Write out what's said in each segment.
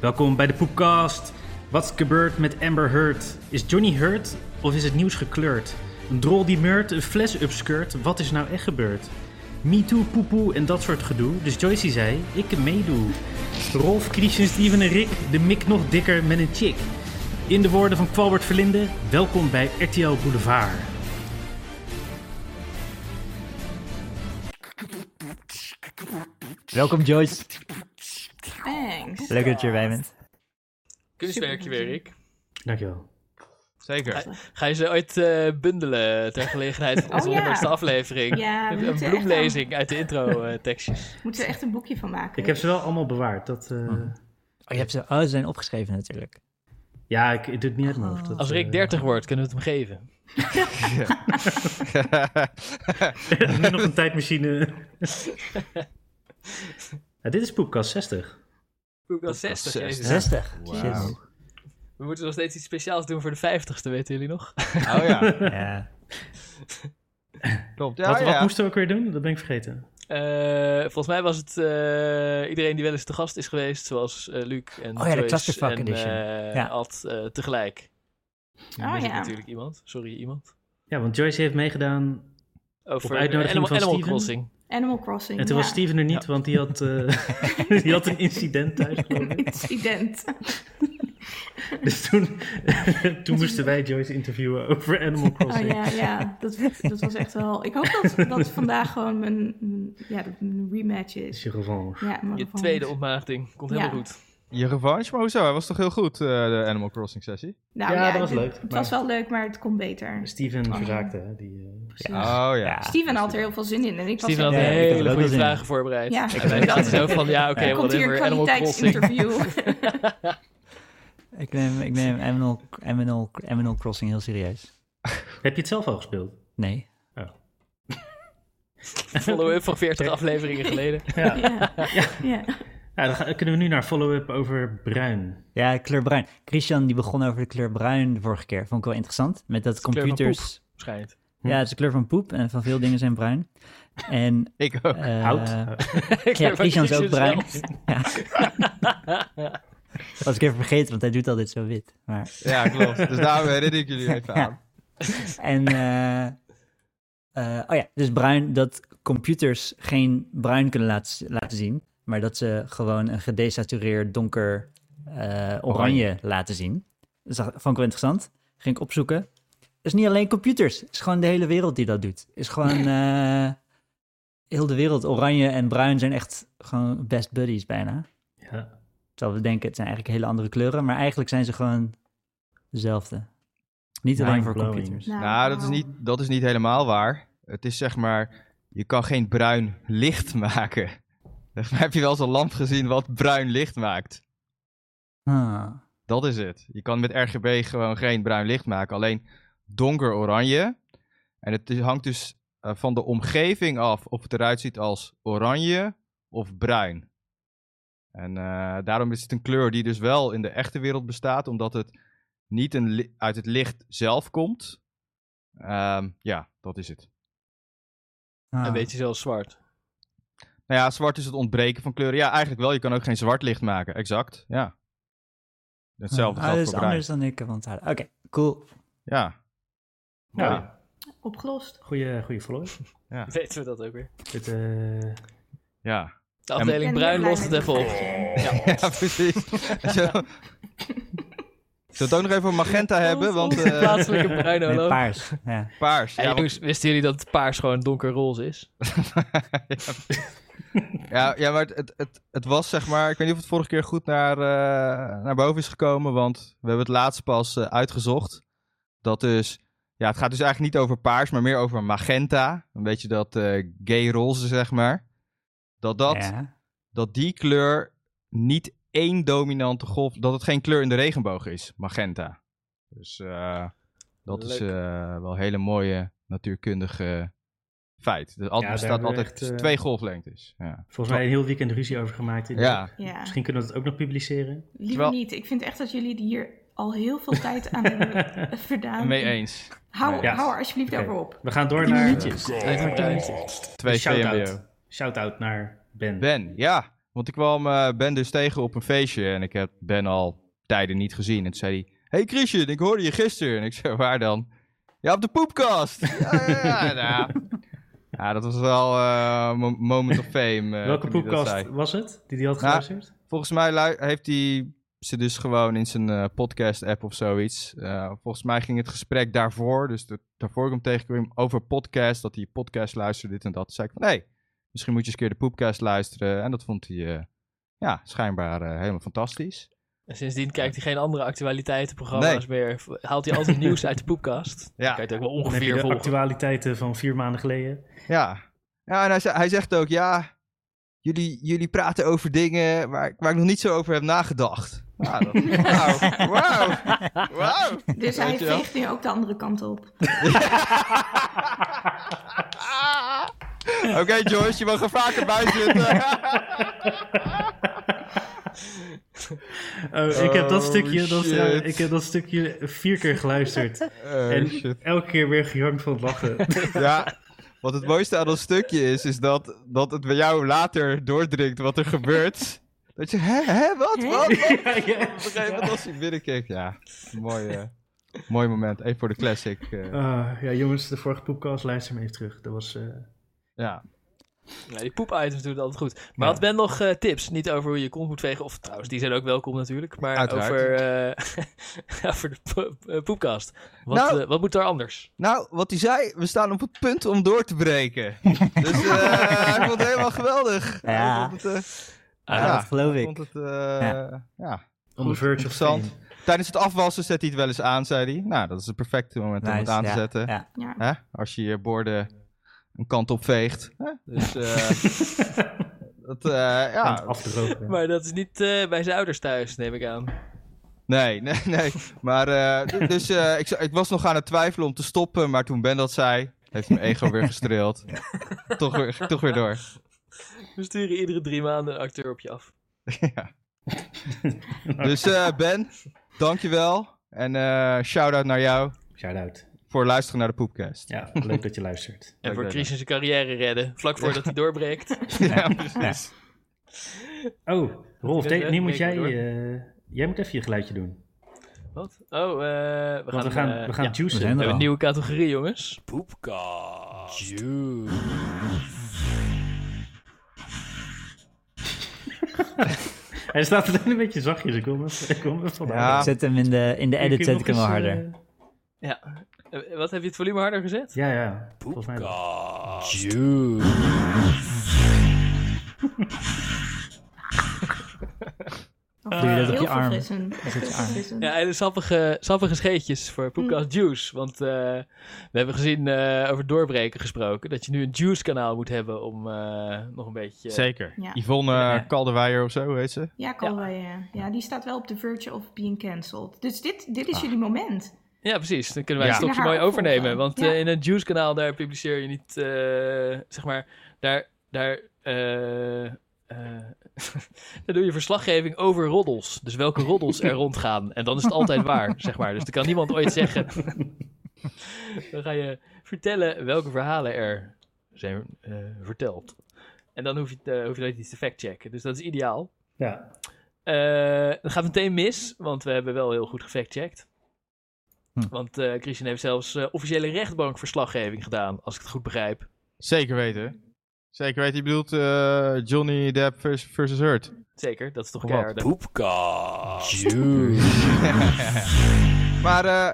Welkom bij de Poepcast. Wat is gebeurd met Amber Heard? Is Johnny Hurt of is het nieuws gekleurd? Een drol die meurt, een fles upskirt. Wat is nou echt gebeurd? Me too, poepoe en dat soort gedoe. Dus Joyce zei, ik meedoe. Rolf, Christian, Steven en Rick, de mik nog dikker met een chick. In de woorden van Kwalbert Verlinde, welkom bij RTL Boulevard. Welkom Joyce. Leuk dat je erbij bent. Kunstwerkje weer, Rick. Dankjewel. Zeker. Ga je ze ooit eh, bundelen ter gelegenheid van onze Oh, ja. honderdste aflevering? Ja, we een bloemlezing uit de intro-tekstjes. Moeten we echt een boekje van maken. Ik heb ze wel allemaal bewaard. Dat, eh, Oh, je hebt ze, oh, ze zijn opgeschreven natuurlijk. Ja, ik, ik doe het niet uit mijn hoofd. Dat, Als Rick eh, 30 wordt, kunnen we het hem geven. nu nog een tijdmachine. ja, dit is Poepcast 60. Podcast 60, 60. jezus. 60. Wauw. Shit. We moeten nog steeds iets speciaals doen voor de 50ste, weten jullie nog? Oh ja, Ja. klopt. Ja, wat, ja. wat moesten we ook weer doen? Dat ben ik vergeten. Eh, volgens mij was het eh, iedereen die wel eens te gast is geweest, zoals eh, Luc en Oh ja, de Joyce Clusterfuck en Edition. eh, Ja. Ad tegelijk. Oh, ja. natuurlijk iemand. Sorry, iemand. Ja, want Joyce heeft meegedaan. Over uitnodiging Animal, van Animal Steven? Crossing. Animal Crossing. En toen ja. was Steven er niet, want die had, eh, die had een incident thuis, geloof ik. Incident. Dus toen, toen moesten wij Joyce interviewen over Animal Oh Crossing. ja, ja. Dat, dat was echt wel... Ik hoop dat, dat vandaag gewoon mijn, ja, mijn rematch is is. je revanche. Ja, mijn Je tweede opmaagding. Komt Ja. helemaal goed. Je revanche, maar hoezo? Hij was toch heel goed, eh, de Animal Crossing sessie? Nou, Ja, dat was het- leuk, Het maar- was wel leuk, maar het kon beter. Steven Oh. verzaakte, hè, die... eh, Precies. Oh ja. Ja. Steven had er heel veel zin in en ik was Steven had hele wel goede vragen voorbereid. Ja. Ik er zaten zo van, ja, oké, Er komt hier whatever, een Animal Crossing. kwaliteitsinterview. Ik neem, ik neem Animal, Animal, Animal Crossing heel serieus. Heb je het zelf al gespeeld? Nee. Follow-up van 40 afleveringen geleden. Ja. ja. Ja. dan gaan- kunnen we nu naar follow-up over bruin. Ja, kleur bruin. Christian die begon over de kleur bruin de vorige keer. Vond ik wel interessant. Met dat de kleur van computers... Schijnt. Ja, het is de kleur van poep en van veel dingen zijn bruin. En... Ik ook. eh, Hout. Ja, Christian is ook bruin. Ja. Was ik even vergeten, want hij doet altijd zo wit. Maar... Ja, klopt. Dus daarom herinner ik jullie even aan. En, eh, eh, oh ja, dus bruin, dat computers geen bruin kunnen laten, laten zien, maar dat ze gewoon een gedesatureerd donker eh, oranje laten zien. Dus dat vond ik wel interessant. Ging ik opzoeken. Het is niet alleen computers, het is gewoon de hele wereld die dat doet. Het is gewoon eh, heel de wereld. Oranje en bruin zijn echt gewoon best buddies bijna. Ja. Terwijl we denken, het zijn eigenlijk hele andere kleuren, maar eigenlijk zijn ze gewoon dezelfde. Niet alleen voor computers. Nou, dat is, wauw. niet, dat is niet helemaal waar. Het is zeg maar, je kan geen bruin licht maken. Heb je wel eens een lamp gezien wat bruin licht maakt. Ah. Dat is het. Je kan met RGB gewoon geen bruin licht maken, alleen donker oranje. En het hangt dus eh, van de omgeving af of het eruit ziet als oranje of bruin. En eh, daarom is het een kleur die dus wel in de echte wereld bestaat, omdat het niet een uit het licht zelf komt. Ehm, ja, dat is het. Ah. Een beetje zoals zwart. Nou ja, zwart is het ontbreken van kleuren. Ja, eigenlijk wel. Je kan ook geen zwart licht maken. Exact, ja. Hetzelfde Ah, geldt voor bruin. anders dan ik onthouden. Oké, cool. Ja, Mooi. ja. Opgelost. Goeie, goeie follow-up. Weten we dat ook weer. Dit, eh, ja. De afdeling Bruin lost het even op. het Ja. ja, precies. Zo. Zullen we het ook nog even magenta hebben? Want eh, plaatselijke bruin Nee, paars. Ja. paars. Ja, want- jongens, wisten jullie dat paars gewoon donkerroze is? ja, ja, maar het, het, het, het was zeg maar... Ik weet niet of het vorige keer goed naar, eh, naar boven is gekomen. Want we hebben het laatst pas eh, uitgezocht. Dat dus... Ja, het gaat dus eigenlijk niet over paars, maar meer over magenta. Een beetje dat eh, gay roze, zeg maar. Dat dat... Ja. dat die kleur niet één dominante golf, dat het geen kleur in de regenboog is, magenta. Dus eh, dat is Leuk. eh, wel een hele mooie natuurkundige feit. Er Ja, al- daar bestaat altijd echt, eh, twee golflengtes. Ja. volgens mij een heel weekend ruzie over gemaakt. in Ja. Misschien kunnen we het ook nog publiceren. Liever Terwijl- niet. Ik vind echt dat jullie hier al heel veel tijd aan hebben verdaan. Mee eens. Hou, Ja. hou er alsjeblieft Oké. over op. We gaan door Tien naar minuutjes. Twee shout-out. Shout-out naar Ben. Ben, ja. Want ik kwam eh, Ben dus tegen op een feestje en ik heb Ben al tijden niet gezien. En toen zei hij, hey Christian, ik hoorde je gisteren. En ik zei, waar dan? Ja, op de poepkast. ja, ja, ja, nou. Ja, dat was wel mo- moment of fame. eh, Welke podcast was het die hij had Nou, geluisterd? Volgens mij heeft hij ze dus gewoon in zijn eh, podcast-app of zoiets. Volgens mij ging het gesprek daarvoor, dus de, daarvoor ik hem tegenkwam, over podcast. Dat hij podcast luisterde, dit en dat. Toen zei ik van, hé, hey, misschien moet je eens een keer de poepcast luisteren. En dat vond hij, ja, schijnbaar helemaal fantastisch. En sindsdien kijkt hij geen andere actualiteitenprogramma's meer. Haalt hij altijd nieuws uit de poepkast. Ja. Het ook wel Dan heb je ongeveer de volgen. actualiteiten van vier maanden geleden. Ja, ja en hij, ze- hij zegt ook, ja, jullie, jullie praten over dingen waar, ik- waar ik nog niet zo over heb nagedacht. Wauw, wauw, wauw. Dus hij veegt nu ook de andere kant op. Oké, Joyce, je mag er vaker bij zitten. Oh, ik heb dat Oh, stukje, dat, ik heb dat stukje vier keer geluisterd. Oh, en shit. elke keer weer gejankt van het lachen. Ja, wat het mooiste aan dat stukje is, is dat, dat het bij jou later doordringt wat er gebeurt. Dat je, hè, hè, wat, Hè? wat? wat? ja, ja. Op een gegeven moment als hij binnenkeek, ja, mooi, eh, mooi moment. Even voor de classic. eh, Ah, ja, jongens, de vorige poepcast, luister hem even terug. Dat was... eh, ja. Ja, die poep-items doen het altijd goed. Maar Ja. had Ben nog eh, tips? Niet over hoe je kont moet vegen. Of trouwens, die zijn ook welkom natuurlijk. Maar Uiteraard. over, eh, over de po- eh, poepkast. Wat, Nou. wat moet er anders? Nou, wat hij zei, we staan op het punt om door te breken. Dus eh ik vond het helemaal geweldig. Ja. Het, eh, Ja, Ja, dat geloof ik ik. vond het, eh, Ja. ja. on the verge of interessant. Tijdens het afwassen zet hij het wel eens aan, zei hij. Nou, dat is het perfecte moment om het aan te zetten. Ja. Ja. Hè? Als je je borden een kant op veegt. Hè? Dus, eh, dat, eh, ja. Maar dat is niet eh, bij zijn ouders thuis, neem ik aan. Nee, nee, nee. Maar, eh, dus eh, ik, ik was nog aan het twijfelen om te stoppen, maar toen Ben dat zei, heeft mijn ego weer gestreeld. toch, weer, toch weer door. We sturen iedere drie maanden een acteur op je af. ja. Dus eh, Ben, dankjewel. En eh shout-out naar jou Shout-out. Voor luisteren naar de Poepcast. Ja, leuk dat je luistert. En Leuk voor Christian zijn carrière redden. Vlak voordat hij doorbreekt. ja, precies. Oh, Rolf, de- nu moet jij... eh, jij moet even je geluidje doen. Wat? Oh, eh, we gaan, we gaan, eh, we gaan ja. we juicen. We er hebben een nieuwe categorie, jongens. Poepkast. Hij staat alleen een beetje zachtjes. Ik Ja. houden. Ik zet hem in de, in de edit, zet nog ik hem wel harder. eh, Ja. Eh, Wat heb je het volume harder gezet? ja, ja. Volgens mij Doe je dat op heel je arm? Is je. Ja, en de sappige, sappige scheetjes voor Poepkast Juice. Want eh, we hebben gezien, eh, over doorbreken gesproken, dat je nu een Juice-kanaal moet hebben om eh, nog een beetje... Zeker. Ja. Yvonne Ja. Of zo, heet ze? Ja, ja. ja, die staat wel op de verge of being cancelled. Dus dit, dit is Ah. jullie moment. Ja, precies. Dan kunnen wij Ja. het stokje mooi overnemen. Want Ja. eh, in een Juice-kanaal, daar publiceer je niet, eh, zeg maar, daar, daar, eh, eh, daar doe je verslaggeving over roddels. Dus welke roddels er rondgaan. En dan is het altijd waar, zeg maar. Dus dan kan niemand ooit zeggen. dan ga je vertellen welke verhalen er zijn eh, verteld. En dan hoef je, het, eh, hoef je nooit iets te factchecken. Dus dat is ideaal. Ja. Eh dat gaat meteen mis, want we hebben wel heel goed gefactcheckt. Hm. Want eh Christian heeft zelfs eh, officiële rechtbankverslaggeving gedaan, als ik het goed begrijp. Zeker weten. Zeker weten. Je bedoelt eh, Johnny Depp vers- versus Hurt. Zeker, dat is toch keihard. Poepkast. maar eh,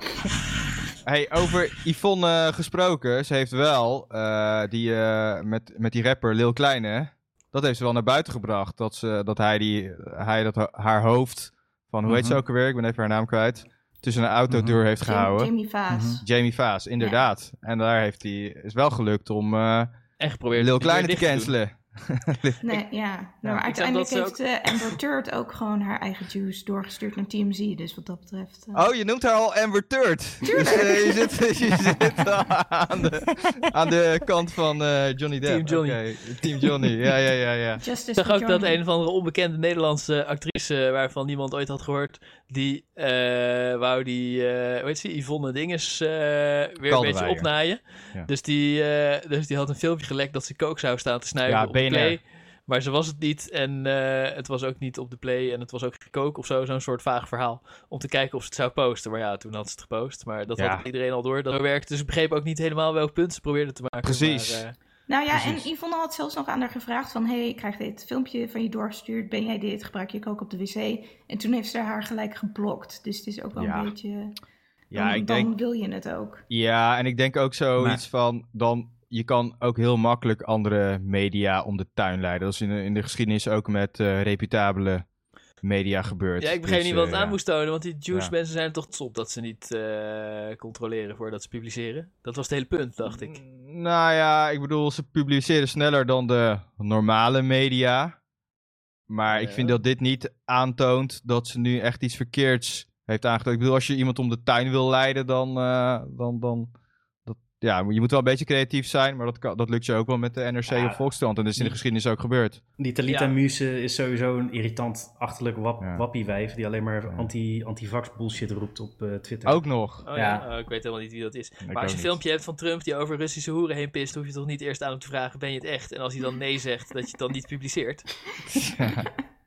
hey, over Yvonne gesproken. Ze heeft wel eh, die, eh, met, met die rapper Lil Kleine. Dat heeft ze wel naar buiten gebracht. Dat, ze, dat hij, die, hij dat, haar hoofd van, hoe heet ze Mhm. ook alweer? Ik ben even haar naam kwijt. Tussen een autodeur heeft Jamie, gehouden. Jamie Vaas. Mhm. Jamie Vaas, inderdaad. En daar heeft hij, is wel gelukt om eh En geprobeerd Lil Kleine te cancelen. Nee, ja. Nou, maar uiteindelijk heeft eh, Amber Turd ook gewoon haar eigen juice doorgestuurd naar TMZ. Dus wat dat betreft... eh, Oh, je noemt haar al Amber Turd. Dus eh, je zit, je zit aan, de, aan de kant van eh, Johnny Depp. Team Johnny. Oké, Team Johnny, ja, ja, ja, ja. Justice Ik zag ook dat een of andere onbekende Nederlandse actrice, waarvan niemand ooit had gehoord, die eh, wou die, eh hoe heet ze, Yvonne Dinges eh, weer een beetje opnaaien. Ja. Dus, die, eh, dus die had een filmpje gelekt dat ze kook zou staan te snuiven Ja, de. Play. Maar ze was het niet en eh, het was ook niet op de play en het was ook gekookt of zo, zo'n soort vaag verhaal. Om te kijken of ze het zou posten. Maar ja, toen had ze het gepost. Maar dat Ja. had iedereen al door dat werkte. Dus ik begreep ook niet helemaal welk punt ze probeerde te maken. Precies. Maar, eh, Nou ja, Precies. en Yvonne had zelfs nog aan haar gevraagd van... hey, ik krijg dit filmpje van je doorgestuurd. Ben jij dit? Gebruik je ook op de wc? En toen heeft ze haar gelijk geblokt. Dus het is ook wel Ja. een beetje... Ja, dan, ik denk, dan wil je het ook. ja, en ik denk ook zoiets van, dan, je kan ook heel makkelijk andere media om de tuin leiden. Dat is in de, in de geschiedenis ook met eh, reputabele media gebeurd. ja, ik begreep Dus, niet wat eh, het aan ja. moest tonen. Want die Ja. mensen zijn er toch op dat ze niet eh, controleren voordat ze publiceren. Dat was het hele punt, dacht ik. Nou ja, ik bedoel, ze publiceren sneller dan de normale media. Maar ik vind dat dit niet aantoont dat ze nu echt iets verkeerds heeft aangetoond. Ik bedoel, als je iemand om de tuin wil leiden, dan... dan, dan ja, je moet wel een beetje creatief zijn, maar dat, kan, dat lukt je ook wel met de NRC Ja. of Volkskrant. En dat is in de geschiedenis ook gebeurd. Die Talita Ja. Muse is sowieso een irritant, achterlijk wap, Ja. wappiewijf die alleen maar Ja. anti, anti-vax bullshit roept op eh, Twitter. Ook nog. Oh ja, Ja. Oh, ik weet helemaal niet wie dat is. Ik maar als je een filmpje hebt van Trump die over Russische hoeren heen pist, hoef je toch niet eerst aan hem te vragen: ben je het echt? En als hij dan nee zegt, dat je het dan niet publiceert.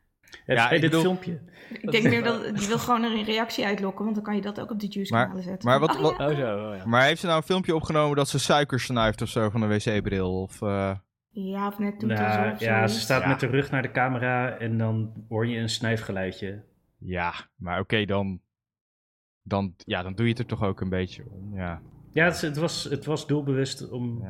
Ja, dit bedoel- filmpje. Ik denk meer dat die wil gewoon er een reactie uitlokken, want dan kan je dat ook op die juice Maar- kanalen zetten. maar wat- Oh, wat- ja. Oh zo, oh ja. Maar heeft ze nou een filmpje opgenomen dat ze suiker snuift of zo van een wc-bril? Of, eh, Ja, of net doet Nou, ja, ze staat Ja. met de rug naar de camera en dan hoor je een snuifgeluidje. Ja, maar oké, dan, dan, ja, dan doe je het er toch ook een beetje om. Ja, Ja, het, het was, het was doelbewust om...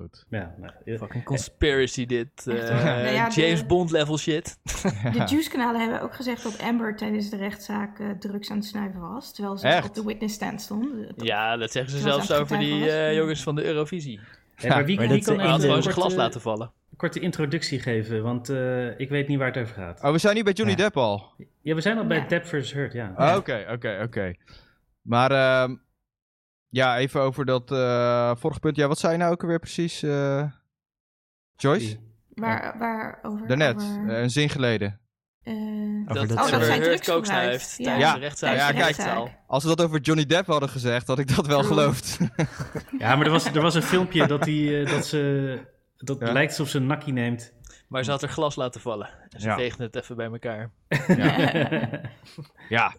ja. goed. Ja, nou, eh, Fucking conspiracy dit. eh. Nou ja, de- James Bond level shit. De Juice-kanalen hebben ook gezegd dat Amber tijdens de rechtszaak eh, drugs aan het snuiven was. Terwijl ze Echt? op de witness stand stond. Ja, dat zeggen ze zelfs over die eh, jongens van de Eurovisie. ja, maar wie, maar wie dat, kan eh, gewoon een zijn glas korte, laten vallen. korte introductie geven? Want eh, ik weet niet waar het over gaat. Oh, we zijn nu bij Johnny Ja. Depp al. Ja, we zijn al bij. Depp vs. Hurt, ja. Ah, Oké, oké, oké. Maar ehm, ja, even over dat eh, vorige punt. Ja, wat zei je nou ook alweer precies, eh, Joyce? Waar, waar over? Daarnet, over, eh, een zin geleden. eh, Over Dat, dat Oh, ze- dat zij Heard drugs snuift Ja. tijdens Ja. de rechtszaak. Ja, kijk. Als we dat over Johnny Depp hadden gezegd, had ik dat wel geloofd. Ja, maar er was, er was een filmpje dat, die, dat ze... Dat Ja. lijkt alsof ze een nakkie neemt. Maar ze had er glas laten vallen. En ze Ja. het even bij elkaar. ja.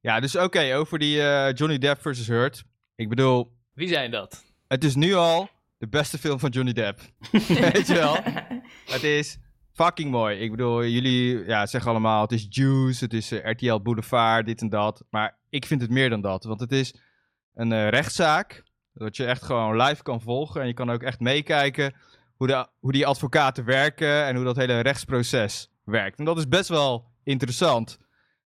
Ja, dus oké, over die eh, Johnny Depp versus Hurt. Ik bedoel, Wie zijn dat? het is nu al de beste film van Johnny Depp. Weet je wel? Het is fucking mooi. Ik bedoel, jullie ja, zeggen allemaal, het is Juice, het is eh, RTL Boulevard, dit en dat. Maar ik vind het meer dan dat, want het is een eh, rechtszaak. Dat je echt gewoon live kan volgen en je kan ook echt meekijken hoe, de, hoe die advocaten werken en hoe dat hele rechtsproces werkt. En dat is best wel interessant.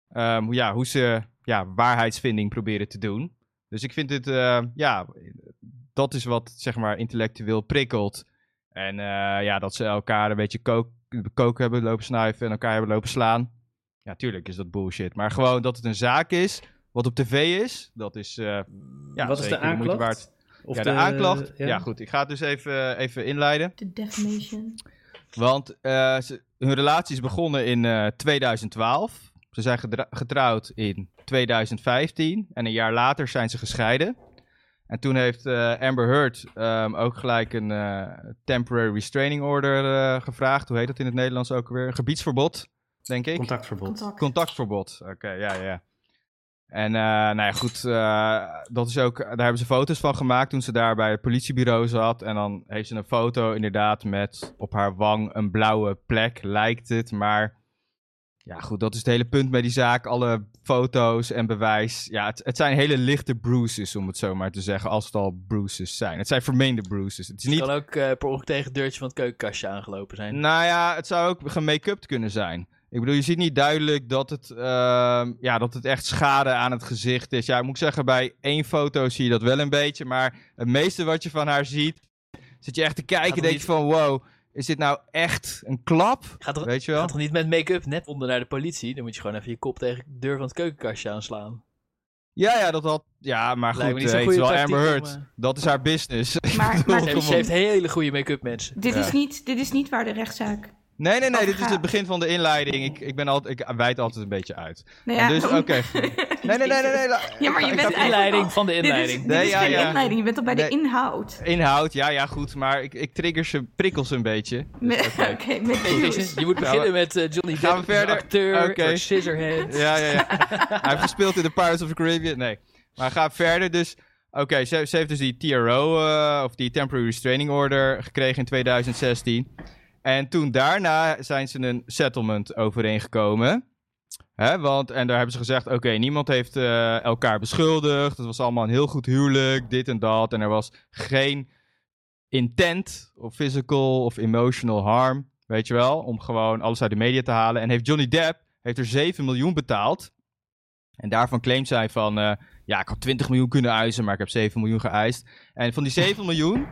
Ehm, hoe- ja, hoe ze ja, waarheidsvinding proberen te doen. Dus ik vind het, eh, ja, dat is wat zeg maar intellectueel prikkelt. En eh, ja, dat ze elkaar een beetje kook, kook hebben lopen snuiven en elkaar hebben lopen slaan. Ja, tuurlijk is dat bullshit. Maar gewoon dat het een zaak is, wat op tv is, dat is eh, ja, Wat is de aanklacht? waard. Of ja, de, aanklacht. Ja. ja. goed. Ik ga het dus even, even inleiden. De defamation. Want eh, ze, hun relatie is begonnen in eh, 2012. Ze zijn getrouwd in 2015. En een jaar later zijn ze gescheiden. En toen heeft eh, Amber Heard ehm, ook gelijk een eh, temporary restraining order eh, gevraagd. Hoe heet dat in het Nederlands ook weer? Een gebiedsverbod, denk ik. Contactverbod. Contact. Contactverbod. Oké, ja, ja. En eh, nou ja, goed, eh, dat is ook, daar hebben ze foto's van gemaakt toen ze daar bij het politiebureau zat. En dan heeft ze een foto inderdaad met op haar wang een blauwe plek, lijkt het. Maar ja, goed, dat is het hele punt bij die zaak. Alle foto's en bewijs. Ja, het, het zijn hele lichte bruises, om het zo maar te zeggen, als het al bruises zijn. Het zijn vermeende bruises. Het is Het niet kan ook eh, per ongeluk tegen het deurtje van het keukenkastje aangelopen zijn. nou ja, het zou ook gemake-upt kunnen zijn. Ik bedoel, je ziet niet duidelijk dat het, ehm, ja, dat het echt schade aan het gezicht is. Ja, ik moet zeggen, bij één foto zie je dat wel een beetje. Maar het meeste wat je van haar ziet, zit je echt te kijken denk je van... Wow, is dit nou echt een klap? Gaat toch, Weet je wel? gaat toch niet met make-up net onder naar de politie? Dan moet je gewoon even je kop tegen de deur van het keukenkastje aanslaan. Ja, ja, dat had... Ja, maar Lijkt goed, eh, het is wel goede Amber Heard. om, eh, Dat is haar business. Maar- Ze heeft, hele goede make-up mensen. Dit, Ja. is niet, dit is niet waar de rechtszaak Nee, nee, nee, dit is het begin van de inleiding. Ik, ik, ben altijd, ik wijd altijd een beetje uit. Nou ja, dus, oké. Nee, nee, nee, nee. nee, Ja, maar je ik bent eigenlijk Inleiding al- van de Dit is, inleiding. dit Nee, is ja, geen ja. inleiding, je bent al bij Nee. de inhoud. Inhoud, ja, ja, goed. Maar ik, ik trigger ze, prikkel ze een beetje. Met- Oké, oké. met nieuws. Je moet beginnen met eh, Johnny Gaan we Depp, de verder? acteur, Scissorhands. Ja, ja, ja. Hij heeft gespeeld in de Pirates of the Caribbean. Nee. Maar ga verder. Dus, oké, ze, ze heeft dus die TRO, eh, of die Temporary Restraining Order, gekregen in 2016. En toen daarna zijn ze een settlement overeengekomen. Want, en daar hebben ze gezegd, oké, niemand heeft eh, elkaar beschuldigd. Het was allemaal een heel goed huwelijk, dit en dat. En er was geen intent of physical of emotional harm, weet je wel. Om gewoon alles uit de media te halen. En heeft Johnny Depp heeft er 7 miljoen betaald. En daarvan claimt zij van, eh, ja, ik had 20 miljoen kunnen eisen, maar ik heb 7 miljoen geëist. En van die 7 miljoen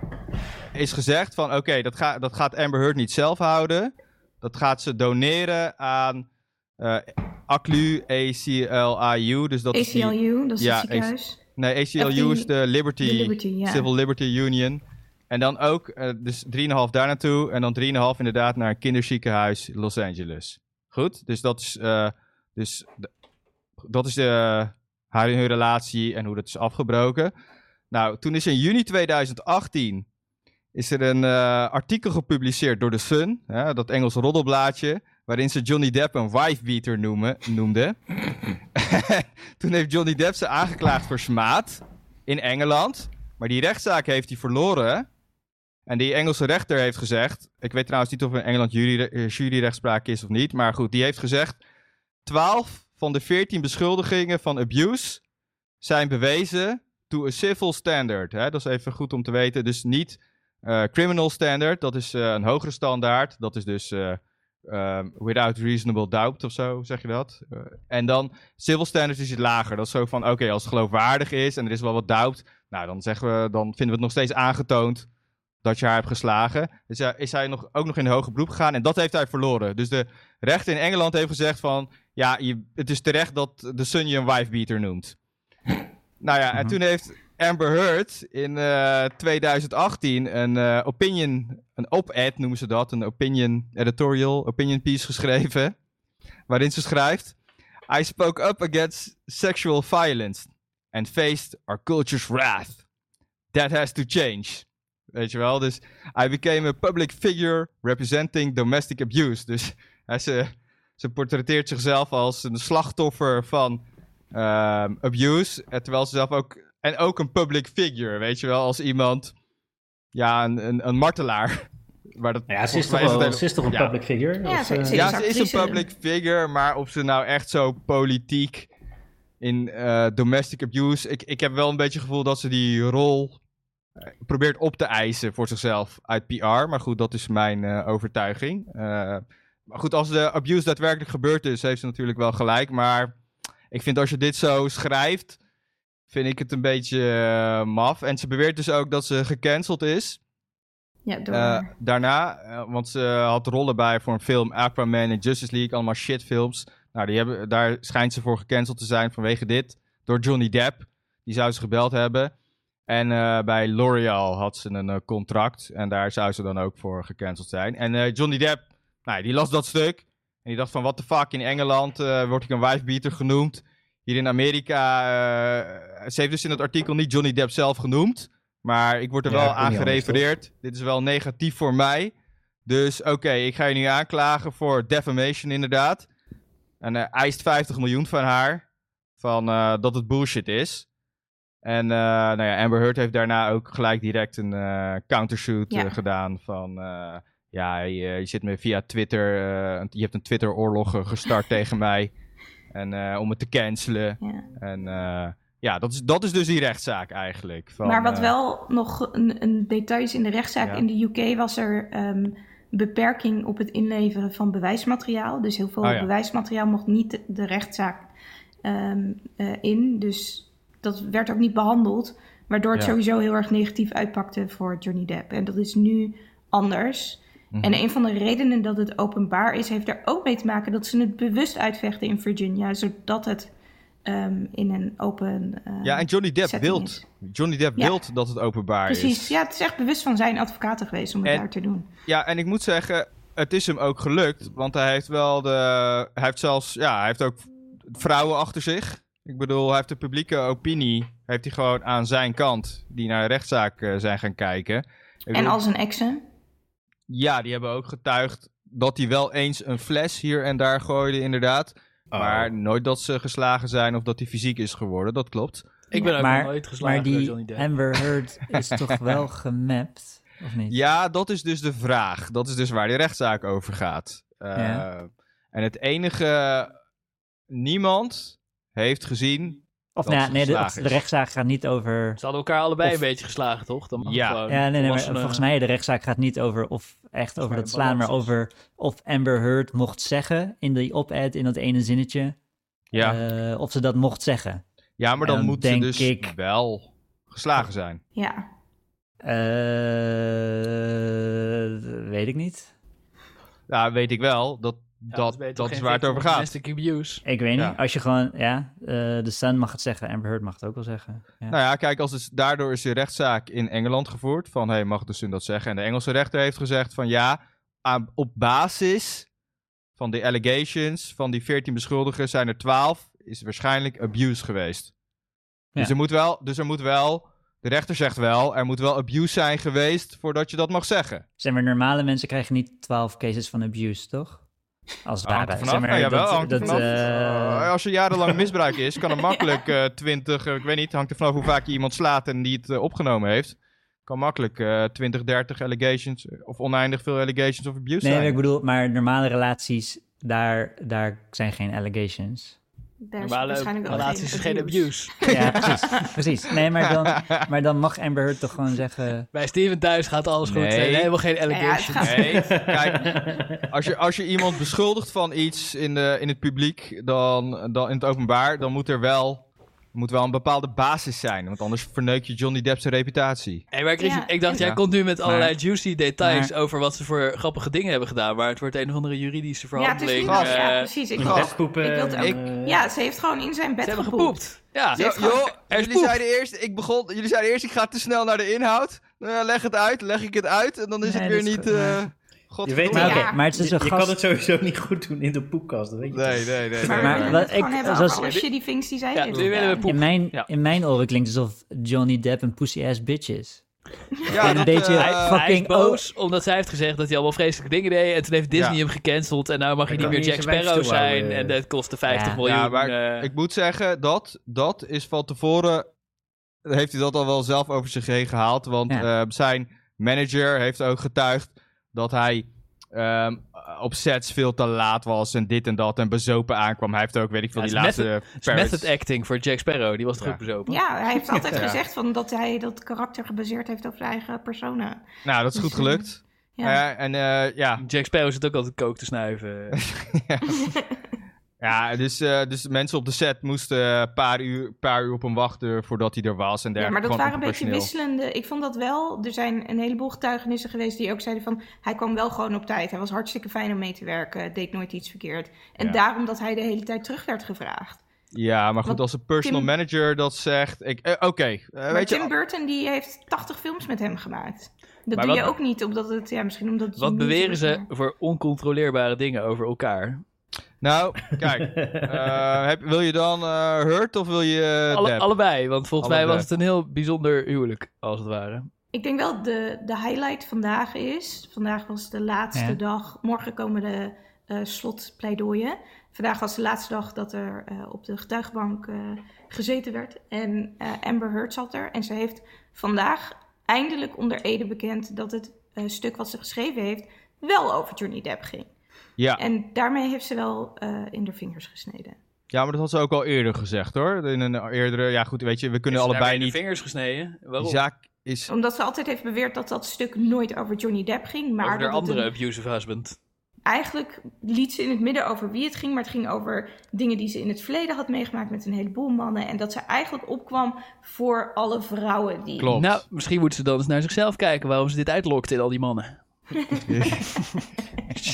is gezegd van, oké, dat, ga, dat gaat Amber Heard niet zelf houden. Dat gaat ze doneren aan eh ACLU, ACLIU, dus dat. ACLU, dat is Ja, het ziekenhuis. Nee, ACLU is de Liberty, de Liberty, ja. Civil Liberty Union. En dan ook, eh, dus 3,5 daar naartoe. En dan 3,5 inderdaad naar een kinderziekenhuis Los Angeles. Goed, dus dat is, eh, dus dat is de, haar hun relatie en hoe dat is afgebroken. Nou, toen is in juni 2018 is er een eh, artikel gepubliceerd door The Sun, dat Engelse roddelblaadje, waarin ze Johnny Depp een wifebeater noemen, noemde. toen heeft Johnny Depp ze aangeklaagd voor smaad in Engeland. Maar die rechtszaak heeft hij verloren. En die Engelse rechter heeft gezegd. Ik weet trouwens niet of in Engeland eh, juryrechtspraak is of niet. Maar goed, die heeft gezegd. 12 van de 14 beschuldigingen van abuse zijn bewezen to a civil standard. Hè? Dat is even goed om te weten. Dus niet eh, criminal standard, dat is eh, een hogere standaard. Dat is dus eh, ehm, without reasonable doubt of zo, zeg je dat. En dan civil standard is het lager. Dat is zo van, oké, als het geloofwaardig is en er is wel wat doubt, nou, dan, zeggen we, dan vinden we het nog steeds aangetoond dat je haar hebt geslagen. Dus is hij nog, ook nog in de hoger beroep gegaan en dat heeft hij verloren. Dus de rechter in Engeland heeft gezegd van, ja, je, het is terecht dat de Sun je een wifebeater noemt. nou ja, en Mhm. toen heeft Amber Heard in eh, 2018 een eh, opinion, een op-ed noemen ze dat, een opinion editorial, opinion piece geschreven, waarin ze schrijft, I spoke up against sexual violence and faced our culture's wrath. That has to change. Weet je wel, dus I became a public figure representing domestic abuse. Dus ze, ze portretteert zichzelf als een slachtoffer van ehm, abuse. eh, Terwijl ze zelf ook. En ook een public figure, weet je wel, als iemand. Ja, een, een, een martelaar. Maar dat, Ja, ze is toch wel het ze is toch een ja. public figure? Ja, Of, ze- eh, ze- ja, is ze is een public figure, maar of ze nou echt zo politiek in eh, domestic abuse. Ik, ik heb wel een beetje het gevoel dat ze die rol probeert op te eisen voor zichzelf uit PR. Maar goed, dat is mijn eh, overtuiging. Eh, maar goed, als de abuse daadwerkelijk gebeurd is, heeft ze natuurlijk wel gelijk. Maar ik vind als je dit zo schrijft, vind ik het een beetje eh, maf. En ze beweert dus ook dat ze gecanceld is. Ja, door. Eh, daarna, eh, want ze had rollen bij voor een film Aquaman en Justice League, allemaal shitfilms. Nou, die hebben, daar schijnt ze voor gecanceld te zijn vanwege dit. Door Johnny Depp. Die zou ze gebeld hebben. En bij L'Oreal had ze een contract. En daar zou ze dan ook voor gecanceld zijn. En Johnny Depp, nou, die las dat stuk. En die dacht van, what the fuck, in Engeland eh, word ik een wifebeater genoemd. Hier in Amerika, eh, ze heeft dus in het artikel niet Johnny Depp zelf genoemd. Maar ik word er Ja, wel aan anders, gerefereerd. Dit is wel negatief voor mij. Dus oké, ik ga je nu aanklagen voor defamation inderdaad. En hij eist 50 miljoen van haar. Van eh, dat het bullshit is. En eh, nou ja, Amber Heard heeft daarna ook gelijk direct een eh, countershoot Ja. eh, gedaan. Van eh, ja, je, je zit me via Twitter. eh, je hebt een Twitter-oorlog eh, gestart tegen mij. En eh, om het te cancelen. ja. En ja, dat is, dat is dus die rechtszaak eigenlijk. Van, maar wat wel nog een, een detail is in de rechtszaak. Ja. In de UK was er ehm, beperking op het inleveren van bewijsmateriaal. Dus heel veel Oh ja. bewijsmateriaal mocht niet de, rechtszaak ehm, eh, in. Dus dat werd ook niet behandeld. Waardoor het Ja. sowieso heel erg negatief uitpakte voor Johnny Depp. En dat is nu anders. Mhm. En een van de redenen dat het openbaar is, heeft er ook mee te maken dat ze het bewust uitvechten in Virginia. Zodat het ehm, in een open. eh, Ja, en Johnny Depp wilt. Johnny Depp Ja. wilt dat het openbaar is. Precies, ja, het is echt bewust van zijn advocaten geweest om het En- daar te doen. Ja, en ik moet zeggen, het is hem ook gelukt, want hij heeft wel de... Hij heeft zelfs, ja, hij heeft ook vrouwen achter zich. Ik bedoel, hij heeft de publieke opinie, heeft hij gewoon aan zijn kant, die naar de rechtszaak eh, zijn gaan kijken. Ik En bedoel, al zijn exen. Ja, die hebben ook getuigd dat hij wel eens een fles hier en daar gooide, inderdaad. Oh. Maar nooit dat ze geslagen zijn of dat hij fysiek is geworden, dat klopt. Ik ben ook Maar- nooit geslagen Maar die Johnny Depp. Amber Heard is toch wel gemapt, of niet? Ja, dat is dus de vraag. Dat is dus waar de rechtszaak over gaat. Eh, Ja. En het enige... Niemand heeft gezien... Of nou, nee, de, rechtszaak gaat niet over... Ze hadden elkaar allebei Of- een beetje geslagen, toch? Dan Ja. gewoon Ja, nee, nee, maar volgens mij de rechtszaak gaat niet over of echt over dat slaan, maar over of Amber Heard mocht zeggen in die op-ad, in dat ene zinnetje, Ja, eh, of ze dat mocht zeggen. ja maar dan, dan moet ze denk dus ik- wel geslagen zijn. Ja. Eh, weet ik niet. Ja, weet ik wel. Dat, Ja, dat, dat is waar het over gaat. Abuse. Ik weet Ja. niet. Als je gewoon, ja, eh, de Sun mag het zeggen, Amber Heard mag het ook wel zeggen. Ja. Nou ja, kijk, als het, daardoor is de rechtszaak in Engeland gevoerd. Van, hey, mag de Sun dat zeggen? En de Engelse rechter heeft gezegd van, ja, aan, op basis van de allegations van die 14 beschuldigden zijn er 12, is waarschijnlijk abuse geweest. Ja. Dus, er moet wel, dus er moet wel, de rechter zegt wel, er moet wel abuse zijn geweest voordat je dat mag zeggen. Zeg maar, normale mensen krijgen niet 12 cases van abuse, toch? Als het ware. er vanaf. maar, Nou, dat, dat, vanaf. eh, Eh, als er jarenlang misbruik is, kan er makkelijk eh 20, eh, ik weet niet, hangt er vanaf hoe vaak je iemand slaat en die het opgenomen heeft. Kan makkelijk eh 20, 30 allegations of oneindig veel allegations of abuse nee, zijn. ik bedoel, maar normale relaties, daar, daar zijn geen allegations. Daar is waarschijnlijk relaties is geen abuse. Ja, precies. precies. Nee, maar dan, maar dan mag Amber Heard toch gewoon zeggen... Bij Steven thuis gaat alles goed. Nee. Helemaal geen allegations. gaat- Nee, kijk, als je, als je iemand beschuldigt van iets in, de, in het publiek, dan, dan in het openbaar, dan moet er wel, moet wel een bepaalde basis zijn. Want anders verneuk je Johnny Depp's reputatie. Hey, maar Ja, ik dacht, jij Ja. komt nu met allerlei juicy details maar- over wat ze voor grappige dingen hebben gedaan. Maar het wordt een of andere juridische Ja, verhandeling. Gast. ja, eh, precies. Ik, In wil- bed poepen. ik wil het en, ook- eh, ja, ze heeft gewoon in zijn bed gepoept. gepoept. Ja, Jo, jullie poep. zeiden eerst, ik begon, jullie zeiden eerst, ik ga te snel naar de inhoud. Nou, leg het uit, leg ik het uit en dan is Nee, het weer is niet... God, Je weet Maar het is je, dus een je kan gast... het sowieso niet goed doen in de poepkast, dat weet je. Nee, nee, nee. Maar, wat ik- zoals- shitty things die zij Ja, heeft nu willen we gedaan. poep. In mijn, Ja. in mijn oren klinkt het alsof Johnny Depp een pussy-ass bitch is. Ja, en een dat, beetje- eh, Hij, hij is fucking boos omdat zij heeft gezegd dat hij allemaal vreselijke dingen deed. En toen heeft Disney Ja. hem gecanceld. En nou mag je Hij niet meer Jack Sparrow zijn. En dat kostte 50 Ja. miljoen. Ja, maar eh. ik moet zeggen, dat, dat is van tevoren... Heeft hij dat al wel zelf over zich heen gehaald. Want Ja. eh, zijn manager heeft ook getuigd dat hij ehm, op sets veel te laat was en dit en dat. En bezopen aankwam. Hij heeft ook, weet ik veel, Ja, die laatste... Paris- method acting voor Jack Sparrow. Die was toch Ja. ook bezopen? Ja, hij heeft altijd Ja. gezegd van dat hij dat karakter gebaseerd heeft op zijn eigen persona. Nou, dat is goed Dus, gelukt. Ja. Ja. en eh, ja, Jack Sparrow zit ook altijd kook te snuiven. ja dus, eh, dus mensen op de set moesten een paar uur, paar uur op hem wachten voordat hij er was. En Ja, dergelijke. maar dat waren een beetje wisselende. Ik vond dat wel. Er zijn een heleboel getuigenissen geweest die ook zeiden van hij kwam wel gewoon op tijd. Hij was hartstikke fijn om mee te werken, deed nooit iets verkeerd. En Ja. daarom dat hij de hele tijd terug werd gevraagd. Ja, maar goed, Want als een personal Tim- manager dat zegt... ik- eh, Oké, eh, maar weet Tim je... Burton die heeft 80 films met hem gemaakt. Dat Maar doe wat- je ook niet, omdat het, ja, misschien omdat het Wat beweren ze maar- voor oncontroleerbare dingen over elkaar? Nou, kijk. eh, heb, wil je dan eh Hurt of wil je Alle- Depp? allebei, want volgens mij was het een heel bijzonder huwelijk, als het ware. Ik denk wel de, de highlight vandaag is. Vandaag was de laatste Ja. dag. Morgen komen de eh slotpleidooien. Vandaag was de laatste dag dat er eh, op de getuigenbank eh, gezeten werd. En eh, Amber Heard zat er. En ze heeft vandaag eindelijk onder Ede bekend dat het eh, stuk wat ze geschreven heeft wel over Johnny Depp ging. Ja. En daarmee heeft ze wel eh, in de vingers gesneden. ja, maar dat had ze ook al eerder gezegd hoor. In een eerdere... Ja goed, weet je, we kunnen allebei daarmee in niet... de vingers gesneden. Die Waarom? zaak is... Omdat ze altijd heeft beweerd dat dat stuk nooit over Johnny Depp ging. Maar over haar andere een- abusive husband. eigenlijk liet ze in het midden over wie het ging, maar het ging over dingen die ze in het verleden had meegemaakt met een heleboel mannen. En dat ze eigenlijk opkwam voor alle vrouwen die. Klopt. Nou, misschien moet ze dan eens naar zichzelf kijken waarom ze dit uitlokt in al die mannen.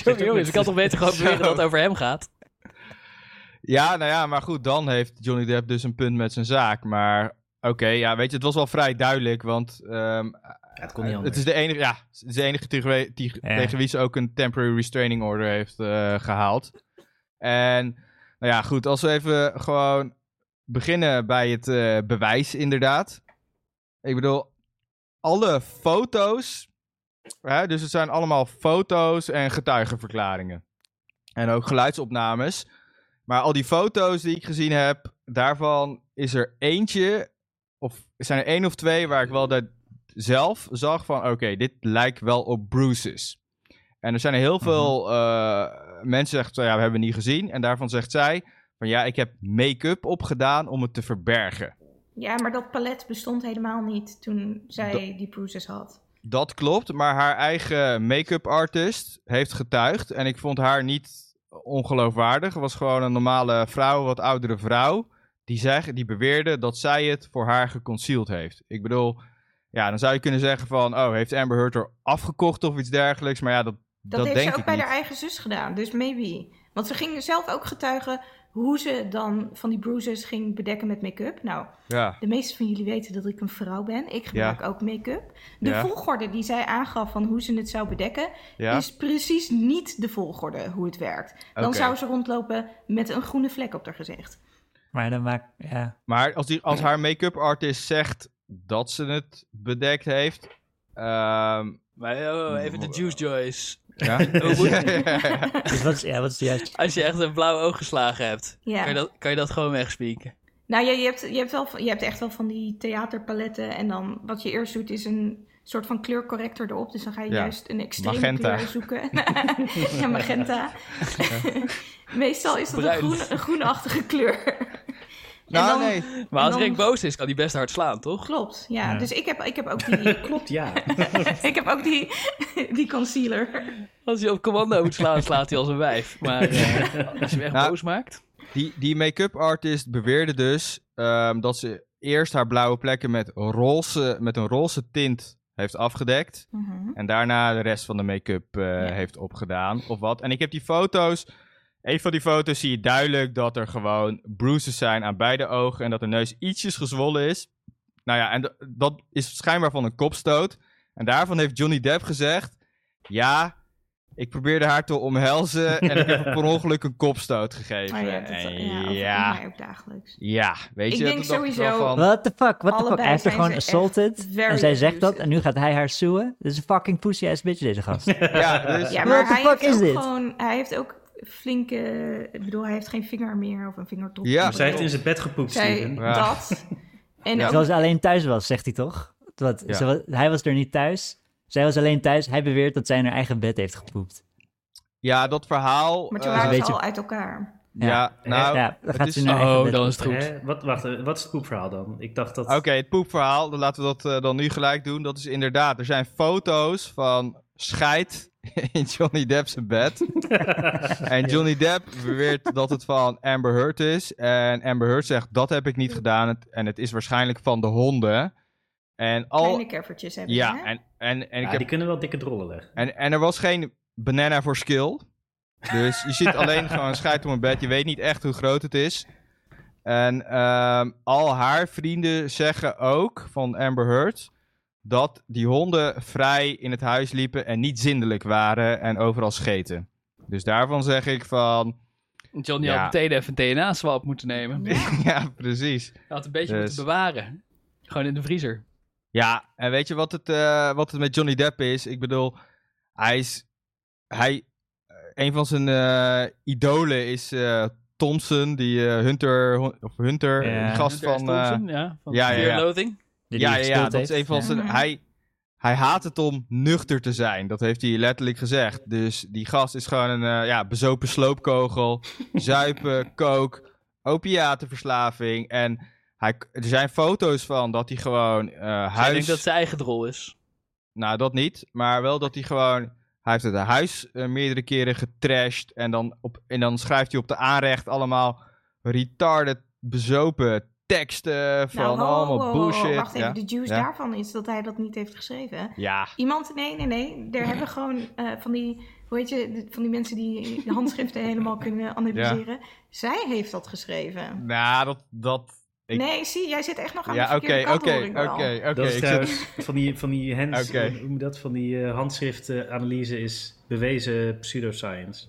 Jongen, jongens, ik kan toch beter gewoon beweren dat het over hem gaat. Ja, nou ja, maar goed, dan heeft Johnny Depp dus een punt met zijn zaak. Maar oké, ja, weet je, het was wel vrij duidelijk, want ehm, Ja, het kon niet anders. Het is de enige, ja, het is de enige tegen, Ja. tegen wie ze ook een temporary restraining order heeft eh, gehaald. En nou ja, goed, als we even gewoon beginnen bij het eh, bewijs inderdaad. Ik bedoel, alle foto's, hè, dus het zijn allemaal foto's en getuigenverklaringen. En ook geluidsopnames. Maar al die foto's die ik gezien heb, daarvan is er eentje, of zijn er één of twee waar ik wel dat zelf zag van, oké, dit lijkt wel op bruises. En er zijn er heel veel eh, mensen zeggen, ja, we hebben het niet gezien. En daarvan zegt zij, van ja, ik heb make-up opgedaan om het te verbergen. Ja, maar dat palet bestond helemaal niet toen zij die bruises had. Dat klopt, maar haar eigen make-up artist heeft getuigd. En ik vond haar niet ongeloofwaardig. Het was gewoon een normale vrouw, wat oudere vrouw. Die, zeg, die beweerde dat zij het voor haar geconcealed heeft. Ik bedoel, ja, dan zou je kunnen zeggen van... Oh, heeft Amber Heard er afgekocht of iets dergelijks? Maar ja, dat, Dat, dat, heeft denk ze ook bij niet. haar eigen zus gedaan, dus maybe. Want ze ging zelf ook getuigen hoe ze dan van die bruises ging bedekken met make-up. Nou, Ja, de meeste van jullie weten dat ik een vrouw ben. Ik gebruik ook make-up. De Ja. volgorde die zij aangaf van hoe ze het zou bedekken, ja. is precies niet de volgorde hoe het werkt. Dan zou ze rondlopen met een groene vlek op haar gezicht. Maar dan maakt, ja. Maar als, die, als haar make-up artist zegt dat ze het bedekt heeft... ehm, Maar oh, even de Juice Joyce. Ja? Ja, ja, ja. Dus wat is, ja, wat is de juiste? Als je echt een blauw oog geslagen hebt, Ja. kan, je dat, kan je dat gewoon wegspieken. Nou ja, je hebt, je, hebt wel, je hebt echt wel van die theaterpaletten. En dan wat je eerst doet is een soort van kleurcorrector erop. Dus dan ga je Ja. juist een extreme Magenta. kleur zoeken. ja, magenta. Meestal is dat een, groen, een groenachtige kleur. Nou, dan- nee. Maar als dan- Rick boos is, kan hij best hard slaan, toch? Klopt, ja. Ja. Dus ik heb, ik heb ook die... Klopt, ja. ik heb ook die, die concealer. Als hij op commando moet slaan, slaat hij als een wijf. Maar eh, als je hem echt Nou, boos maakt... Die, die make-up artist beweerde dus ehm, dat ze eerst haar blauwe plekken met, roze, met een roze tint heeft afgedekt. Mhm. En daarna de rest van de make-up eh, heeft opgedaan of wat. En ik heb die foto's. Een van die foto's zie je duidelijk dat er gewoon bruises zijn aan beide ogen. En dat de neus ietsjes gezwollen is. Nou ja, en dat is schijnbaar van een kopstoot. En daarvan heeft Johnny Depp gezegd: Ja, ik probeerde haar te omhelzen. en ik heb per ongeluk een kopstoot gegeven. Oh ja, dat, En ja, mij ook dagelijks. ja, weet Ik je. denk toen dacht sowieso- van, What the fuck? What the fuck? Hij heeft haar gewoon assaulted. En zij zegt dat en nu gaat hij haar suwen. Dit is een fucking pussy ass bitch, deze gast. ja, dus, Ja, What maar the hij fuck heeft is ook dit? gewoon... Hij heeft ook flinke... Ik bedoel, hij heeft geen vinger meer of een vingertop. Ja. Zij heeft in zijn bed gepoept, Zij Steven. Ja. dat. En Ja. ook- Zoals ze alleen thuis was, zegt hij toch? Wat, Ja. ze wa- hij was er niet thuis. Zij was alleen thuis. Hij beweert dat zij in haar eigen bed heeft gepoept. ja, dat verhaal. maar toen eh, waren een ze beetje- al uit elkaar. ja, nou, ja, dan het gaat is- ze Oh, bed dan is het goed. Wat, wacht, eh, wat is het poepverhaal dan? Ik dacht dat... Oké, het poepverhaal, dan laten we dat eh, dan nu gelijk doen. Dat is inderdaad, er zijn foto's van scheid in Johnny Depp's bed. en Johnny Depp beweert dat het van Amber Heard is. En Amber Heard zegt, dat heb ik niet gedaan. En het is waarschijnlijk van de honden. En al... Kleine keffertjes hebben ze, Ja, hè? en, en, en, ik Ja, heb, die kunnen wel dikke drollen leggen. en, en er was geen banana voor skill. Dus je ziet alleen gewoon scheid op een bed. Je weet niet echt hoe groot het is. En ehm, al haar vrienden zeggen ook van Amber Heard dat die honden vrij in het huis liepen en niet zindelijk waren en overal scheten. Dus daarvan zeg ik van, Johnny Ja. had meteen even een DNA-swap moeten nemen. Hij ja, precies. had een beetje Dus- moeten bewaren. Gewoon in de vriezer. Ja, en weet je wat het, eh, wat het met Johnny Depp is? Ik bedoel, hij is. Hij, eh, een van zijn eh, idolen is eh, Thompson, die eh, Hunter. Of Hunter, Ja. die gast Hunter van. eh, Thompson, ja, van ja, ja, ja. Die ja, die ja, dat is een van zijn. Ja. Hij, hij haat het om nuchter te zijn. Dat heeft hij letterlijk gezegd. Dus die gast is gewoon een eh, ja, bezopen sloopkogel. zuipen, kook, opiatenverslaving. En hij, er zijn foto's van dat hij gewoon eh Hij huis... denkt dat zijn eigen drol is. Nou, dat niet. Maar wel dat hij gewoon... Hij heeft het huis eh, meerdere keren getrashed. En dan, op, en dan schrijft hij op de aanrecht allemaal retarded, bezopen teksten van Nou, ho, allemaal ho, ho, ho, bullshit. Wacht even, ja. de juice Ja. daarvan is dat hij dat niet heeft geschreven. ja, Iemand, nee, nee, nee. Er hebben gewoon eh, van die, hoe heet je, de- van die mensen die de handschriften helemaal kunnen analyseren. Zij heeft dat geschreven. nou, dat, dat, Ik- Nee, zie, jij zit echt nog aan de Ja, oké, verkeerde kant, oké, oké, oké. Dat is ik trouwens zit- van die, van die hands, hoe moet dat, van die eh, handschriftanalyse is bewezen pseudoscience.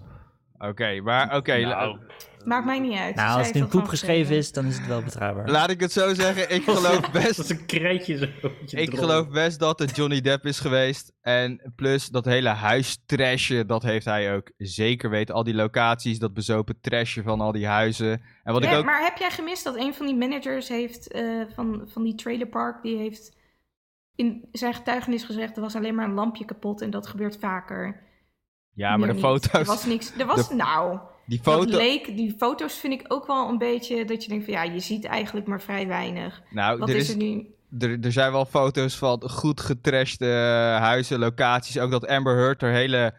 Oké, maar oké. Nou, Maakt mij niet uit. Nou, Zij als het in dat poep geschreven is, dan is het wel betrouwbaar. Laat ik het zo zeggen, ik geloof dat best is een krijtje zo. Ik drol. geloof best dat het Johnny Depp is geweest. En plus dat hele huistrashje, dat heeft hij ook zeker weten. Al die locaties, dat bezopen trashje van al die huizen. En wat ik ook... Maar heb jij gemist dat een van die managers heeft eh, van, van die trailerpark, die heeft in zijn getuigenis gezegd, er was alleen maar een lampje kapot en dat gebeurt vaker. Ja, maar Meer de niet. foto's... Er was niks. Er was, nou, Die dat foto... leek, die foto's vind ik ook wel een beetje dat je denkt van ja, je ziet eigenlijk maar vrij weinig. Nou, Wat er, is is, er nu? er, er zijn wel foto's van goed getrashte eh, huizen, locaties. Ook dat Amber Heard haar hele...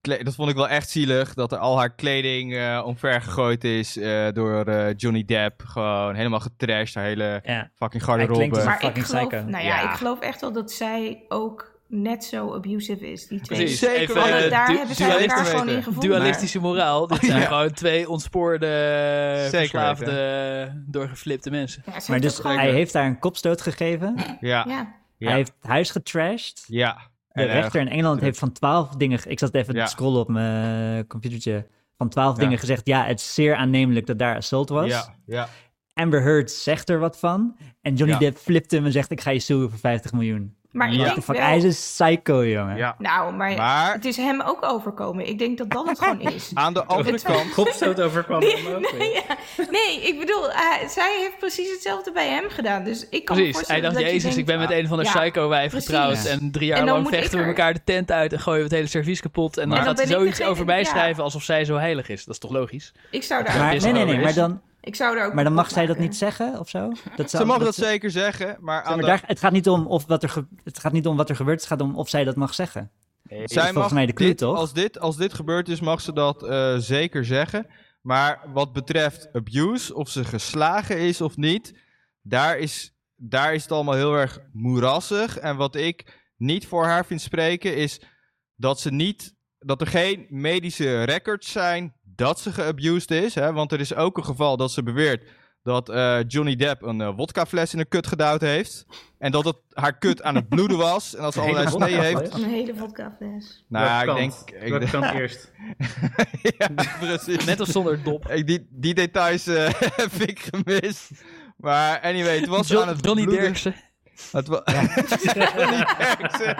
Dat vond ik wel echt zielig. Dat er al haar kleding eh omver gegooid is eh, door eh, Johnny Depp. Gewoon helemaal getrashed. Haar hele Ja. fucking Hij klinkt garderobe. Maar ik fucking geloof, psycho. nou ja, Ja. ik geloof echt wel dat zij ook net zo abusive is, die twee. Precies. Zeker Even. Want eh, daar hebben zij dualisten elkaar gewoon in gevonden. Dualistische moraal. Dit zijn Ja. gewoon twee ontspoorde, Zeker verslaafde, doorgeflipte mensen. Ja, ze Maar dus gewoon- hij heeft daar een kopstoot gegeven. Ja, Ja. ja, Hij heeft het huis getrashed. ja. De En, eh, rechter in Engeland heeft van twaalf dingen... Ik zat even Ja. te scrollen op mijn computertje. Van twaalf Ja. dingen gezegd... Ja, het is zeer aannemelijk dat daar assault was. Ja, ja. Amber Heard zegt er wat van. En Johnny Ja. Depp flipt hem en zegt... Ik ga je suwen voor 50 miljoen. Maar ik Ja. Denk fuck? wel... Hij is een psycho, jongen. ja. Nou, maar, Maar het is hem ook overkomen. Ik denk dat dat het gewoon is. aan de andere Het- kant... Kopstoot overkwam Nee, hem ook weer. nee, ja. nee, ik bedoel, eh, zij heeft precies hetzelfde bij hem gedaan. Dus ik kan me Precies. Hij voorstellen dacht, dat je jezus, denkt, ik ben met een andere Ja, psycho-wijf getrouwd. En drie jaar En lang vechten ik we er- elkaar de tent uit en gooien we het hele servies kapot. En dan gaat hij ik zoiets degene- over mij ja. schrijven alsof zij zo heilig is. Dat is toch logisch? Ik zou daar, Maar, nee, nee, nee. Maar is. dan, ik zou daar ook maar dan mag zij dat niet zeggen of zo? Dat Ze zou- mogen dat ze- zeker zeggen, maar aan maar de... daar, het, gaat niet om of wat er ge- het gaat niet om wat er gebeurt. Het gaat om of zij dat mag zeggen. Zij is volgens mag mij de clue, dit, toch? Als dit, als dit gebeurd is, mag ze dat eh, zeker zeggen. Maar wat betreft abuse, of ze geslagen is of niet, daar is, daar is het allemaal heel erg moerassig. En wat ik niet voor haar vind spreken, is dat ze niet, dat er geen medische records zijn dat ze geabused is. Hè? Want er is ook een geval dat ze beweert dat eh, Johnny Depp een eh, wodkafles in een kut gedouwd heeft. En dat het haar kut aan het bloeden was. En dat ze allerlei sneeën heeft. Een hele vodkafles. Nou, ik denk... kant? Ik denk- kant eerst? ja, precies. Net als zonder dop. Ik, die, die details eh, heb ik gemist. Maar anyway, het was aan het Johnny bloeden. Derksen. Het wa- Johnny Derksen.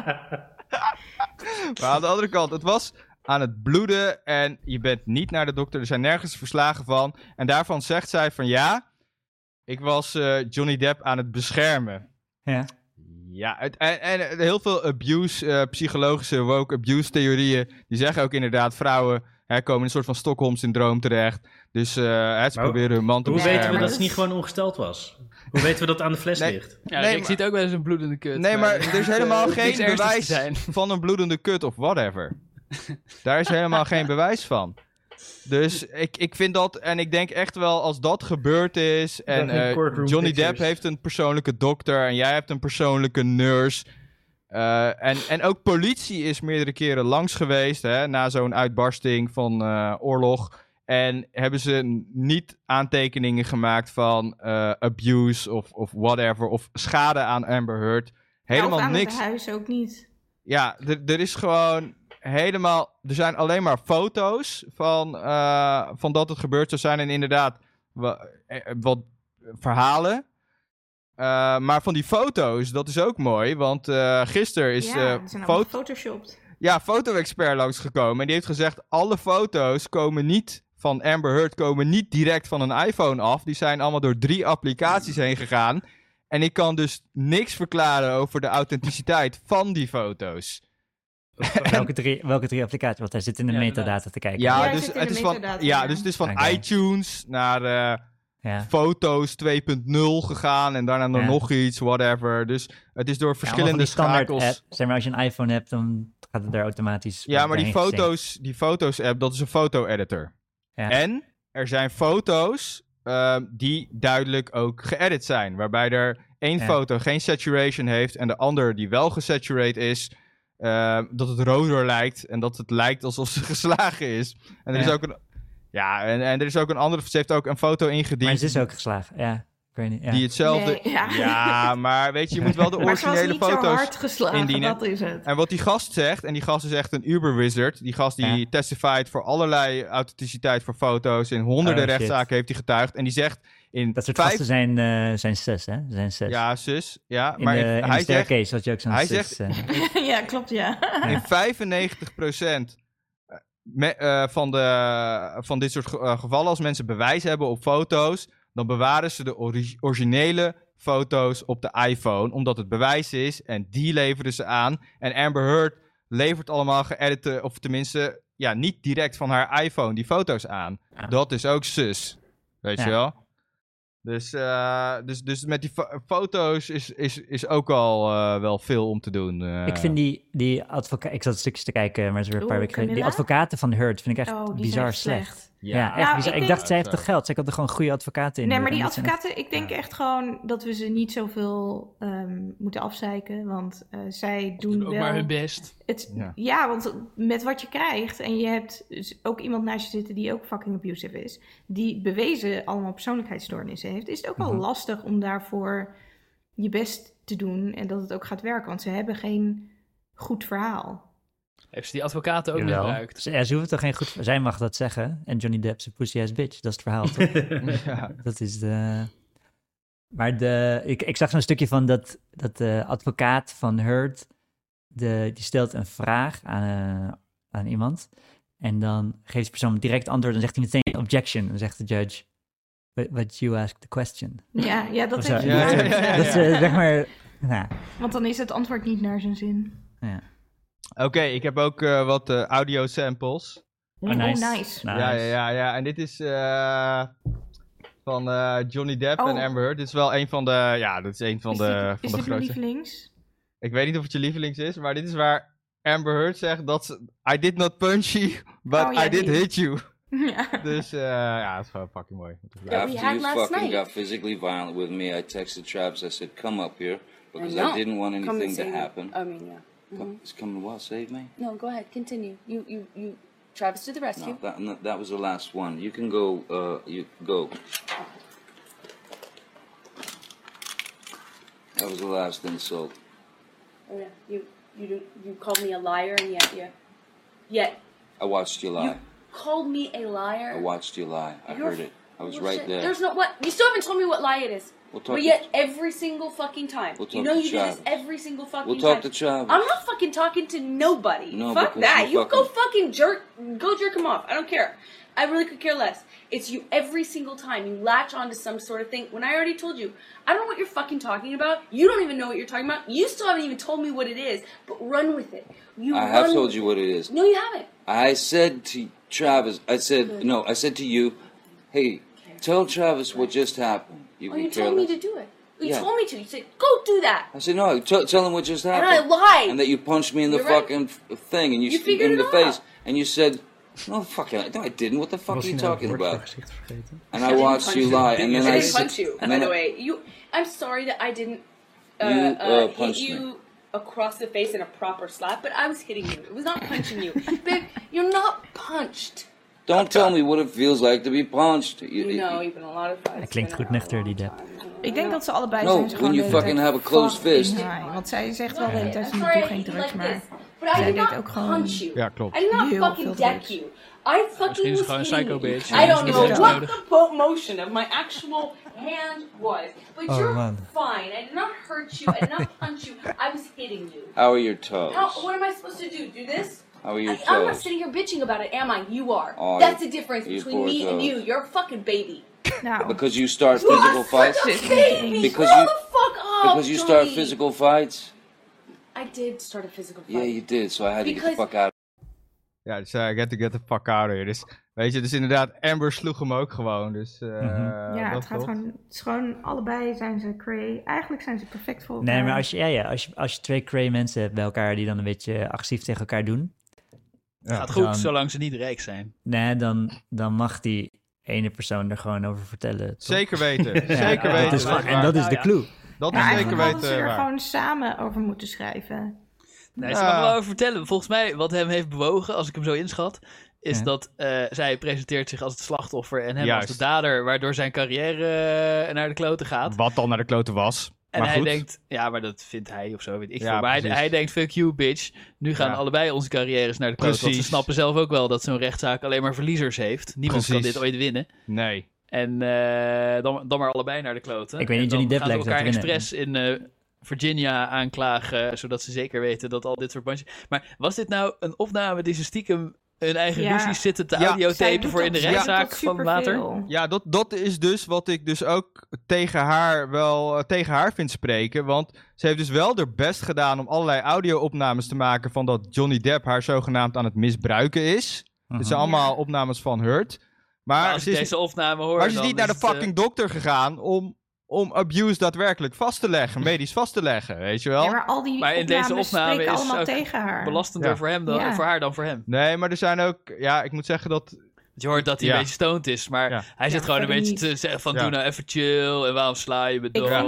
maar aan de andere kant, het was aan het bloeden en je bent niet naar de dokter. Er zijn nergens verslagen van. En daarvan zegt zij van ja, ik was eh, Johnny Depp aan het beschermen. Ja. Ja, het- en, en heel veel abuse, eh, psychologische woke abuse theorieën, die zeggen ook inderdaad vrouwen hè, komen in een soort van Stockholm-syndroom terecht. Dus eh, hè, ze Maar proberen hun man te Hoe weten we maar dat ze niet gewoon ongesteld was? Hoe weten we dat het aan de fles Nee. ligt? Ja, Nee, ik maar- zie het ook wel eens een bloedende kut. Nee, maar er is helemaal geen bewijs zijn. van een bloedende kut of whatever. Daar is helemaal geen bewijs van. Dus ik, ik vind dat, en ik denk echt wel als dat gebeurd is, en eh, Johnny Depp heeft een persoonlijke dokter en jij hebt een persoonlijke nurse. eh, en, en ook politie is meerdere keren langs geweest hè, na zo'n uitbarsting van eh, oorlog. En hebben ze niet aantekeningen gemaakt van eh, abuse of, of whatever, of schade aan Amber Heard. Helemaal Of aan niks. het huis ook niet. Ja, er, er is gewoon helemaal. Er zijn alleen maar foto's van, eh, van dat het gebeurd zou zijn. En inderdaad, wa- eh, wat verhalen. Eh, maar van die foto's, dat is ook mooi. Want eh gisteren is ja, zijn foto, ja, foto-expert langsgekomen. En die heeft gezegd: alle foto's komen niet van Amber Heard, komen niet direct van een iPhone af. Die zijn allemaal door drie applicaties heen gegaan. En ik kan dus niks verklaren over de authenticiteit van die foto's. welke, drie, welke drie applicaties? Want hij zit in de Ja, metadata te kijken. Ja, Ja, dus het is van, ja, dus het is van iTunes naar eh, ja. foto's 2.0 gegaan en daarna nog Ja. nog iets, whatever. Dus het is door verschillende schakels. app. Zeg maar, als je een iPhone hebt, dan gaat het daar automatisch Ja, maar die foto's, die foto's app, dat is een foto-editor. Ja. En er zijn foto's ehm, die duidelijk ook geëdit zijn. Waarbij er één Ja. foto geen saturation heeft en de ander die wel gesaturate is, ehm, dat het roder lijkt en dat het lijkt alsof ze geslagen is. En er Ja. is ook een... Ja, en, en er is ook een andere... Ze heeft ook een foto Maar ingediend. ze is ook geslagen, ja. Ik weet niet. Ja. Die hetzelfde... Nee, ja. ja. maar weet je, je moet wel de Maar ze was originele foto's hard geslagen, indienen. dat is het. En wat die gast zegt, en die gast is echt een uber-wizard. Die gast die Ja. testified voor allerlei authenticiteit voor foto's. In honderden Oh, rechtszaken heeft hij getuigd. En die zegt in Dat soort vijf... gasten zijn, eh, zijn zes, hè? Zijn zes. Ja, zus. Ja, in maar de, in- in de zegt staircase had je ook zo'n hij zus. zegt- eh. ja, klopt, ja. in 95% me- eh, van, de, van dit soort ge- eh, gevallen, als mensen bewijs hebben op foto's, dan bewaren ze de ori- originele foto's op de iPhone, omdat het bewijs is en die leveren ze aan. En Amber Heard levert allemaal geëdite, of tenminste, ja, niet direct van haar iPhone die foto's aan. Ja. Dat is ook sus, weet Ja. je wel? Dus, eh, dus, dus met die fo- foto's is, is, is ook al eh, wel veel om te doen. eh. Ik vind die, die advocaat... Ik zat stukjes te kijken, maar het is weer een paar Oeh, weken geleden. Die advocaten van Hurt vind ik echt Oh, die bizar zijn echt slecht. Ja, Ja. echt Nou, ik Ik, denk- dacht, zij heeft toch geld? Zij kan er gewoon goede advocaten in Nee, maar die advocaten, ik denk echt gewoon dat we ze niet zoveel ehm, moeten afzeiken. Want eh, zij doen Doen ook wel... maar hun best. Het, Ja. ja. want met wat je krijgt, en je hebt dus ook iemand naast je zitten die ook fucking abusive is, die bewezen allemaal persoonlijkheidsstoornissen heeft, is het ook wel Mhm. lastig om daarvoor je best te doen en dat het ook gaat werken. Want ze hebben geen goed verhaal. Heeft ze die advocaten ook Jawel. misbruikt? Ze, ja, ze hoeft toch geen goed... Zij mag dat zeggen. En Johnny Depp zijn pussy ass bitch. Dat is het verhaal, toch? ja. dat is de... Maar de, ik, ik zag zo'n stukje van dat, dat de advocaat van Hurt... De, die stelt een vraag aan, eh, aan iemand. En dan geeft die persoon direct antwoord. En zegt hij meteen objection. Dan zegt de judge... But, but you asked the question. Ja, ja dat Ja, ja, ja, Dat is eh, zeg maar... Nou, Want dan is het antwoord niet naar zijn zin. ja. Oké, ik heb ook eh, wat eh, audio samples. Oh, Oh, nice. Ja, ja, ja, ja. En dit is eh, van eh, Johnny Depp Oh. en Amber Heard. Dit is wel een van de, ja, dit is een van is de, dit, van is de dit grootste. lievelings? Ik weet niet of het je lievelings is, maar dit is waar Amber Heard zegt dat ze, I did not punch you, but Oh, ja, I did die. hit you. ja. Dus eh, ja, dat is gewoon fucking mooi. After we had you last fucking night. got physically violent with me, I texted Travis. I said, "Come up here," because I, didn't want anything to happen. I mean, yeah. Come, it's coming what? Save me? No, go ahead. Continue. You, you, you. Travis to the rescue. No, that, no, that was the last one. You can go. Uh, you go. That was the last insult. Oh yeah. You, you, you called me a liar, and yet, yet, yet I watched you lie. you called me a liar. I watched you lie. I You're heard it. I was right there. There's no what. You still haven't told me what lie it is. We'll talk But to- yet, every single fucking time, We'll you know to you do this every single fucking We'll talk time. to Travis. I'm not fucking talking to nobody. No, Fuck that. you You go fucking- fucking jerk. Go jerk him off. I don't care. I really could care less. It's you every single time. You latch onto some sort of thing. When I already told you, I don't know what you're fucking talking about. You don't even know what you're talking about. You still haven't even told me what it is. But run with it. You I have told you what it is. No, you haven't. I said to Travis, I said, no, I said to you, hey, tell Travis what just happened. You Oh, you told me to do it. You Yeah. told me to. You said, go do that. I said, no, t- tell him what just happened. And happened. I lied. And that you punched me in the You're fucking f- thing and you, You st- figured in it the face. out. And you said, no, fucking, no, I didn't. What the fuck Was are you talking het woord voor about? And I I watched you you. lie. And then I I didn't said, punch you, and by then the I- way. You, I'm sorry that I didn't uh, You, uh, uh, hit you me. across the face in a proper slap, but I was hitting you. It was not punching you, babe. You're not punched. Don't tell me what it feels like to be punched. You, You know, even a lot of fights. Hij klinkt goed nuchter, die Depp. Ik denk dat ze allebei No, zijn ze when you fucking have a closed fist. high. Want zij zegt wel de hele I'm tijd, sorry, ik doe I geen drugs, maar... this, but I zij did deed not ook gewoon punch you. Ja, klopt. I did not heel fucking veel deck drugs. you. I fucking was ze gewoon psycho bitch. I don't know het what the motion of my actual hand was, but Oh, you're man. fine. I did not hurt you. I did not punch you. I was hitting you. How are your toes? How, what am I supposed to do? Do this? How are your I, I'm not sitting here bitching about it, am I? You are. Oh, That's you- the difference you between me and you. You're a fucking baby. Nou, Because you start You physical fights? such a Shit. baby. Because Grow you- the fuck up, Because you start physical fights? I did start a physical fight. Yeah, you did. So I had to get the fuck out. Ja, dus uh, get to get the fuck out of here. Dus, weet je, dus inderdaad, Amber sloeg hem ook gewoon. Dus eh Mhm. ja, het gaat gewoon, het is gewoon, allebei zijn ze cray. Eigenlijk zijn ze perfect voor elkaar. Nee, maar als je, ja, ja, als je, als je twee cray mensen hebt bij elkaar die dan een beetje agressief tegen elkaar doen, Ja. Gaat goed, Dan- zolang ze niet rijk zijn. nee, dan, dan mag die ene persoon er gewoon over vertellen. toch? Zeker weten. Ja, Zeker dat weten. is dat gewoon- is en dat is de clue. Dat Ja, is zeker hadden ze weten er waar. gewoon samen over moeten schrijven. Nee, ze Ja. mag wel over vertellen. Volgens mij, wat hem heeft bewogen, als ik hem zo inschat, is Ja. dat eh, zij presenteert zich als het slachtoffer en hem Juist. als de dader, waardoor zijn carrière eh, naar de kloten gaat. Wat dan naar de kloten was. En maar hij goed. denkt, ja, maar dat vindt hij of zo, weet ik Ja, veel. Maar hij, denkt, fuck you, bitch. Nu gaan Ja. allebei onze carrières naar de kloten. Want ze snappen zelf ook wel dat zo'n rechtszaak alleen maar verliezers heeft. Niemand kan dit ooit winnen. Nee. En eh, dan, dan maar allebei naar de kloten. Ik weet niet, Johnny Depp lijkt elkaar expres in eh, Virginia aanklagen, zodat ze zeker weten dat al dit soort bandjes... Maar was dit nou een opname die ze stiekem hun eigen Ja. ruzies zitten te audiotapen voor in de rechtszaak van later? Ja, dat, dat is dus wat ik dus ook tegen haar wel eh, tegen haar vind spreken. Want ze heeft dus wel haar best gedaan om allerlei audio-opnames te maken van dat Johnny Depp haar zogenaamd aan het misbruiken is. Dit zijn Mhm. allemaal Ja. opnames van Hurt. Maar Maar, als ze is, deze opname hoor, maar ze is niet naar de het, eh, fucking dokter gegaan om, om abuse daadwerkelijk vast te leggen, medisch vast te leggen, weet je wel? Ja, maar al die Maar in deze opnames opname spreken is allemaal ook tegen haar. belastender Ja. voor, hem dan, Ja. voor haar dan voor hem. Nee, maar er zijn ook, ja, ik moet zeggen dat Je hoort dat hij Ja. een beetje stoned is, maar Ja. hij zit Ja, gewoon een beetje niet. te zeggen van Ja. doe nou even chill en waarom sla je me En, eh, wat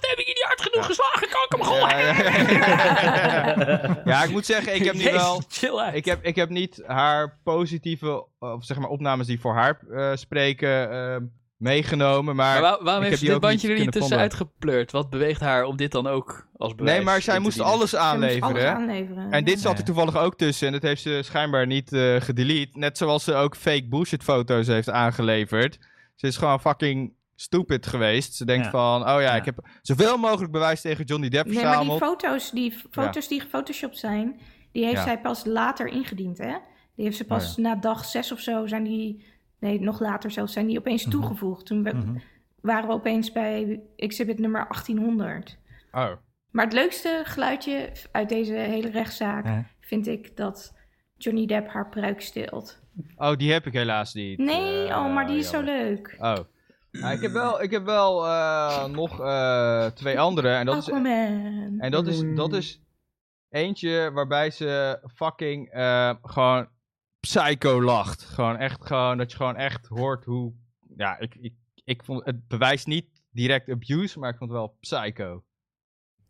heb ik je niet hard genoeg geslagen? Kan ik hem gewoon? Ja, ja, ja, ik moet zeggen, ik heb nu wel. chill uit. Ik heb, ik heb niet haar positieve, of zeg maar opnames die voor haar eh, spreken, eh, meegenomen. Maar, Maar waar- waarom ik heeft dit bandje er niet tussenuit gepleurd? Wat beweegt haar om dit dan ook als bewijs Nee, maar zij moest alles moest aanleveren. alles hè? aanleveren. En dit ja. zat er toevallig ook tussen. En dat heeft ze schijnbaar niet eh gedelete. Net zoals ze ook fake bullshit foto's heeft aangeleverd. Ze is gewoon fucking stupid geweest. Ze denkt Ja. van, oh ja, Ja. ik heb zoveel mogelijk bewijs tegen Johnny Depp Nee, maar die verzameld. foto's die, foto's die gefotoshopt zijn, die heeft Ja. zij pas later ingediend, hè? Die heeft ze pas Oh na dag zes of zo, zijn die, nee, nog later zelfs, zijn die opeens Mhm. toegevoegd. Toen we- Mhm. waren we opeens bij exhibit nummer 1800. Oh. Maar het leukste geluidje uit deze hele rechtszaak vind ik dat Johnny Depp haar pruik steelt. oh, die heb ik helaas niet. Nee, Eh, oh, maar die is zo leuk. Oh. Nou, ik heb wel, ik heb wel eh, nog eh, twee andere. En dat is, Aquaman. en dat is, dat is eentje waarbij ze fucking eh, gewoon psycho lacht. Gewoon echt gewoon, dat je gewoon echt hoort hoe... Ja, ik, ik, ik vond het bewijst niet direct abuse, maar ik vond het wel psycho.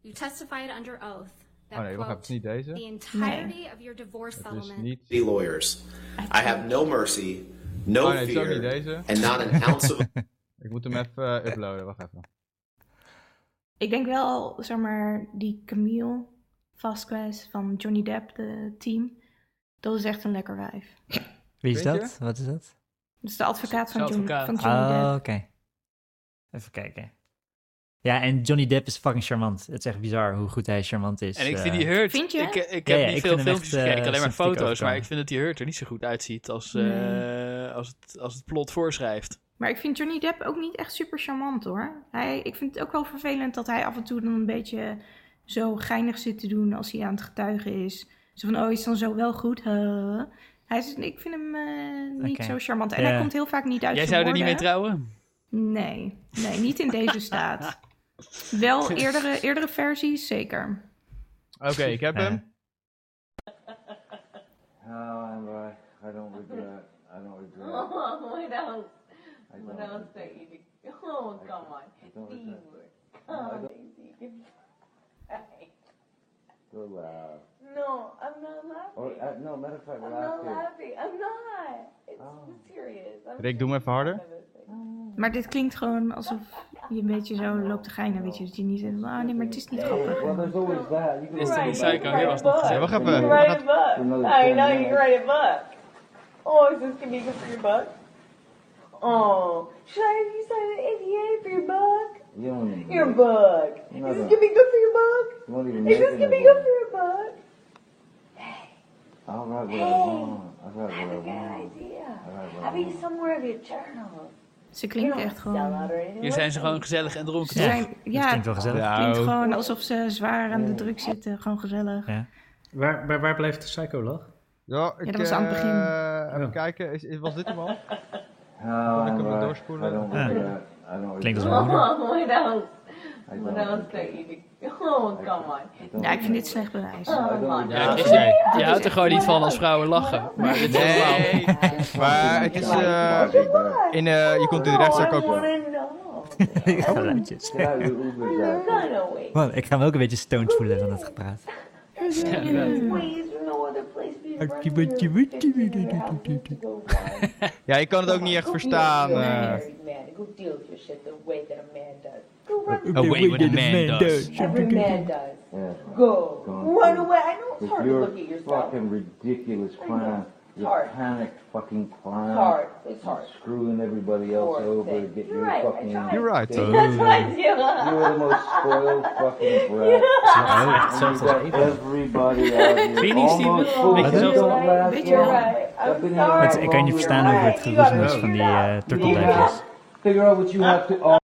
You testified under oath that Oh nee, wacht even, het is niet the deze. entirety of your divorce Het is settlement niet... The lawyers. I have no mercy, no Oh nee, het is ook niet fear, deze. and not an ounce of Ik moet hem even eh, uploaden, wacht even. Ik denk wel, zeg maar, die Camille Vasquez van Johnny Depp, de team. Dat is echt een lekker wijf. Wie is dat? Wat is dat? Dat is de advocaat van, advocaat. van Johnny Oh, Depp. oké. Even kijken. Ja, en Johnny Depp is fucking charmant. Het is echt bizar hoe goed hij charmant is. En ik eh. vind die Hurt... Vind je? Ik, ik Ja, heb ja, niet ik veel filmpjes echt, eh, gekeken, alleen maar foto's. Maar ik vind dat die Hurt er niet zo goed uitziet als, eh, als, het, als het plot voorschrijft. Maar ik vind Johnny Depp ook niet echt super charmant hoor. Hij, ik vind het ook wel vervelend dat hij af en toe dan een beetje zo geinig zit te doen als hij aan het getuigen is. Zo van, oh, is dan zo wel goed? Huh? Hij is, ik vind hem eh, niet Oké. zo charmant. En Ja. hij komt heel vaak niet uit Jij zijn zou er niet mee trouwen? Nee, nee, niet in deze staat. Wel eerdere, eerdere versies, zeker. Oké, ik heb Ja. hem. Oh, I'm right. I don't regret. I don't regret. Oh, what else? I What don't, else that you do? Oh, come on. I don't regret. Oh, Daisy. Hey. Go laugh. No, I'm not Or, laughing. uh, no, matter of fact, I'm not laughing. I'm not. It's Oh. serious. I'm Rick, doe hem even harder. Maar dit klinkt gewoon alsof je een beetje zo loopt te geinen, weet je. Dat je niet zegt, oh nee, maar het is niet grappig. Well, there's always that. You can Is er psycho was nog gezegd? wacht You even. can wacht write a book. I know you can write a book. Oh, is this gonna be good for your book? Oh, should I have you sign an NDA for your book? You don't Your book. Is this no. gonna be good for your book? You Is this it gonna be good for your book? I'll write what I want. I'll write I what I good want. idea. I'll I you somewhere journal? Ze don't echt gewoon... Hier zijn ze gewoon gezellig en dronken. Ze Ja. zijn, ja, klinkt wel gezellig. Ja. het klinkt Nou. gewoon alsof ze zwaar aan de druk zitten. Gewoon gezellig. Ja. Waar, waar, waar blijft de psycho-lach? Ja, ik, dat was aan het begin. eh, even Ja. kijken, is, is- was dit hem al? Oh, Kon ik hem right. doorspoelen? I Ja. I Klinkt als regret. mijn moeder. Oh? Oh, come on. Ja, ik vind dit slecht bewijs. Oh. Ja, je, houdt er gewoon niet van als vrouwen lachen. Maar dit is wel... Nee, maar het is, eh, in, eh, je komt in de rechtszaak ook wel. Geluidjes. Man, ik ga me ook een beetje stoned voelen van dat gepraat. Ja, je kan het ook niet echt verstaan. eh. Go deal with your shit the way that a man does. Go run. Away what a man does. Every man does. Yeah. Go. Go. Run away. I know it's With hard to your look at yourself. fucking ridiculous I know. clown. It's Your hard. panic fucking clown. It's hard. It's hard. Screwing everybody else Poor over thing. to get You're your right. I fucking. tried. You're right. thing. That's what I do. You are the most spoiled fucking brat. Oh, And hetzelfde you als got Eva. everybody out here. Vind je niet, Steven? almost Beetje full hetzelfde. of last Beetje year. wel. Right. I've I'm been here sorry. Het- ik kan je niet verstaan over het geroezemoes van die eh turtelduifjes. Figure out what you have to.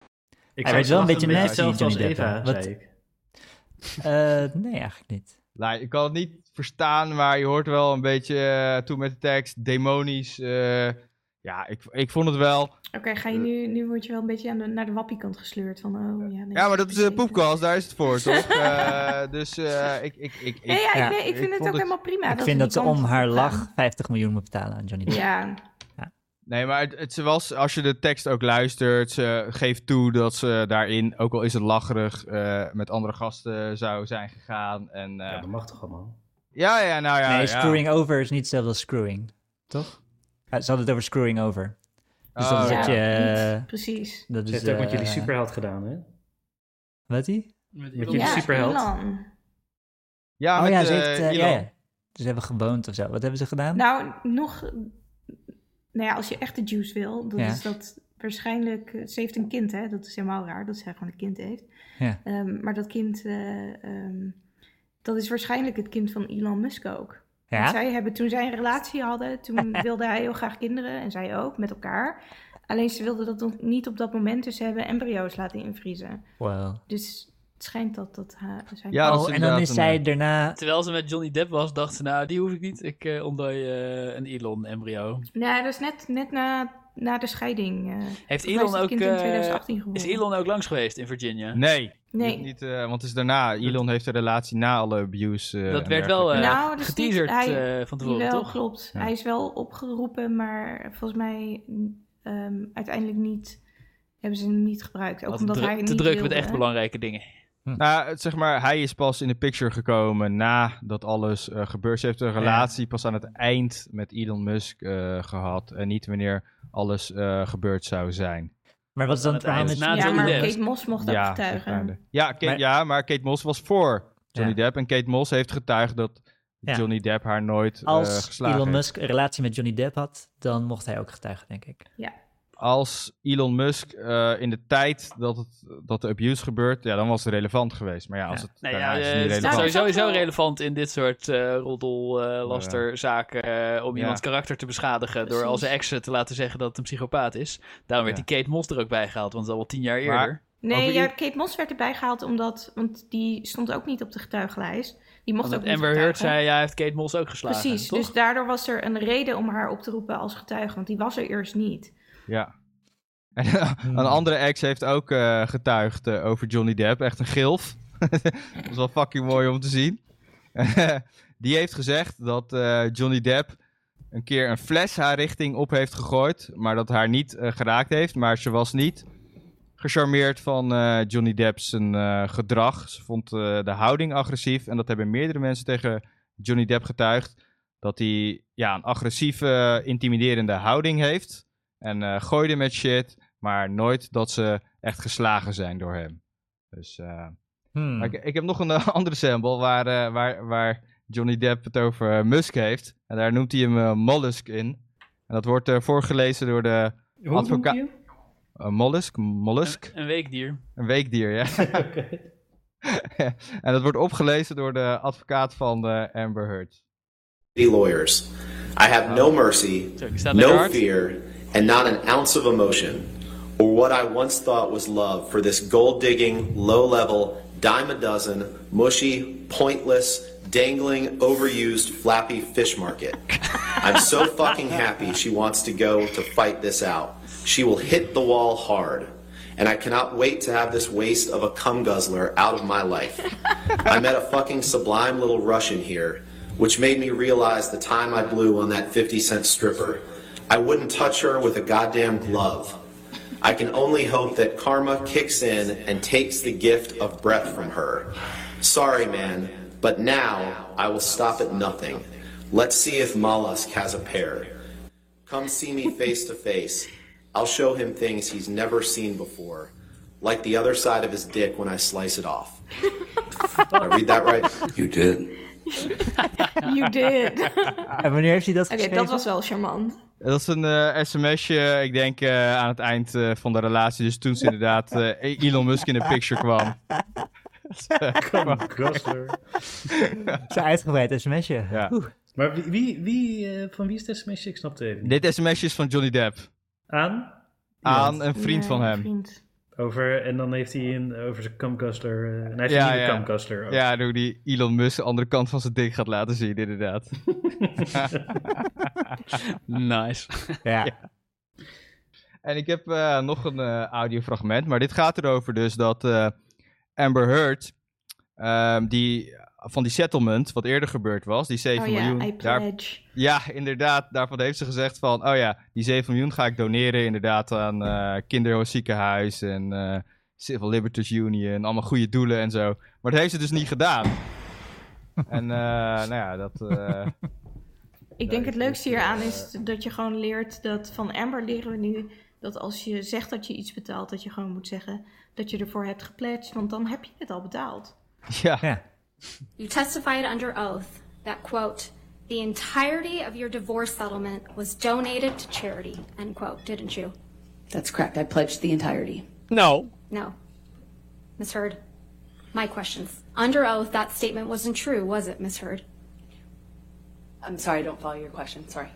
Ik Hij weet wel een beetje nasty, hetzelfde als Eva? Wat- zei ik. Eh, nee, eigenlijk niet. Nou, ik kan het niet verstaan, maar je hoort wel een beetje eh, toe met de tekst, demonisch. eh, ja, ik, ik vond het wel. Oké, ga je nu, nu word je wel een beetje aan de, naar de wappiekant gesleurd van, oh ja. nee, Ja, maar dat is de poepkast, daar is het voor, toch? Eh, dus eh, ik, ik, ik, ik, Nee, ja, Ja. ik, nee, ik vind het ook helemaal prima. ik vind dat ze om haar lach gaan. 50 miljoen moet betalen aan Johnny Depp. Ja, Nee, maar het, het was, als je de tekst ook luistert, ze geeft toe dat ze daarin, ook al is het lacherig, eh, met andere gasten zou zijn gegaan. En, eh, Ja, dat mag toch allemaal? ja, ja, nou ja. nee, ja. screwing over is niet hetzelfde als screwing. Toch? Ja, Ze hadden het over screwing over. Dus dat Oh, is ja, dat je... eh, niet, precies. dat Ze is, heeft ook met jullie superheld gedaan, hè? Wat die? Met jullie superheld. Ja, oh met, ja, ze heeft... ja, ja. Ze hebben geboond of zo. Wat hebben ze gedaan? Nou, nog... Nou ja, als je echt de juice wil, dan Ja. is dat waarschijnlijk... eh, Ze heeft een kind, hè? Dat is helemaal raar, dat zij gewoon een kind heeft. Ja. Ehm, maar dat kind... eh, ehm, dat is waarschijnlijk het kind van Elon Musk ook. Ja? Want Zij hebben, toen zij een relatie hadden, toen wilde hij heel graag kinderen. En zij ook, met elkaar. Alleen ze wilden dat nog niet op dat moment. Dus ze hebben embryo's laten invriezen. Wow. Dus het schijnt dat dat ha- zijn... Ja, oh, en dan is zij een, daarna... Terwijl ze met Johnny Depp was, dacht ze, nou, die hoef ik niet. Ik uh, ontdooi uh, een Elon-embryo. Nee, dat is net, net na, na de scheiding. Uh, Heeft Elon ook... kind in 2018 geboren. is Elon ook langs geweest in Virginia? Nee. Nee. Niet, uh, want het is daarna. Elon heeft een relatie na alle abuse. Uh, dat werd wel uh, nou, dus geteaserd niet, hij, uh, van tevoren, wel, toch? klopt. Ja. Hij is wel opgeroepen, maar volgens mij um, uiteindelijk niet... Hebben ze hem niet gebruikt. Ook Wat omdat dru hij te niet druk wilde. met echt belangrijke dingen. Hm. Nou, zeg maar, hij is pas in de picture gekomen nadat alles uh, gebeurd is. Hij heeft een relatie ja. pas aan het eind met Elon Musk uh, gehad. En niet wanneer alles uh, gebeurd zou zijn. Maar wat is dan het verhaal met... Ja, maar Kate Moss mocht ook ja, getuigen. Ja, Kate, maar... ja, maar Kate Moss was voor Johnny ja. Depp. En Kate Moss heeft getuigd dat ja. Johnny Depp haar nooit uh, Als geslagen Elon heeft. Musk een relatie met Johnny Depp had, dan mocht hij ook getuigen, denk ik. Ja. Als Elon Musk uh, in de tijd dat, het, dat de abuse gebeurt, ja, dan was het relevant geweest. Maar ja, als het, nee, ja, is het niet relevant. Nou, sowieso relevant in dit soort uh, roddel-lasterzaken uh, om iemands karakter te beschadigen door al zijn exen te laten zeggen dat het een psychopaat is. Daarom werd die Kate Moss er ook bij gehaald, want dat is al tien jaar eerder. Nee, ja, Kate Moss werd erbij gehaald omdat, want die stond ook niet op de getuigenlijst. Die mocht ook niet Amber Heard zei, ja, heeft Kate Moss ook geslagen. Precies, toch? dus daardoor was er een reden om haar op te roepen als getuige, want die was er eerst niet. Ja. En een andere ex heeft ook uh, getuigd uh, over Johnny Depp, echt een gilf. dat is wel fucking mooi om te zien. die heeft gezegd dat uh, Johnny Depp een keer een fles haar richting op heeft gegooid, maar dat haar niet geraakt heeft. Maar ze was niet gecharmeerd van Johnny Depp's gedrag. Ze vond de houding agressief. En dat hebben meerdere mensen tegen Johnny Depp getuigd. Dat hij ja, een agressieve, intimiderende houding heeft. En gooide met shit. Maar nooit dat ze echt geslagen zijn door hem. Dus hmm. ik, ik, heb nog een andere sample waar, waar, waar Johnny Depp het over Musk heeft. En daar noemt hij hem mollusk in. En dat wordt voorgelezen door de advocaat. Een mollusk, mollusk. Een, een, weekdier. Een weekdier, ja. en dat wordt opgelezen door de advocaat van de Amber Heard. Lawyers. I have no mercy, no fear, and not an ounce of emotion, or what I once thought was love for this gold-digging, low-level, dime-a-dozen, mushy, pointless, dangling, overused, flappy fish market. I'm so fucking happy she wants to go to fight this out. She will hit the wall hard. And I cannot wait to have this waste of a cum guzzler out of my life. I met a fucking sublime little Russian here, which made me realize the time I blew on that 50 cent stripper. I wouldn't touch her with a goddamn glove. I can only hope that karma kicks in and takes the gift of breath from her. Sorry, man, but now I will stop at nothing. Let's see if Mollusk has a pair. Come see me face to face. I'll show him things he's never seen before, like the other side of his dick when I slice it off. Did I read that right? You did. You did. En wanneer heeft hij dat Oké, geschreven? dat was wel charmant. Dat is een eh, sms'je, ik denk eh, aan het eind eh, van de relatie. Dus toen ze inderdaad eh, Elon Musk in de picture kwam. Gosler. Zo uitgebreid sms'je. Ja. Oeh. Maar wie, wie, wie eh, van wie is het sms'je? Ik snap het even niet. Dit sms'je is van Johnny Depp. Aan? Aan een vriend van hem. Vriend. Over, en dan heeft hij een, over zijn camgustler. eh, en hij heeft Ja, een nieuwe ja. ook. Ja, hoe die Elon Musk de andere kant van zijn dik gaat laten zien, inderdaad. Nice. Ja. En ik heb eh, nog een eh, audiofragment, maar dit gaat erover dus dat eh, Amber Heard, ehm, die, van die settlement, wat eerder gebeurd was, die 7 Oh ja, miljoen. Daar- ja, inderdaad, daarvan heeft ze gezegd van, oh ja, die 7 miljoen ga ik doneren inderdaad aan eh kinderziekenhuis en eh, Civil Liberties Union, allemaal goede doelen en zo. Maar dat heeft ze dus niet gedaan. en eh, nou ja, dat... eh, Ik denk het leukste hieraan is dat je gewoon leert dat van Amber leren we nu dat als je zegt dat je iets betaalt, dat je gewoon moet zeggen dat je ervoor hebt gepledged, want dan heb je het al betaald. ja. You testified under oath that, quote, the entirety of your divorce settlement was donated to charity, end quote, didn't you? That's correct. I pledged the entirety. No. No. Miss Heard, my questions. Under oath, that statement wasn't true, was it, Miss Heard? I'm sorry, I don't follow your question. Sorry.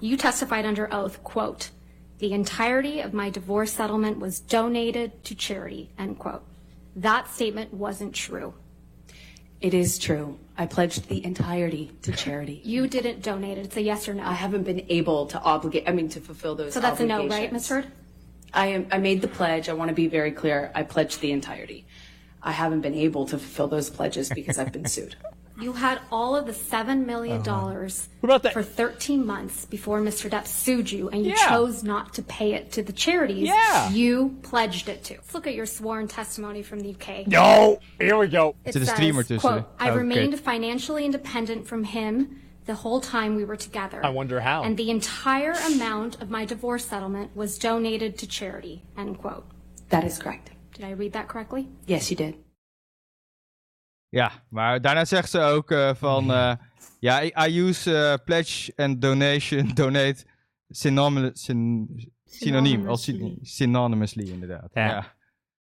You testified under oath, quote, the entirety of my divorce settlement was donated to charity, end quote. That statement wasn't true. It is true. I pledged the entirety to charity. You didn't donate it. It's a yes or no. I haven't been able to obligate, I mean, to fulfill those So that's a no, right, obligations. Miss Heard? I am, I made the pledge. I want to be very clear. I pledged the entirety. I haven't been able to fulfill those pledges because I've been sued. You had all of the $7 million uh-huh. What about that? for 13 months before Mr. Depp sued you, and you Yeah. chose not to pay it to the charities Yeah. you pledged it to. Let's look at your sworn testimony from the UK. No. Here we go. It Zit een says, streamer tussen. quote, I Oh, remained kut. financially independent from him the whole time we were together. I wonder how. And the entire amount of my divorce settlement was donated to charity, end quote. That is correct. Did I read that correctly? Yes, you did. Ja, maar daarna zegt ze ook eh, van... eh, ja, I, I use eh, pledge and donation, donate synonymous, syn- synoniem. Als syn- Synonymously. synonymously, inderdaad. Ja. Ja.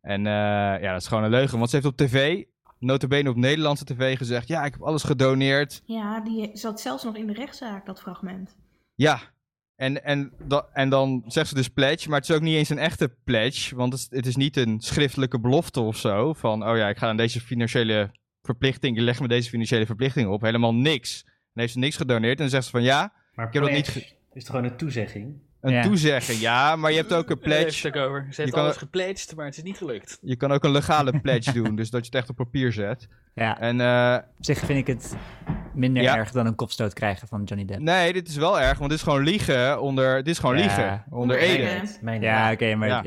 En eh, ja, dat is gewoon een leugen. Want ze heeft op tv, notabene op Nederlandse tv, gezegd... Ja, ik heb alles gedoneerd. Ja, die zat zelfs nog in de rechtszaak, dat fragment. Ja. En, en, da- en dan zegt ze dus pledge, maar het is ook niet eens een echte pledge. Want het is, het is niet een schriftelijke belofte of zo. Van, oh ja, ik ga aan deze financiële verplichting, ik leg me deze financiële verplichting op. Helemaal niks. Dan heeft ze niks gedoneerd en dan zegt ze van, ja, Maar Ik heb dat niet is toch gewoon een toezegging? een Ja. toezegging. Ja, maar je hebt ook een pledge. over. Ze Je heeft kan- alles gepledged, maar het is niet gelukt. Je kan ook een legale pledge doen, dus dat je het echt op papier zet. Ja, En eh, op zich vind ik het minder Ja. erg dan een kopstoot krijgen van Johnny Depp. nee, dit is wel erg, want dit is gewoon liegen onder, dit is gewoon Ja. liegen onder Ede. Ja, oké, maar Ja.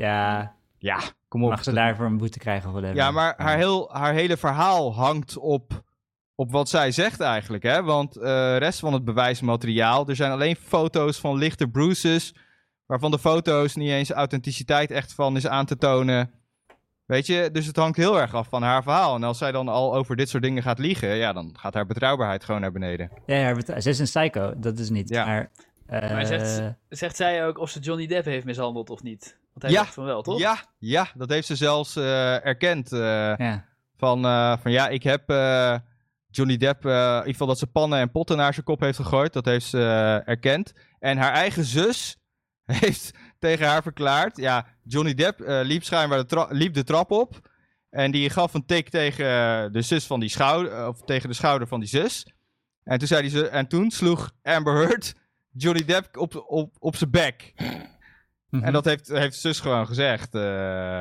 ja. Ja, kom op. mag ze daarvoor een boete krijgen of whatever. Ja, maar haar, heel, haar hele verhaal hangt op, op wat zij zegt eigenlijk. Hè? Want de rest van het bewijsmateriaal, er zijn alleen foto's van lichte bruises, waarvan de foto's niet eens authenticiteit echt van is aan te tonen. Weet je, dus het hangt heel erg af van haar verhaal. En als zij dan al over dit soort dingen gaat liegen, ja, dan gaat haar betrouwbaarheid gewoon naar beneden. Ja, ja, ze is een psycho, dat is niet. Ja. Maar, eh, Maar zegt, zegt zij ook of ze Johnny Depp heeft mishandeld of niet? Want hij Ja. zegt van wel, toch? Ja, ja, dat heeft ze zelfs eh, erkend. eh, ja. Van, eh, van ja, ik heb eh, Johnny Depp, eh, in ieder geval dat ze pannen en potten naar zijn kop heeft gegooid. Dat heeft ze erkend. En haar eigen zus heeft tegen haar verklaard. Ja, Johnny Depp eh, liep schijnbaar de, tra- liep de trap op. En die gaf een tik tegen de zus van die schouder, of tegen de schouder van die zus. En toen, zei die ze, en toen sloeg Amber Heard Johnny Depp op, op, op zijn bek. En dat heeft, heeft zus gewoon gezegd. eh,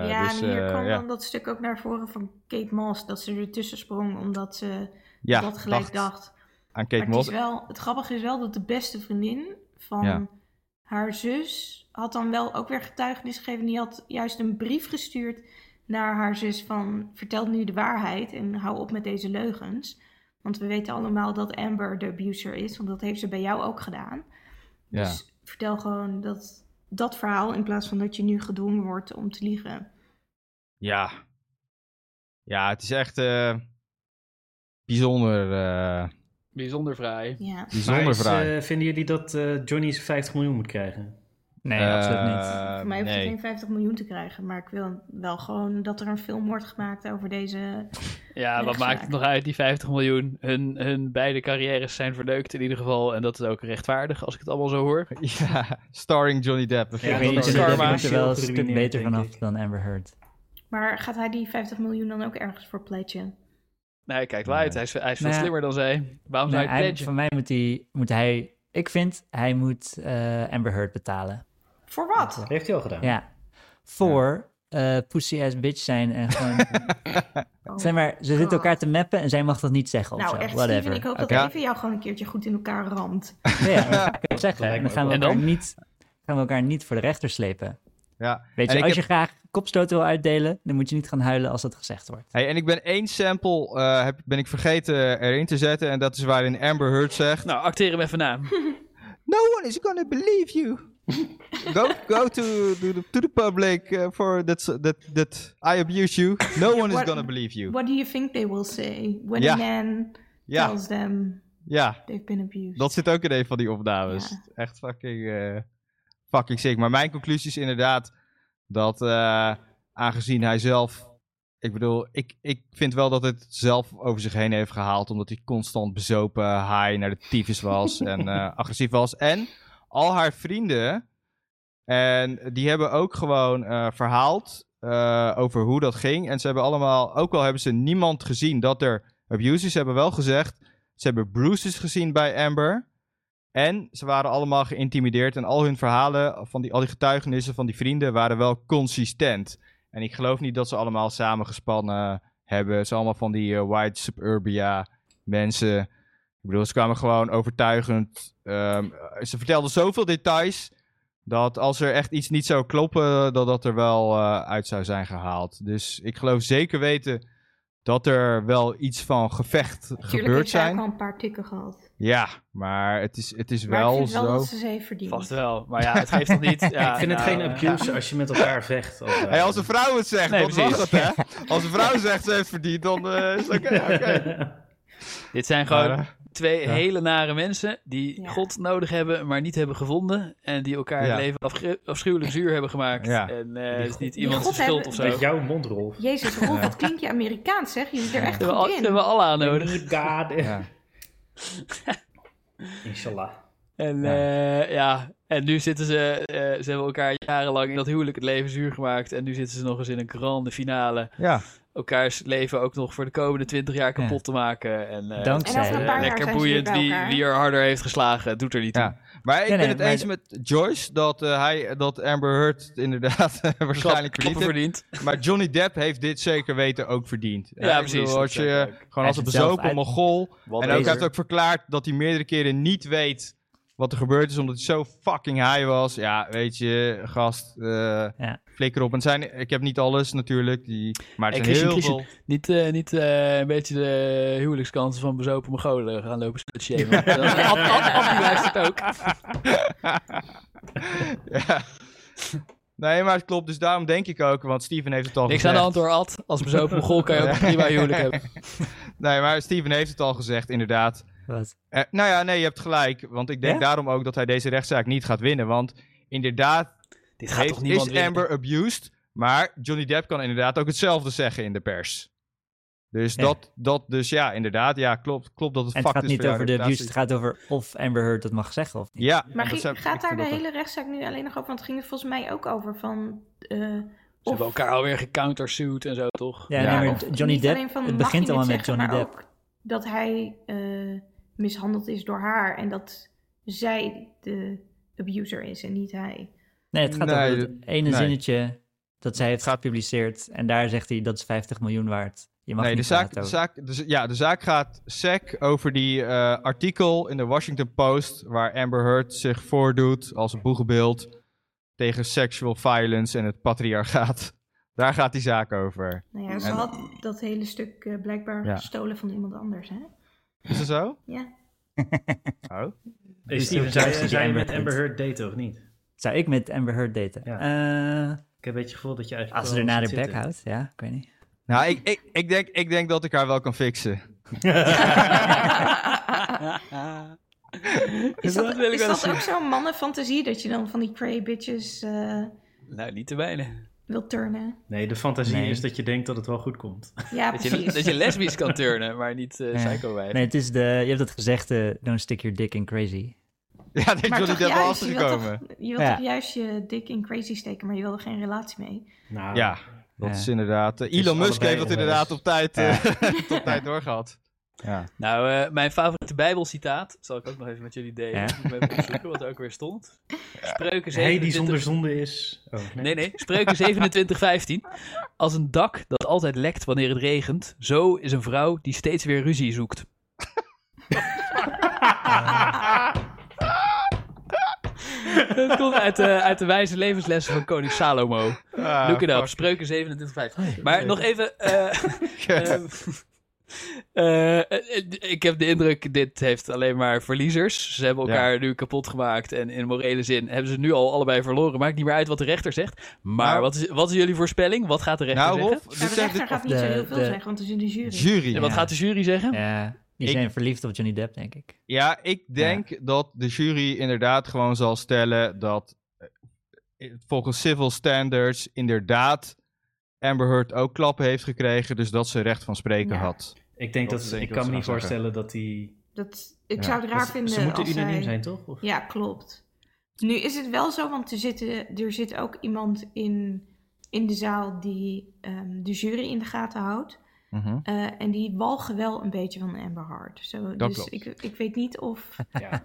ja, dus, en hier eh, kwam ja. dan dat stuk ook naar voren van Kate Moss, dat ze ertussen sprong omdat ze Ja, dat gelijk dacht dacht. aan Kate maar het, Moss. is wel, het grappige is wel dat de beste vriendin van Ja. haar zus had dan wel ook weer getuigenis gegeven. Die had juist een brief gestuurd naar haar zus van vertel nu de waarheid en hou op met deze leugens. Want we weten allemaal dat Amber de abuser is, want dat heeft ze bij jou ook gedaan. Ja. Dus vertel gewoon dat, dat verhaal in plaats van dat je nu gedwongen wordt om te liegen. Ja. Ja, het is echt eh, bijzonder. eh, Bijzonder vrij. Ja. bijzonder Maar is, vrij. eh, vinden jullie dat eh, Johnny zijn 50 miljoen moet krijgen? Nee, Eh, absoluut niet. Voor mij hoeft hij nee. geen 50 miljoen te krijgen, maar ik wil wel gewoon dat er een film wordt gemaakt over deze. Ja, wat maakt het nog uit, die 50 miljoen? Hun, hun beide carrières zijn verneukt in ieder geval. En dat is ook rechtvaardig, als ik het allemaal zo hoor. Ja, starring Johnny Depp. Ja, ik weet niet, karma. Er wel een stuk beter vanaf dan Amber Heard. Maar gaat hij die 50 miljoen dan ook ergens voor pledgen? Nee, hij kijkt wel uit. Hij is, hij is veel Nou slimmer dan zij. Waarom zou hij hij, pledgen? voor mij moet hij, moet hij... Ik vind, hij moet eh, Amber Heard betalen. Voor wat? Dat heeft hij al gedaan. Ja. Voor eh pussy ass bitch zijn en gewoon... Oh zeg maar, ze zitten elkaar te mappen en zij mag dat niet zeggen of Nou, zo. echt, Whatever. Steven, ik hoop dat Oké? even jou gewoon een keertje goed in elkaar ramt. Ja, ja, dat kan ik zeggen. En dan gaan we, elkaar niet, gaan we elkaar niet voor de rechter slepen. Ja. Weet je, als heb- je graag kopstoten wil uitdelen, dan moet je niet gaan huilen als dat gezegd wordt. Hey, en ik ben één sample eh, heb, ben ik vergeten erin te zetten. En dat is waarin Amber Heard zegt... Nou, acteer hem even na. No one is gonna believe you. Go go to, to, the, to the public uh, for that, that, that I abuse you. No one is What- gonna believe you. What do you think they will say when a man tells them Ja, they've been abused? dat zit ook in een van die opnames. Ja. Echt fucking, eh, fucking sick. Maar mijn conclusie is inderdaad dat eh, aangezien hij zelf... Ik bedoel, ik, ik vind wel dat het zelf over zich heen heeft gehaald. Omdat hij constant bezopen, high naar de tyfus was en agressief was. En al haar vrienden, en die hebben ook gewoon eh, verhaald eh, over hoe dat ging. En ze hebben allemaal, ook al hebben ze niemand gezien dat er abuse is, ze hebben wel gezegd... Ze hebben bruises gezien bij Amber. En ze waren allemaal geïntimideerd. En al hun verhalen, van die, al die getuigenissen van die vrienden, waren wel consistent. En ik geloof niet dat ze allemaal samengespannen hebben. Ze allemaal van die eh, white suburbia mensen. Ik bedoel, ze kwamen gewoon overtuigend. ehm, ze vertelden zoveel details. Dat als er echt iets niet zou kloppen, dat dat er wel eh, uit zou zijn gehaald. Dus ik geloof zeker weten dat er wel iets van gevecht gebeurd heeft zij ook zijn. al een paar tikken gehad. Ja, maar het is, het is Maar ik wel vind wel zo. dat ze ze heeft verdiend. Vast wel. Maar ja, het geeft toch niet... Ja, ik vind het geen abuse als je met elkaar vecht. Als, Hey, als een vrouw het zegt, Nee, dan mag precies. het, hè? Als een vrouw zegt ze heeft verdiend, dan eh, is het oké. oké. Dit zijn gewoon Maar, eh, twee ja. hele nare mensen die God nodig hebben, maar niet hebben gevonden. En die elkaar Ja. het leven afschuwelijk zuur hebben gemaakt. Ja. En eh, het is niet iemands schuld hebben- of zo. Met jouw mond, Rolf. Jezus, Rolf, wat klink je Amerikaans, zeg. Je zit er echt We hebben, goed al, in. we hebben alle aan nodig. God. Inshallah. En Ja. ja. ja, en nu zitten ze, eh, ze hebben elkaar jarenlang in dat huwelijk het leven zuur gemaakt. En nu zitten ze nog eens in een grande finale. Ja. Elkaars leven ook nog voor de komende twintig jaar kapot Ja. te maken. En, eh, Dankzij- En over een paar eh, jaar lekker zijn ze boeiend wie, wie er harder heeft geslagen. Het doet er niet toe. Maar ik Nee, ben nee, het eens de- met Joyce dat, eh, hij, dat Amber Heard inderdaad waarschijnlijk heeft. verdiend. Maar Johnny Depp heeft dit zeker weten ook verdiend. Ja, ik precies, bedoel, als je gewoon als een bezopen uit- mogol. En ook, hij heeft ook verklaard dat hij meerdere keren niet weet wat er gebeurd is, omdat hij zo fucking high was. Ja, weet je, gast, eh Ja. Flikker op. En het zijn, ik heb niet alles natuurlijk, die, maar zijn Christian, heel Christian, veel... Niet, eh, niet eh, een beetje de huwelijkskansen van bezopen Mongolen gaan lopen luistert ook. ja. Nee, maar het klopt. Dus daarom denk ik ook, want Steven heeft het al Niks aan gezegd. de hand hoor, Ad. Als bezopen Mongool kan je ook een prima huwelijk hebben. Nee, maar Steven heeft het al gezegd, inderdaad. Wat? Eh, nou ja, nee, je hebt gelijk. Want ik denk Ja? daarom ook dat hij deze rechtszaak niet gaat winnen. Want inderdaad Dit gaat heeft, toch niemand is winnen? Amber abused. Maar Johnny Depp kan inderdaad ook hetzelfde zeggen in de pers. Dus, Ja. dat, dat, dus ja, inderdaad. Ja, klopt, klopt dat het En het fucked gaat niet over de abuse, het gaat over of Amber Heard dat mag zeggen of niet. Ja, Maar ging- gaat daar de dat hele rechtszaak nu alleen nog over? Want het ging er volgens mij ook over van... eh, Ze of, hebben elkaar alweer gecountersued en zo, toch? Ja, Ja, nee, maar Johnny Depp, van, het begint allemaal met Johnny Depp. ook dat hij eh, mishandeld is door haar en dat zij de abuser is en niet hij. Nee, het gaat Nee, over het ene nee. zinnetje dat zij heeft gepubliceerd. En daar zegt hij dat is 50 miljoen waard. Je mag Nee, de zaak, de, zaak, de, ja, de zaak gaat sec over die eh, artikel in de Washington Post... waar Amber Heard zich voordoet als een boegenbeeld... tegen sexual violence en het patriarchaat. Daar gaat die zaak over. Nou ja, ze En- had dat hele stuk eh, blijkbaar Ja. gestolen van iemand anders, hè? Is dat zo? Ja. Oh. Dus Steven, Amber met Amber Heard. Daten of niet? Zou ik met Amber Heard daten? Ja. Eh, Ik heb een beetje het gevoel dat je eigenlijk als ze er naar de bek houdt, ja, ik weet niet. Nou, ik, ik, ik, denk, ik denk dat ik haar wel kan fixen. Is Dat dat, wil is dat ook zo'n mannenfantasie dat je dan van die cray bitches eh Nou, niet te weinig. wilt turnen? Nee, de fantasie Nee. is dat je denkt dat het wel goed komt. Ja, Dat je, dat je lesbisch kan turnen, maar niet eh Ja. psycho-wijf. Nee, het is de, je hebt het gezegde, don't stick your dick in crazy. Ja, dat Johnny toch Depp wel juist, je wilt, toch, achtergekomen. je wilt Ja. toch juist je dik in crazy steken, maar je wil er geen relatie mee. Nou, Ja, dat Ja. is inderdaad... eh, is Elon Musk heeft dat inderdaad op tijd, eh, op tijd doorgehad. Ja. Nou, eh, mijn favoriete bijbelcitaat zal ik ook nog even met jullie delen. Ja. Ik moet even opzoeken wat er ook weer stond. Spreuken Hij die 27... zonder zonde is. Oh, nee. Nee, nee. Spreuken 27, 15. Als een dak dat altijd lekt wanneer het regent, zo is een vrouw die steeds weer ruzie zoekt. Het komt uit de, uit de wijze levenslessen van koning Salomo. Ah, Look it up, fuck. Spreuken 27, 15. Maar nog even... eh, ehm, eh, eh, ik heb de indruk, dit heeft alleen maar verliezers. Ze hebben elkaar nu kapot gemaakt. En in morele zin hebben ze nu al allebei verloren. Maakt niet meer uit wat de rechter zegt. Maar Nou- wat, is, wat is jullie voorspelling? Wat gaat de rechter Nou, zeggen? Rolf, dit de rechter gaat niet de- zo heel veel de- zeggen, want het is in de jury. jury. En wat Ja. gaat de jury zeggen? Ja, die Ik- zijn verliefd op Johnny Depp, denk ik. Ja, ik denk dat de jury inderdaad gewoon zal stellen dat eh, volgens civil standards inderdaad Amber Heard ook klappen heeft gekregen, dus dat ze recht van spreken Ja. had. Ik denk Dat dat, denk ik kan me niet zeggen. voorstellen dat die... Dat, ik Ja. zou het raar dat- vinden Ze moeten als unaniem hij- zijn, toch? Of? Ja, klopt. Nu is het wel zo, want er, zitten, er zit ook iemand in, in de zaal die ehm, de jury in de gaten houdt. Mhm. Eh, en die walgen wel een beetje van Amber Heard. Zo, dus klopt. ik, ik weet niet of... Ja.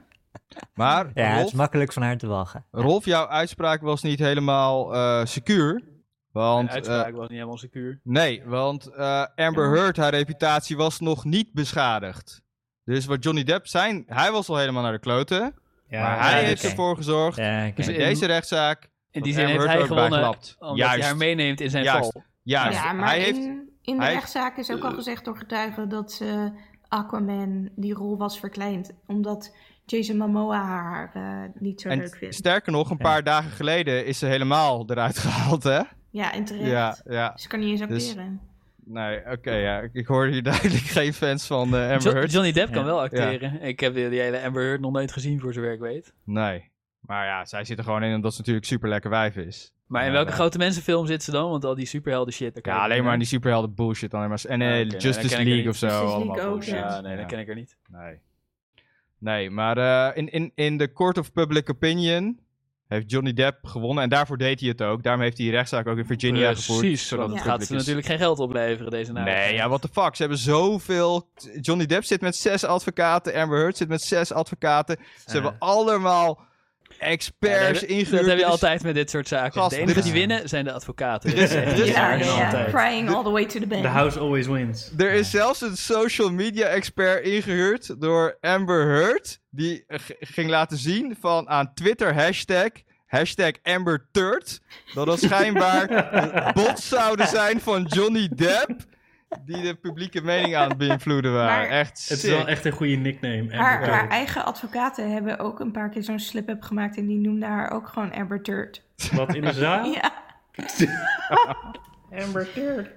Maar Ja, het is makkelijk van haar te walgen. Rolf, jouw uitspraak was niet helemaal eh secuur. Want, uitspraak eh, was niet helemaal secuur. nee, want eh, Amber Heard, haar reputatie was nog niet beschadigd. Dus wat Johnny Depp zijn, hij was al helemaal naar de kloten. Ja, maar hij ja, heeft ervoor gezorgd, Ja. Dus in in- deze rechtszaak, In die zin heeft hij gewonnen, omdat Juist. hij haar meeneemt in zijn Juist. val. Juist, Ja, maar hij heeft... in, de hij- rechtszaak is ook al gezegd door getuigen dat ze Aquaman die rol was verkleind. Omdat Jason Momoa haar eh, niet zo En leuk vindt. sterker nog, een paar dagen geleden is ze helemaal eruit gehaald, hè? Ja, en terecht. Ja, ja. Ze kan niet eens Dus- acteren. Nee, oké, ja. Ik, ik hoor hier duidelijk geen fans van eh Amber Heard. Johnny Depp kan wel acteren. Ik heb die, die hele Amber Heard nog nooit gezien voor zover ik weet. Nee. Maar ja, zij zit er gewoon in omdat ze natuurlijk super lekker wijf is. Maar in welke grote mensenfilm zit ze dan? Want al die superhelden shit. daar Ja, alleen maar naar. die superhelden bullshit. Alleen maar, en eh, Ah, oké, nee, dan Justice ken ik er League niet. of zo. Justice allemaal League ook, bullshit. ja. Ja, nee, dat ken ik er niet. Nee. Nee, maar eh, in, in, in de Court of Public Opinion heeft Johnny Depp gewonnen. En daarvoor deed hij het ook. Daarom heeft hij die rechtszaak ook in Virginia gevoerd. Precies, Zodat want het het gaat publiek ze is. natuurlijk geen geld opleveren, deze naam. Nee, ja, what the fuck. Ze hebben zoveel... Johnny Depp zit met zes advocaten. Amber Heard zit met zes advocaten. Ze hebben allemaal experts dat, ingehuurd. dat heb je altijd met dit soort zaken. Gast, de enige die winnen zijn de advocaten. Ja, ja. Crying all the way to the bank. The house always wins. Er is zelfs een social media expert ingehuurd door Amber Heard. Die ging laten zien van aan Twitter hashtag, hashtag Amber Turd. Dat dat schijnbaar bots zouden zijn van Johnny Depp. Die de publieke mening aan het beïnvloeden waren. Maar- echt Het is sick. wel echt een goede nickname. Haar, haar eigen advocaten hebben ook een paar keer zo'n slip-up gemaakt en die noemden haar ook gewoon Amber Turd. Wat in de zaal? Ja. Amber Turd.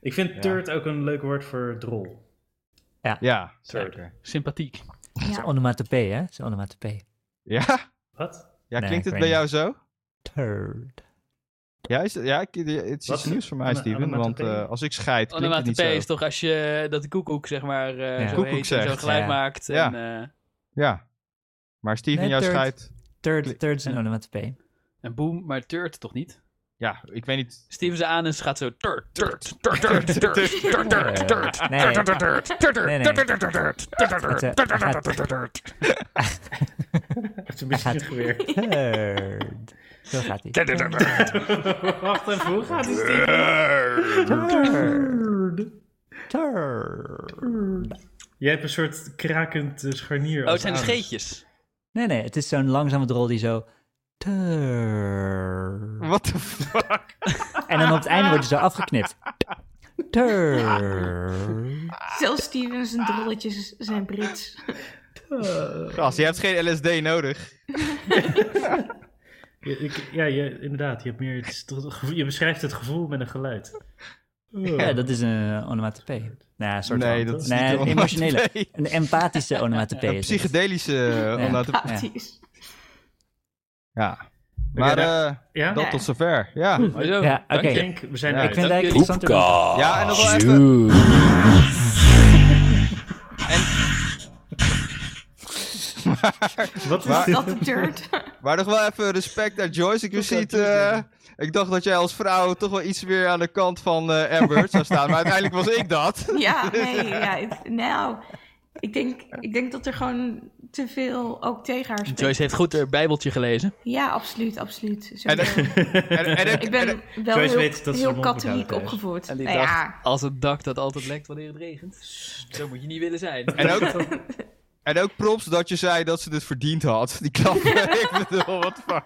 Ik vind Ja. turd ook een leuk woord voor drol. Ja, zeker. Sympathiek. Het is Ja. onomatopee, hè? Het is onomatopee. Ja? Wat? Ja, Nee, klinkt het bij jou zo? Turd. Ja, is, ja het is nieuws voor mij, Steven. Want als ik scheid, klinkt het niet zo. is toch als je dat de koekoek, zeg maar, uh, ja. zo, koekoek heet, zegt, ja. maakt. Ja. En, uh... ja. Maar Steven, nee, jouw scheid... Turd, turd is een onomatopee. En boem maar turd toch niet? Ja, ik weet niet. Steven en anus gaat zo. turd, een beetje turd, zo gaat hij. Wacht even, hoe gaat die Turd. Turd. Je hebt een soort krakend eh, scharnier. Oh, het zijn de scheetjes. Nee, nee, het is zo'n langzame drol die zo... Turd. What the fuck? En dan op het einde wordt je zo afgeknipt. computer. Zelfs Steven zijn drolletjes zijn Brits. Gast, je hebt geen LSD nodig. Ja, ik- ja, je, inderdaad. Je, hebt meer, het is toch het gevoel- je beschrijft het gevoel met een geluid. Ja, dat is een onomatopee. Nou, een soort Nee, van. dat is nee, een emotionele. Een empathische onomatopee. Een psychedelische Ja. onomatopee. Ja. Ja. Maar eh, Ja? dat Ja. tot zover. Ja. Ja, oké. Ik denk, we zijn Ja, uit. Ik vind het dan- Ja, en nog wel even... Wat Maar- Dat de dirt. Maar nog wel even respect naar Joyce. Ik wist niet... eh, ik dacht dat jij als vrouw toch wel iets meer aan de kant van eh Amber zou staan. Maar uiteindelijk was ik dat. Ja, nee, ja. het- nou, ik denk, ik denk dat er gewoon te veel ook tegen haar spreekt. Joyce heeft goed haar bijbeltje gelezen. Ja, absoluut, absoluut. En, en, en, ik ben wel Joyce heel, weet dat katholiek opgevoed. En die Nou dacht, ja, als het dak dat altijd lekt wanneer het regent. Zo moet je niet willen zijn. En ook, en ook props dat je zei dat ze dit verdiend had. Die klap. ik bedoel, wat fuck.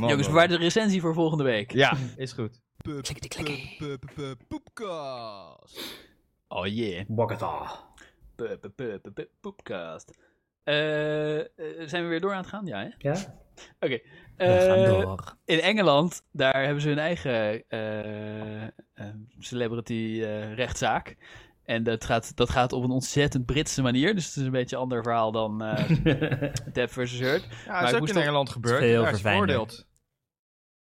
Man, Jongens, bewaar de recensie voor volgende week. Ja, is goed. Oh yeah. Pu- Poepcast. Eh, eh, zijn we weer door aan het gaan? Ja, hè? Ja? Oké. We gaan Eh, door. In Engeland, daar hebben ze hun eigen eh, eh, celebrity eh, rechtszaak. En dat gaat, dat gaat op een ontzettend Britse manier. Dus het is een beetje een ander verhaal dan eh Depp versus Heard. Ja, Maar dat is ik ook moest in Engeland gebeurd. veel verfijnder. veroordeeld.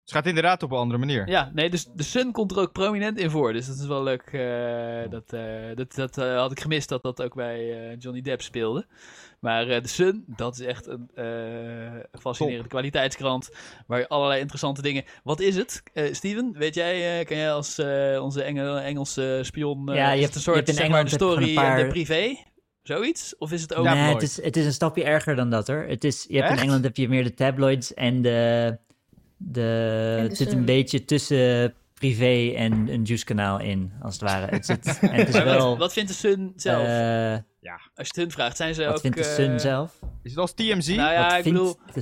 Het gaat inderdaad op een andere manier. Ja, nee, dus de Sun komt er ook prominent in voor. Dus dat is wel leuk. eh, dat eh, dat, dat eh, had ik gemist dat dat ook bij eh, Johnny Depp speelde. Maar eh, de Sun, dat is echt een eh, fascinerende kwaliteitskrant. Waar je allerlei interessante dingen. Wat is het? Eh, Steven, weet jij, eh, kan jij als eh, onze Engel, Engelse spion. eh, Ja, je hebt- een soort, zeg maar, de story en de paar- privé? Zoiets? Of is het ook. nee, het is, het is een stapje erger dan dat hoor. Het is, je hebt in? Engeland heb je meer de tabloids en de. de En de het zit een beetje tussen privé en een juice-kanaal in, als het ware. Het, zit, en het is wat, wel. wat vindt de Sun zelf? eh, Als je het hun vraagt, zijn ze wat ook. vindt de eh, Sun zelf? Is het als TMZ? Nou ja, wat ik bedoel. de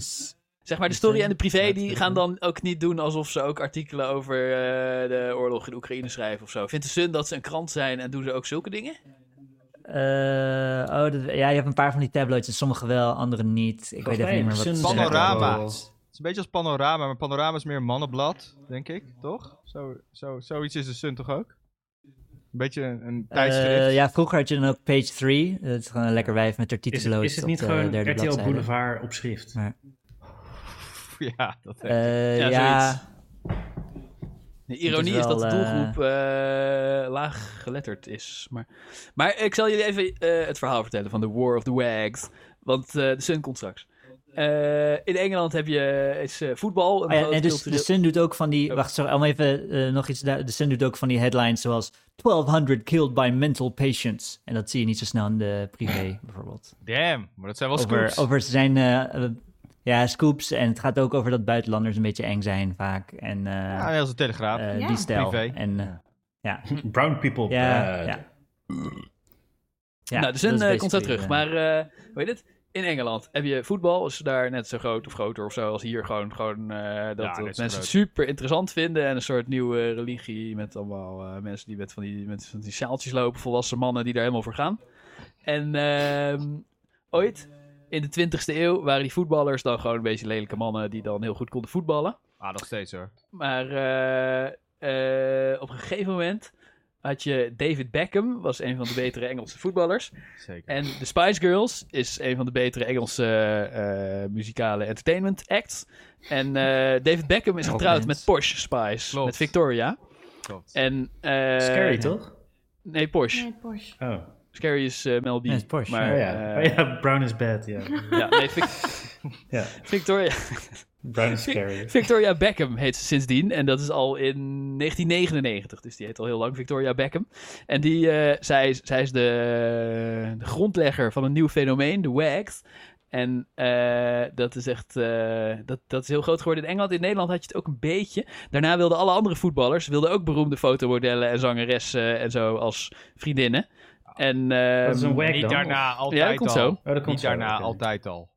Zeg maar, de de story Sun? en de privé, Ja, die gaan dan ook niet doen alsof ze ook artikelen over eh, de oorlog in Oekraïne schrijven of zo. Vindt de Sun dat ze een krant zijn en doen ze ook zulke dingen? Eh, oh, dat- ja, je hebt een paar van die tabloids en sommige wel, andere niet. Ik weet even niet meer wat. Panorama. Het is een beetje als panorama, maar panorama is meer een mannenblad, denk ik, toch? Zo, zo, zoiets is de Sun toch ook? Een beetje een, een tijdschrift. Eh, ja, vroeger had je dan ook Page 3. Dat is gewoon een lekker wijf met haar Is, titelloos is het op niet de gewoon derde RTL bladzijde. Boulevard op schrift? Maar, ja, dat eh, Ja, ja, zoiets. De ironie Het is, is dat de wel, doelgroep eh, laag geletterd is. Maar, maar ik zal jullie even eh, het verhaal vertellen van de War of the Wags. Want eh, de Sun komt straks. Eh, in Engeland heb je is, eh, voetbal. Een Oh ja, groot nee, dus cultureel- de Sun doet ook van die... Oh. Wacht, sorry, om even eh, nog iets... De Sun doet ook van die headlines zoals... 1200 killed by mental patients. En dat zie je niet zo snel in de privé, bijvoorbeeld. Damn, maar dat zijn wel Over, scoops. over zijn... eh, eh, ja, scoops. En het gaat ook over dat buitenlanders een beetje eng zijn vaak. En eh, Ja, als de Telegraaf. eh, die stijl. Privé. En, eh, ja, Brown people. ja, bad. ja. Ja, nou, de Sun eh, komt zo terug. eh, Maar, eh, hoe heet het? In Engeland heb je voetbal, is daar net zo groot of groter of zo als hier. Gewoon, gewoon eh, dat, Ja, mensen groot. het super interessant vinden. En een soort nieuwe religie met allemaal eh, mensen die met van die, met van die sjaaltjes lopen. Volwassen mannen die daar helemaal voor gaan. En ehm, ooit, in de 20e eeuw, waren die voetballers dan gewoon een beetje lelijke mannen die dan heel goed konden voetballen. Ah, nog steeds hoor. Maar eh, op een gegeven moment had je David Beckham, was een van de betere Engelse voetballers. Zeker. En de Spice Girls is een van de betere Engelse eh, muzikale entertainment acts. En eh, David Beckham is Ook getrouwd met Porsche Spice, Klopt. met Victoria. Klopt. En, eh, Scary, toch? Nee, Porsche. Nee, Porsche. Oh. Scary is eh, Mel B. Is Porsche. Maar, oh, ja. oh ja, Brown is bad, ja. ja, nee, Vic- ja. Victoria. Brown is scary. Victoria Beckham heet ze sindsdien. En dat is al in 1999. Dus die heet al heel lang Victoria Beckham. En die, eh, zij, is- zij is de, de grondlegger van een nieuw fenomeen, de WAGs. En eh, dat is echt eh, dat, dat is heel groot geworden in Engeland. In Nederland had je het ook een beetje. Daarna wilden alle andere voetballers wilden ook beroemde fotomodellen en zangeressen en zo als vriendinnen. En, eh, Dat is een wag Niet dan? daarna, of? altijd Ja, dat komt al. zo. Oh, dat komt Niet zo, daarna, altijd al.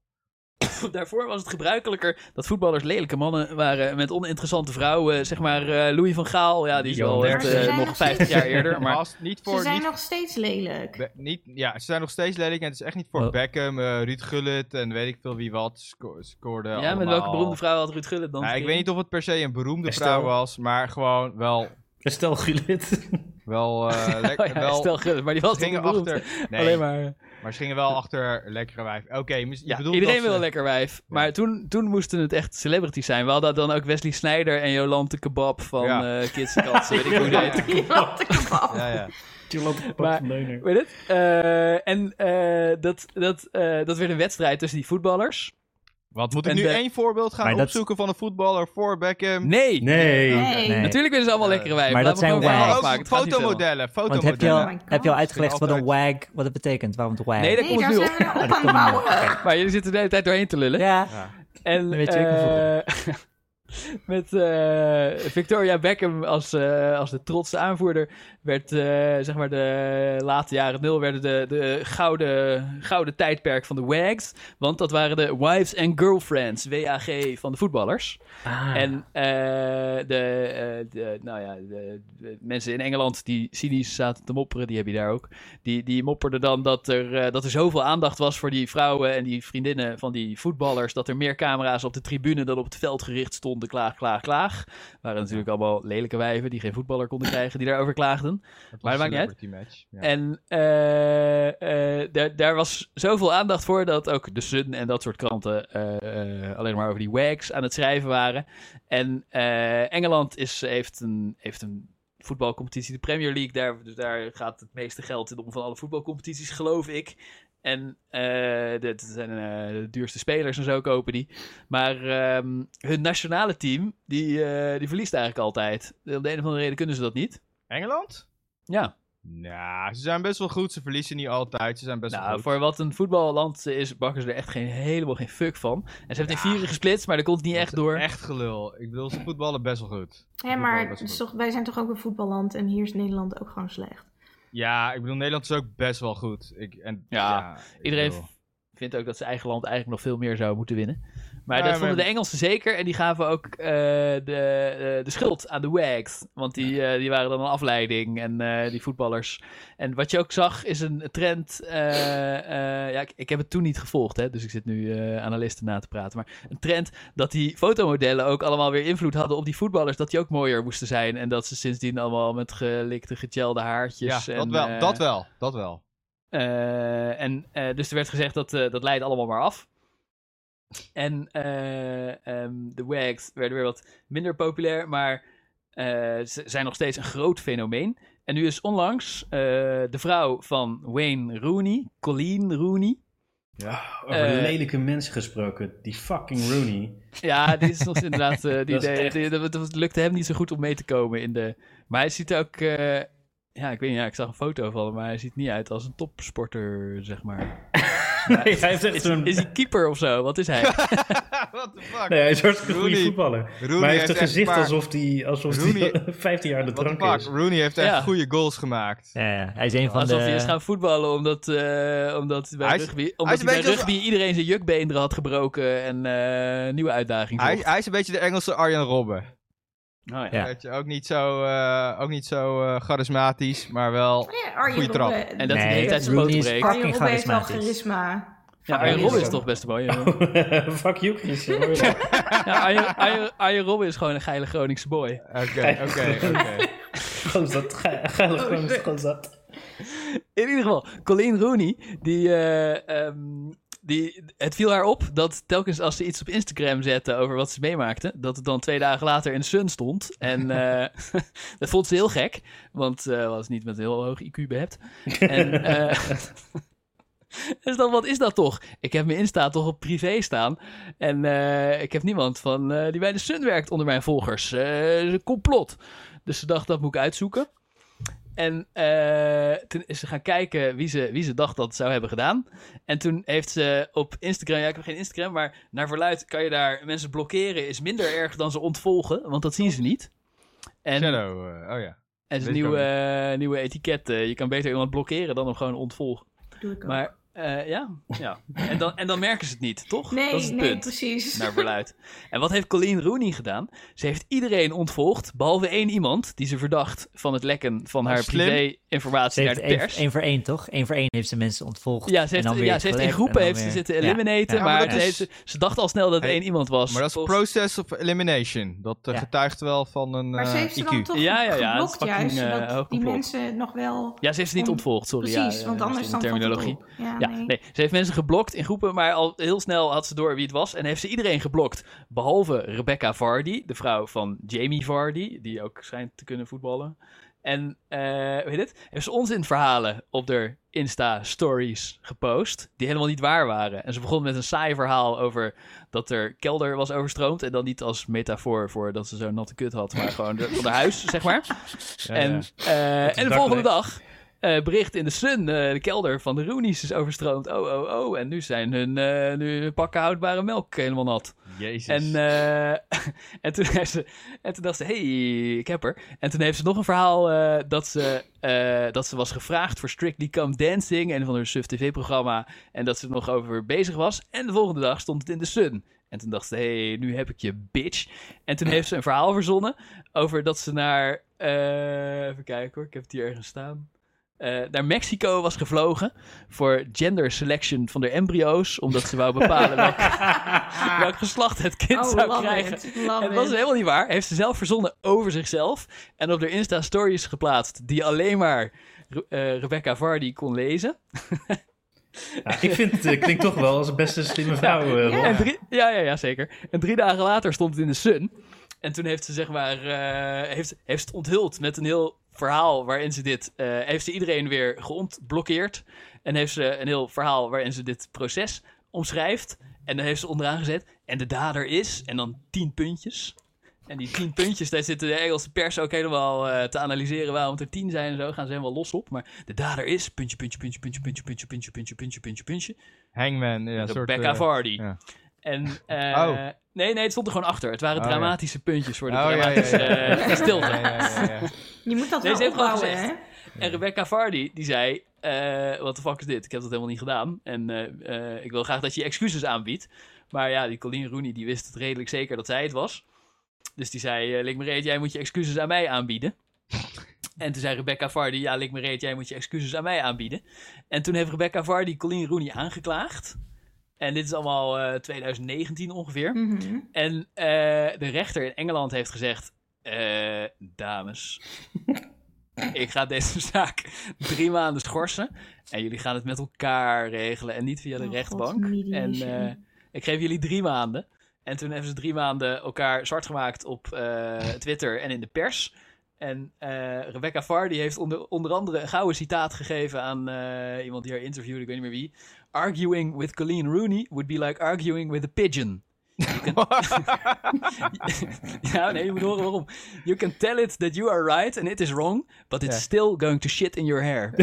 Daarvoor was het gebruikelijker dat voetballers lelijke mannen waren met oninteressante vrouwen. Zeg maar eh, Louis van Gaal, ja, die is wel echt eh, zijn nog nog 50 jaar eerder. Maar Als- niet Ze zijn niet, nog steeds lelijk. Be- niet, ja, ze zijn nog steeds lelijk en het is echt niet voor Oh. Beckham, eh, Ruud Gullit en weet ik veel wie wat sco scoorde ja, met welke beroemde vrouw had Ruud Gullit dan? Ja, ik weet niet of het per se een beroemde Estelle. vrouw was, maar gewoon wel, Stel Gullit. wel, eh lek- Oh ja, wel stel Gullit, maar die was niet beroemd? achter, nee, Alleen maar... maar ze gingen wel achter lekkere wijf. Oké, Ja, iedereen wil ze- een lekker wijf. Maar toen, toen moesten het echt celebrities zijn. We hadden dan ook Wesley Sneijder en Jolante Kebab van Ja. eh Kids weet ik hoe. Jolante kebab. Ja, ja. Maar- Weet het? Eh, en eh, dat, dat, eh, dat werd een wedstrijd tussen die voetballers. Wat, moet ik En nu de- één voorbeeld gaan Maar dat- opzoeken van een voetballer voor Beckham? Nee! Nee. Nee. Nee. Natuurlijk willen ze allemaal lekkere wijven. Maar dat zijn wags. Ook fotomodellen, Want heb je, al, Oh fotomodellen. heb je al uitgelegd wat een wag, wat het betekent? Waarom het wag? Nee, dat Nee, komt daar nu op. Oh. Maar jullie zitten de hele tijd doorheen te lullen. Ja, Ja. En Dan weet je ook eh, met eh, Victoria Beckham als, eh, als de trotse aanvoerder werd, eh, zeg maar, de late jaren nul werden de, de gouden, gouden tijdperk van de WAGs. Want dat waren de wives and girlfriends, WAG, van de voetballers. Ah. En de, de, nou ja, de, de mensen in Engeland die cynisch zaten te mopperen, die heb je daar ook. Die, die mopperden dan dat er, dat er zoveel aandacht was voor die vrouwen en die vriendinnen van die voetballers. Dat er meer camera's op de tribune dan op het veld gericht stonden. Klaag, klaag, klaag. Waren natuurlijk allemaal lelijke wijven die geen voetballer konden krijgen, die daarover klaagden. Maar was dat maakt niet. Ja. En eh, eh, daar, was zoveel aandacht voor dat ook de Sun en dat soort kranten eh, alleen maar over die wags aan het schrijven waren. En Engeland is, heeft, een, heeft een voetbalcompetitie, de Premier League. Daar, dus daar gaat het meeste geld in om van alle voetbalcompetities, geloof ik. En eh dat zijn eh, de duurste spelers en zo kopen die. Maar ehm, hun nationale team, die, eh, die verliest eigenlijk altijd. Om de een of andere reden kunnen ze dat niet. Engeland? Ja. Nou, ze zijn best wel goed. Ze verliezen niet altijd. Ze zijn best wel Nou, goed. voor wat een voetballand is, bakken ze er echt geen, helemaal geen fuck van. En ze heeft in vieren gesplitst, maar dat komt niet echt door. Echt gelul. Ik bedoel, ze voetballen best wel goed. Ja, maar toch, wij zijn toch ook een voetballand en hier is Nederland ook gewoon slecht. Ja, ik bedoel, Nederland is ook best wel goed. Ik, en, Ja, Iedereen bedoel- vindt ook dat zijn eigen land eigenlijk nog veel meer zou moeten winnen. Maar Ja, dat vonden de Engelsen zeker. En die gaven ook eh, de, de, de schuld aan de Wags. Want die, eh, die waren dan een afleiding. En eh, die voetballers. En wat je ook zag is een trend. eh, eh, ja, ik, ik heb het toen niet gevolgd. Hè, dus ik zit nu eh, analisten na te praten. Maar een trend dat die fotomodellen ook allemaal weer invloed hadden op die voetballers. Dat die ook mooier moesten zijn. En dat ze sindsdien allemaal met gelikte, gejelde haartjes. Ja, en, dat wel, eh, dat wel, dat wel. eh, en eh, dus er werd gezegd dat eh, dat leidt allemaal maar af. En eh, ehm, de Wags werden weer wat minder populair, maar eh, ze zijn nog steeds een groot fenomeen. En nu is onlangs eh, de vrouw van Wayne Rooney, Colleen Rooney. Ja, over Eh, lelijke mensen gesproken. Die fucking Rooney. Ja, die is nog inderdaad. die, Dat is die- echt- die- dat, dat lukte hem niet zo goed om mee te komen in de. Maar hij ziet ook. ja, ik weet niet, ja, ik zag een foto van hem, maar hij ziet niet uit als een topsporter, zeg maar. Nee, hij heeft echt is, is hij keeper of zo? Wat is hij? What the fuck? Nee, hij is hartstikke goede voetballer. Rooney maar hij heeft een gezicht alsof hij alsof Rooney- die 15 jaar aan de drank fuck? is. Rooney heeft echt Ja. goede goals gemaakt. Ja, ja, hij is een van Alsof de... hij is gaan voetballen omdat, eh, omdat bij Hij is- rugby, hij omdat is hij een bij beetje als- rugby iedereen zijn jukbeenderen had gebroken en eh nieuwe uitdaging Hij, hij is een beetje de Engelse Arjen Robben. Oh, Ja. Weet je, ook niet zo, eh, ook niet zo eh, charismatisch, maar wel Ja, goede trap. Robben- En dat hij de hele tijd zijn is breekt. Arjen Robben heeft wel charisma. Ja, Arjen Robben is toch best mooi. Fuck you, dat? Ja, Arjen, Robben is gewoon een geile Groningse boy. Oké, oké, oké. Gewoon dat. ge- Geile gewoon gewoon dat. In ieder geval, Colleen Rooney, die, eh, ehm, die, het viel haar op dat telkens als ze iets op Instagram zette over wat ze meemaakte, dat het dan twee dagen later in de Sun stond. En eh, dat vond ze heel gek, want ze was niet met een heel hoog IQ behept. En, eh, dus dan, wat is dat toch? Ik heb mijn Insta toch op privé staan. En eh, ik heb niemand van, eh, die bij de Sun werkt onder mijn volgers. Eh, een complot. Dus ze dacht, dat moet ik uitzoeken. En eh, toen is ze gaan kijken wie ze, wie ze dacht dat het zou hebben gedaan. En toen heeft ze op Instagram, ja ik heb geen Instagram, maar naar verluid kan je daar mensen blokkeren is minder erg dan ze ontvolgen, want dat zien ze niet. En, Shadow, eh, oh ja. en zijn nieuwe, eh, nieuwe etiket, je kan beter iemand blokkeren dan hem gewoon ontvolgen. Doe ik ook. Maar Eh, ja, ja. En, dan, en dan merken ze het niet, toch? Nee, dat is het nee, punt. precies. Naar verluid. En wat heeft Colleen Rooney gedaan? Ze heeft iedereen ontvolgd, behalve één iemand die ze verdacht van het lekken van haar slim. Ze privé-informatie naar heeft de pers. één voor één, toch? Eén voor één heeft ze mensen ontvolgd. Ja, ze en dan heeft, weer ja, ze heeft in groepen en heeft ze zitten eliminaten, Ja, maar ze, is- heeft ze, ze dacht al snel dat het Hey, één iemand was. Maar dat is Volgens- process of elimination. Dat eh, getuigt wel van een Maar ze eh, heeft ze dan toch Ja, ja, ja, geblokt juist, zodat die mensen nog wel... Ja, ze heeft ze niet ontvolgd, sorry. Precies, ja, want anders dat is dan terminologie. Ja, nee. nee. Ze heeft mensen geblokt in groepen, maar al heel snel had ze door wie het was. En heeft ze iedereen geblokt. Behalve Rebecca Vardy, de vrouw van Jamie Vardy, die ook schijnt te kunnen voetballen. En, eh hoe heet het? Heeft ze onzinverhalen op haar Insta-stories gepost, die helemaal niet waar waren. En ze begon met een saai verhaal over dat er kelder was overstroomd. En dan niet als metafoor voor dat ze zo'n natte kut had, maar gewoon de, van haar huis, zeg maar. Ja, en, ja. eh, en de volgende dag eh, bericht in de Sun, eh, de kelder van de Roonies is overstroomd. Oh, oh, oh. En nu zijn hun, eh, nu pakken houdbare melk helemaal nat. Jezus. En, en, toen heeft ze, en toen dacht ze, hey, ik heb er. En toen heeft ze nog een verhaal dat, ze, dat ze was gevraagd voor Strictly Come Dancing, een van haar SUF TV-programma. En dat ze er nog over bezig was. En de volgende dag stond het in de Sun. En toen dacht ze, hey, nu heb ik je, bitch. En toen heeft ze een verhaal verzonnen over dat ze naar, even kijken hoor, ik heb het hier ergens staan. Eh, naar Mexico was gevlogen voor gender selection van de embryo's, omdat ze wou bepalen welk, welk geslacht het kind Oh, zou love krijgen. it, love en dat was helemaal niet waar. Heeft ze zelf verzonnen over zichzelf en op haar Insta stories geplaatst die alleen maar Re- eh, Rebecca Vardy kon lezen. Ja, ik vind het eh, klinkt toch wel als een best een slimme vrouw. Rob. En drie, ja, ja, ja, zeker. En drie dagen later stond het in de Sun. En toen heeft ze zeg maar, eh, heeft, heeft ze het onthuld met een heel verhaal waarin ze dit, eh, heeft ze iedereen weer geontblokkeerd. En heeft ze een heel verhaal waarin ze dit proces omschrijft. En dan heeft ze onderaan gezet. En de dader is, en dan tien puntjes. En die tien puntjes, daar zit de Engelse pers ook helemaal eh, te analyseren waarom het er tien zijn en zo. Gaan ze helemaal los op. Maar de dader is, puntje, puntje, puntje, puntje, puntje, puntje, puntje, puntje, puntje, puntje, puntje. Hangman. Ja, soort, Rebecca eh, Vardy. En, eh, Oh. nee, nee, het stond er gewoon achter. Het waren Oh, ja. dramatische puntjes voor de Oh, dramatische ja, ja. eh, stilte. Ja, ja, ja, ja. Je moet dat Nee, wel opbouwen, hè? En Rebecca Vardy, die zei, eh wat de fuck is dit? Ik heb dat helemaal niet gedaan. En eh, eh, ik wil graag dat je excuses aanbiedt. Maar ja, die Colleen Rooney, die wist het redelijk zeker dat zij het was. Dus die zei, uh, Lik me reet, jij moet je excuses aan mij aanbieden. En toen zei Rebecca Vardy, ja, Lik me reet, jij moet je excuses aan mij aanbieden. En toen heeft Rebecca Vardy Colleen Rooney aangeklaagd. En dit is allemaal eh, 2019 ongeveer. Mhm. En eh, de rechter in Engeland heeft gezegd: eh, Dames, ik ga deze zaak drie maanden schorsen. En jullie gaan het met elkaar regelen en niet via de Oh, rechtbank. God, en eh, ik geef jullie drie maanden. En toen hebben ze drie maanden elkaar zwart gemaakt op eh, Twitter en in de pers. En eh, Rebecca Vardy heeft onder, onder andere een gouden citaat gegeven aan eh, iemand die haar interviewde, ik weet niet meer wie. Arguing with Colleen Rooney would be like arguing with a pigeon. You can- ja, nee, je moet horen waarom. You can tell it that you are right and it is wrong, but it's still going to shit in your hair.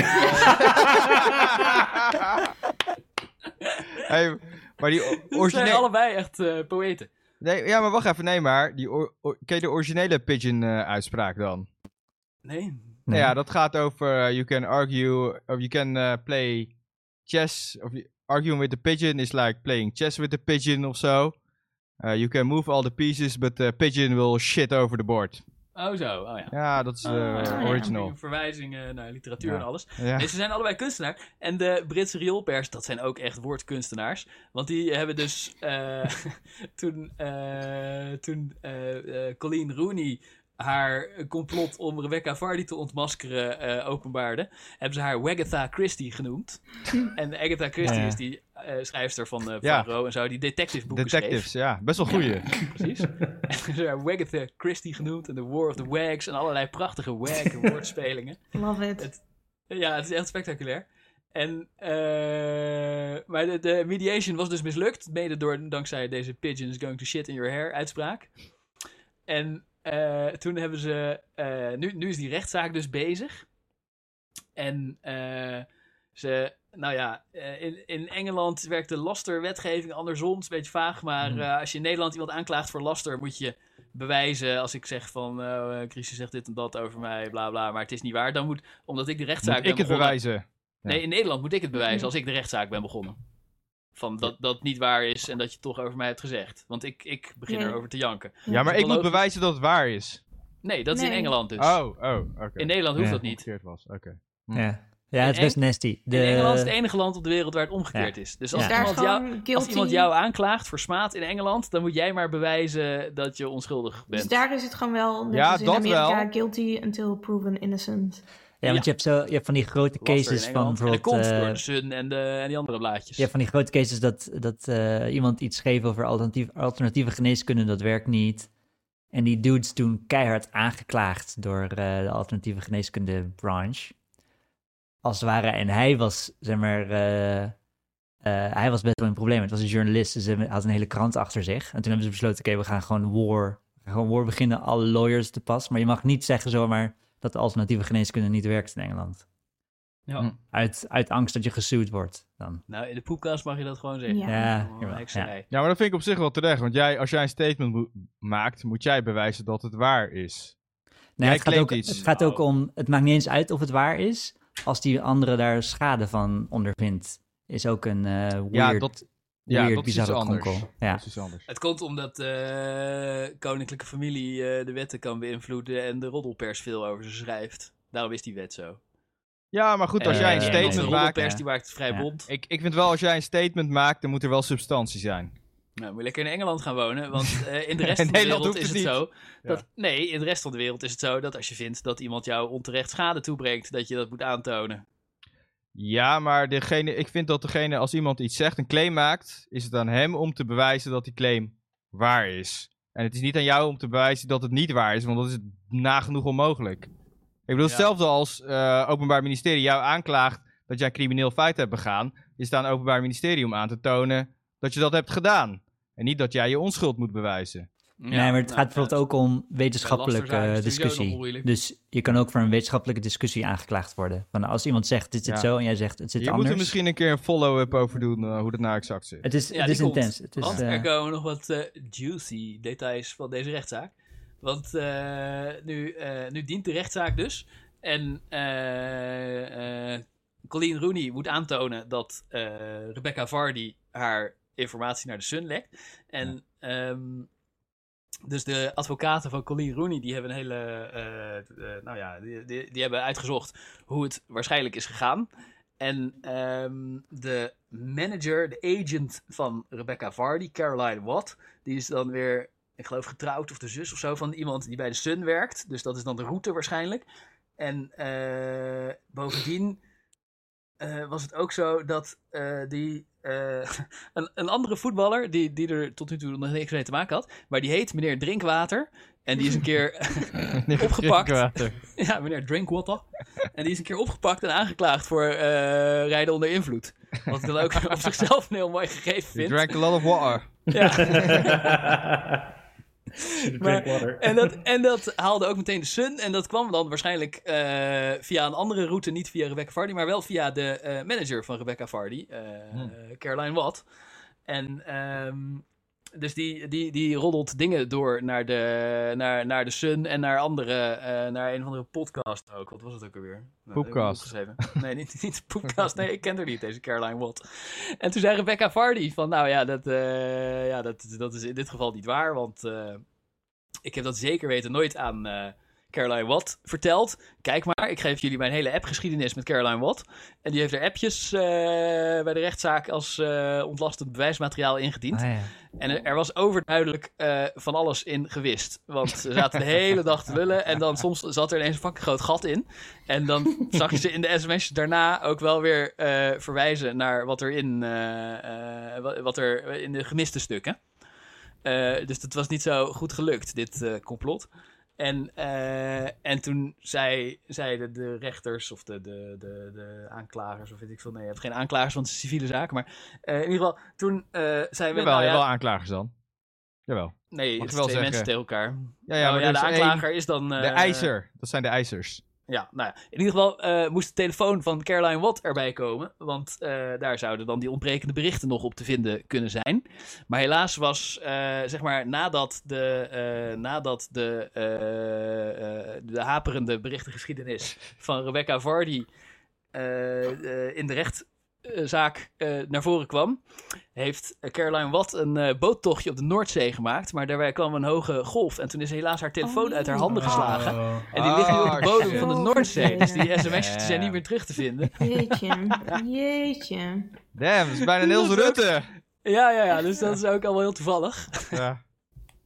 Hey, maar die o- Ze zijn originele... allebei echt eh, poëten. Nee, ja, maar wacht even. Nee, maar die ken je de originele Pigeon-uitspraak dan? Nee. Nou ja, dat gaat over eh, you can argue, of you can eh, play chess, of you- arguing with the pigeon is like playing chess with the pigeon of zo. Eh, you can move all the pieces, but the pigeon will shit over the board. Oh zo, oh ja. Ja, dat is de ja. original. Verwijzingen naar literatuur Ja. en alles. Ja. Ze zijn allebei kunstenaar. En de Britse rioolpers, dat zijn ook echt woordkunstenaars. Want die hebben dus eh, toen, eh, toen eh, eh, Colleen Rooney haar complot om Rebecca Vardy te ontmaskeren eh, openbaarde, hebben ze haar Wagatha Christie genoemd. en Agatha Christie Ja. is die eh, schrijfster van, eh Ja. van Roe en zo, die detective boeken schreef. Detectives, ja. Best wel goeie. Precies. En ze hebben haar Wagatha Christie genoemd en The War of the Wags en allerlei prachtige wag woordspelingen. Love it. Het- ja, het is echt spectaculair. En, eh, maar de, de mediation was dus mislukt, mede door, dankzij deze pigeons going to shit in your hair uitspraak. En eh, toen hebben ze, eh, nu, nu is die rechtszaak dus bezig. En eh, ze, nou ja, in, in Engeland werkt de lasterwetgeving andersom. Het is een beetje vaag, maar Hmm. als je in Nederland iemand aanklaagt voor laster, moet je bewijzen. Als ik zeg van, Chrisje zegt dit en dat over mij, bla bla, maar het is niet waar. Dan moet, omdat ik de rechtszaak Moet ik het begonnen- bewijzen? Nee, in Nederland moet ik het bewijzen als ik de rechtszaak ben begonnen. Van dat dat niet waar is en dat je het toch over mij hebt gezegd. Want ik, ik begin erover te janken. Ja, maar ik moet bewijzen dat het waar is. Nee, dat is in Nee. Engeland dus. Oh, oh, oké. In Nederland hoeft Ja. dat niet. Verkeerd was, oké. Hm. Ja, ja het is best nasty. De... In Engeland is het enige land op de wereld waar het omgekeerd is. Dus als, Ja. Daar is iemand jou, gewoon als iemand jou aanklaagt voor smaad in Engeland, dan moet jij maar bewijzen dat je onschuldig bent. Dus daar is het gewoon wel, net Ja, als in dat Amerika, wel. guilty until proven innocent. Ja, want je hebt, zo, je hebt van die grote cases van. En bijvoorbeeld... door de Sun en, de, en die andere blaadjes. je hebt van die grote cases dat, dat eh, iemand iets schreef over alternatief, alternatieve geneeskunde, dat werkt niet. En die dudes toen keihard aangeklaagd door eh, de alternatieve geneeskunde branch. Als het ware. En hij was, zeg maar, hij was best wel een probleem. Het was een journalist, dus hij had een hele krant achter zich. En toen hebben ze besloten, oké, we gaan gewoon war, we gaan gewoon war beginnen, alle lawyers te pas. Maar je mag niet zeggen zomaar dat de alternatieve geneeskunde niet werkt in Engeland. Ja. Hm. Uit, uit angst dat je gesuwd wordt dan. Nou, in de poepkast mag je dat gewoon zeggen. Ja. Ja, Oh, maar dat vind ik op zich wel terecht. Want jij, als jij een statement mo- maakt, moet jij bewijzen dat het waar is. Nee, Jij het, gaat ook, claimt iets. het gaat ook om, het maakt niet eens uit of het waar is, als die andere daar schade van ondervindt. Is ook een eh weird, Ja, dat, ja, weird dat is bizarre anders. kronkel. Ja. Dat is iets anders. Het komt omdat de koninklijke familie eh, de wetten kan beïnvloeden en de roddelpers veel over ze schrijft. Daarom is die wet zo. Ja, maar goed, als Eh, jij een de statement maakt... roddelpers ja. die maakt het vrij Ja. bond. Ik, ik vind wel, als jij een statement maakt, dan moet er wel substantie zijn. Nou, moet je lekker in Engeland gaan wonen, want eh, in de rest van de Nederland wereld is het het niet. zo. Dat, Nee, in de rest van de wereld is het zo dat als je vindt dat iemand jou onterecht schade toebrengt, dat je dat moet aantonen. Ja, maar degene, ik vind dat degene, als iemand iets zegt, een claim maakt, is het aan hem om te bewijzen dat die claim waar is. En het is niet aan jou om te bewijzen dat het niet waar is, want dat is nagenoeg onmogelijk. Ik bedoel, Ja. hetzelfde als eh Openbaar Ministerie jou aanklaagt dat jij een crimineel feit hebt begaan, is het aan het Openbaar Ministerie om aan te tonen dat je dat hebt gedaan. En niet dat jij je onschuld moet bewijzen. Nee, maar het gaat bijvoorbeeld ook om wetenschappelijke discussie. moeilijk. Dus je kan ook voor een wetenschappelijke discussie aangeklaagd worden. Van als iemand zegt dit zit Ja. zo en jij zegt het zit Je moet anders. er misschien een keer een follow-up over doen, eh, hoe dat nou exact zit. Het is, Ja, het is intens. Het is, Want eh, er komen nog wat eh, juicy details van deze rechtszaak. Want eh, nu, eh, nu dient de rechtszaak dus. En eh, eh, Colleen Rooney moet aantonen dat eh, Rebecca Vardy haar informatie naar de Sun lekt. En ehm, dus de advocaten van Colleen Rooney die hebben een hele, eh, eh, nou ja, die, die, hebben uitgezocht hoe het waarschijnlijk is gegaan. En ehm, de manager, de agent van Rebecca Vardy, Caroline Watt, die is dan weer, ik geloof getrouwd of de zus of zo van iemand die bij de Sun werkt. Dus dat is dan de route waarschijnlijk. En eh, bovendien eh, was het ook zo dat eh, die, eh, een, een andere voetballer, die, die er tot nu toe nog niks mee te maken had, maar die heet meneer Drinkwater. En die is een keer opgepakt. Drinkwater. Ja, meneer Drinkwater. En die is een keer opgepakt en aangeklaagd voor eh, rijden onder invloed. Wat ik dan ook op zichzelf een heel mooi gegeven You vind. drank a lot of water. Ja. Maar- en, dat, en dat haalde ook meteen de Sun. En dat kwam dan waarschijnlijk eh, via een andere route. Niet via Rebecca Vardy, maar wel via de eh, manager van Rebecca Vardy. eh, Hmm. Caroline Watt. En ehm, dus die, die, die roddelt dingen door naar de, naar, naar de Sun en naar andere, eh, naar een of andere podcast ook. Wat was het ook alweer? Nou, Poepcast. opgeschreven. Nee, niet, niet de Poepcast. Nee, ik ken haar niet, deze Caroline Watt. En toen zei Rebecca Vardy van, nou ja, dat, eh, ja, dat, dat is in dit geval niet waar, want eh, ik heb dat zeker weten nooit aan Caroline Watt verteld. Kijk maar, ik geef jullie mijn hele appgeschiedenis met Caroline Watt. En die heeft er appjes eh, bij de rechtszaak als eh, ontlastend bewijsmateriaal ingediend. ah, ja. En er, er was overduidelijk eh, van alles in gewist. Want ze zaten de hele dag te lullen. En dan soms zat er ineens een fucking groot gat in. En dan zag je ze in de sms'jes daarna ook wel weer verwijzen naar wat er in, wat- er in de gemiste stukken. Dus het was niet zo goed gelukt, dit complot. En, eh, en toen zei, zeiden de rechters of de, de, de, de aanklagers, of weet ik veel, nee, je hebt geen aanklagers, want het is civiele zaken. Maar eh, in ieder geval, toen eh zeiden we. Jawel, nou ja, wel aanklagers dan. Jawel. Nee, het wel twee zeggen. mensen tegen elkaar. Ja, ja, Oh, maar ja, de aanklager één- is dan... De ijzer. Dat zijn de ijzers. Ja, nou. In ieder geval eh, moest de telefoon van Caroline Watt erbij komen. Want eh, daar zouden dan die ontbrekende berichten nog op te vinden kunnen zijn. Maar helaas was, eh, zeg maar, nadat de, nadat de, de haperende berichtengeschiedenis van Rebecca Vardy... in de rechtszaak eh, naar voren kwam, heeft Caroline Watt een eh, boottochtje op de Noordzee gemaakt. Maar daarbij kwam een hoge golf en toen is helaas haar telefoon uit haar handen geslagen. En die ligt nu op de Oh, bodem van de Noordzee. Dus die sms'jes zijn niet meer terug te vinden. Jeetje, jeetje. Damn, dat is bijna Niels ook- Rutte. Ja, ja, ja, dus dat is ook allemaal heel toevallig. Ja.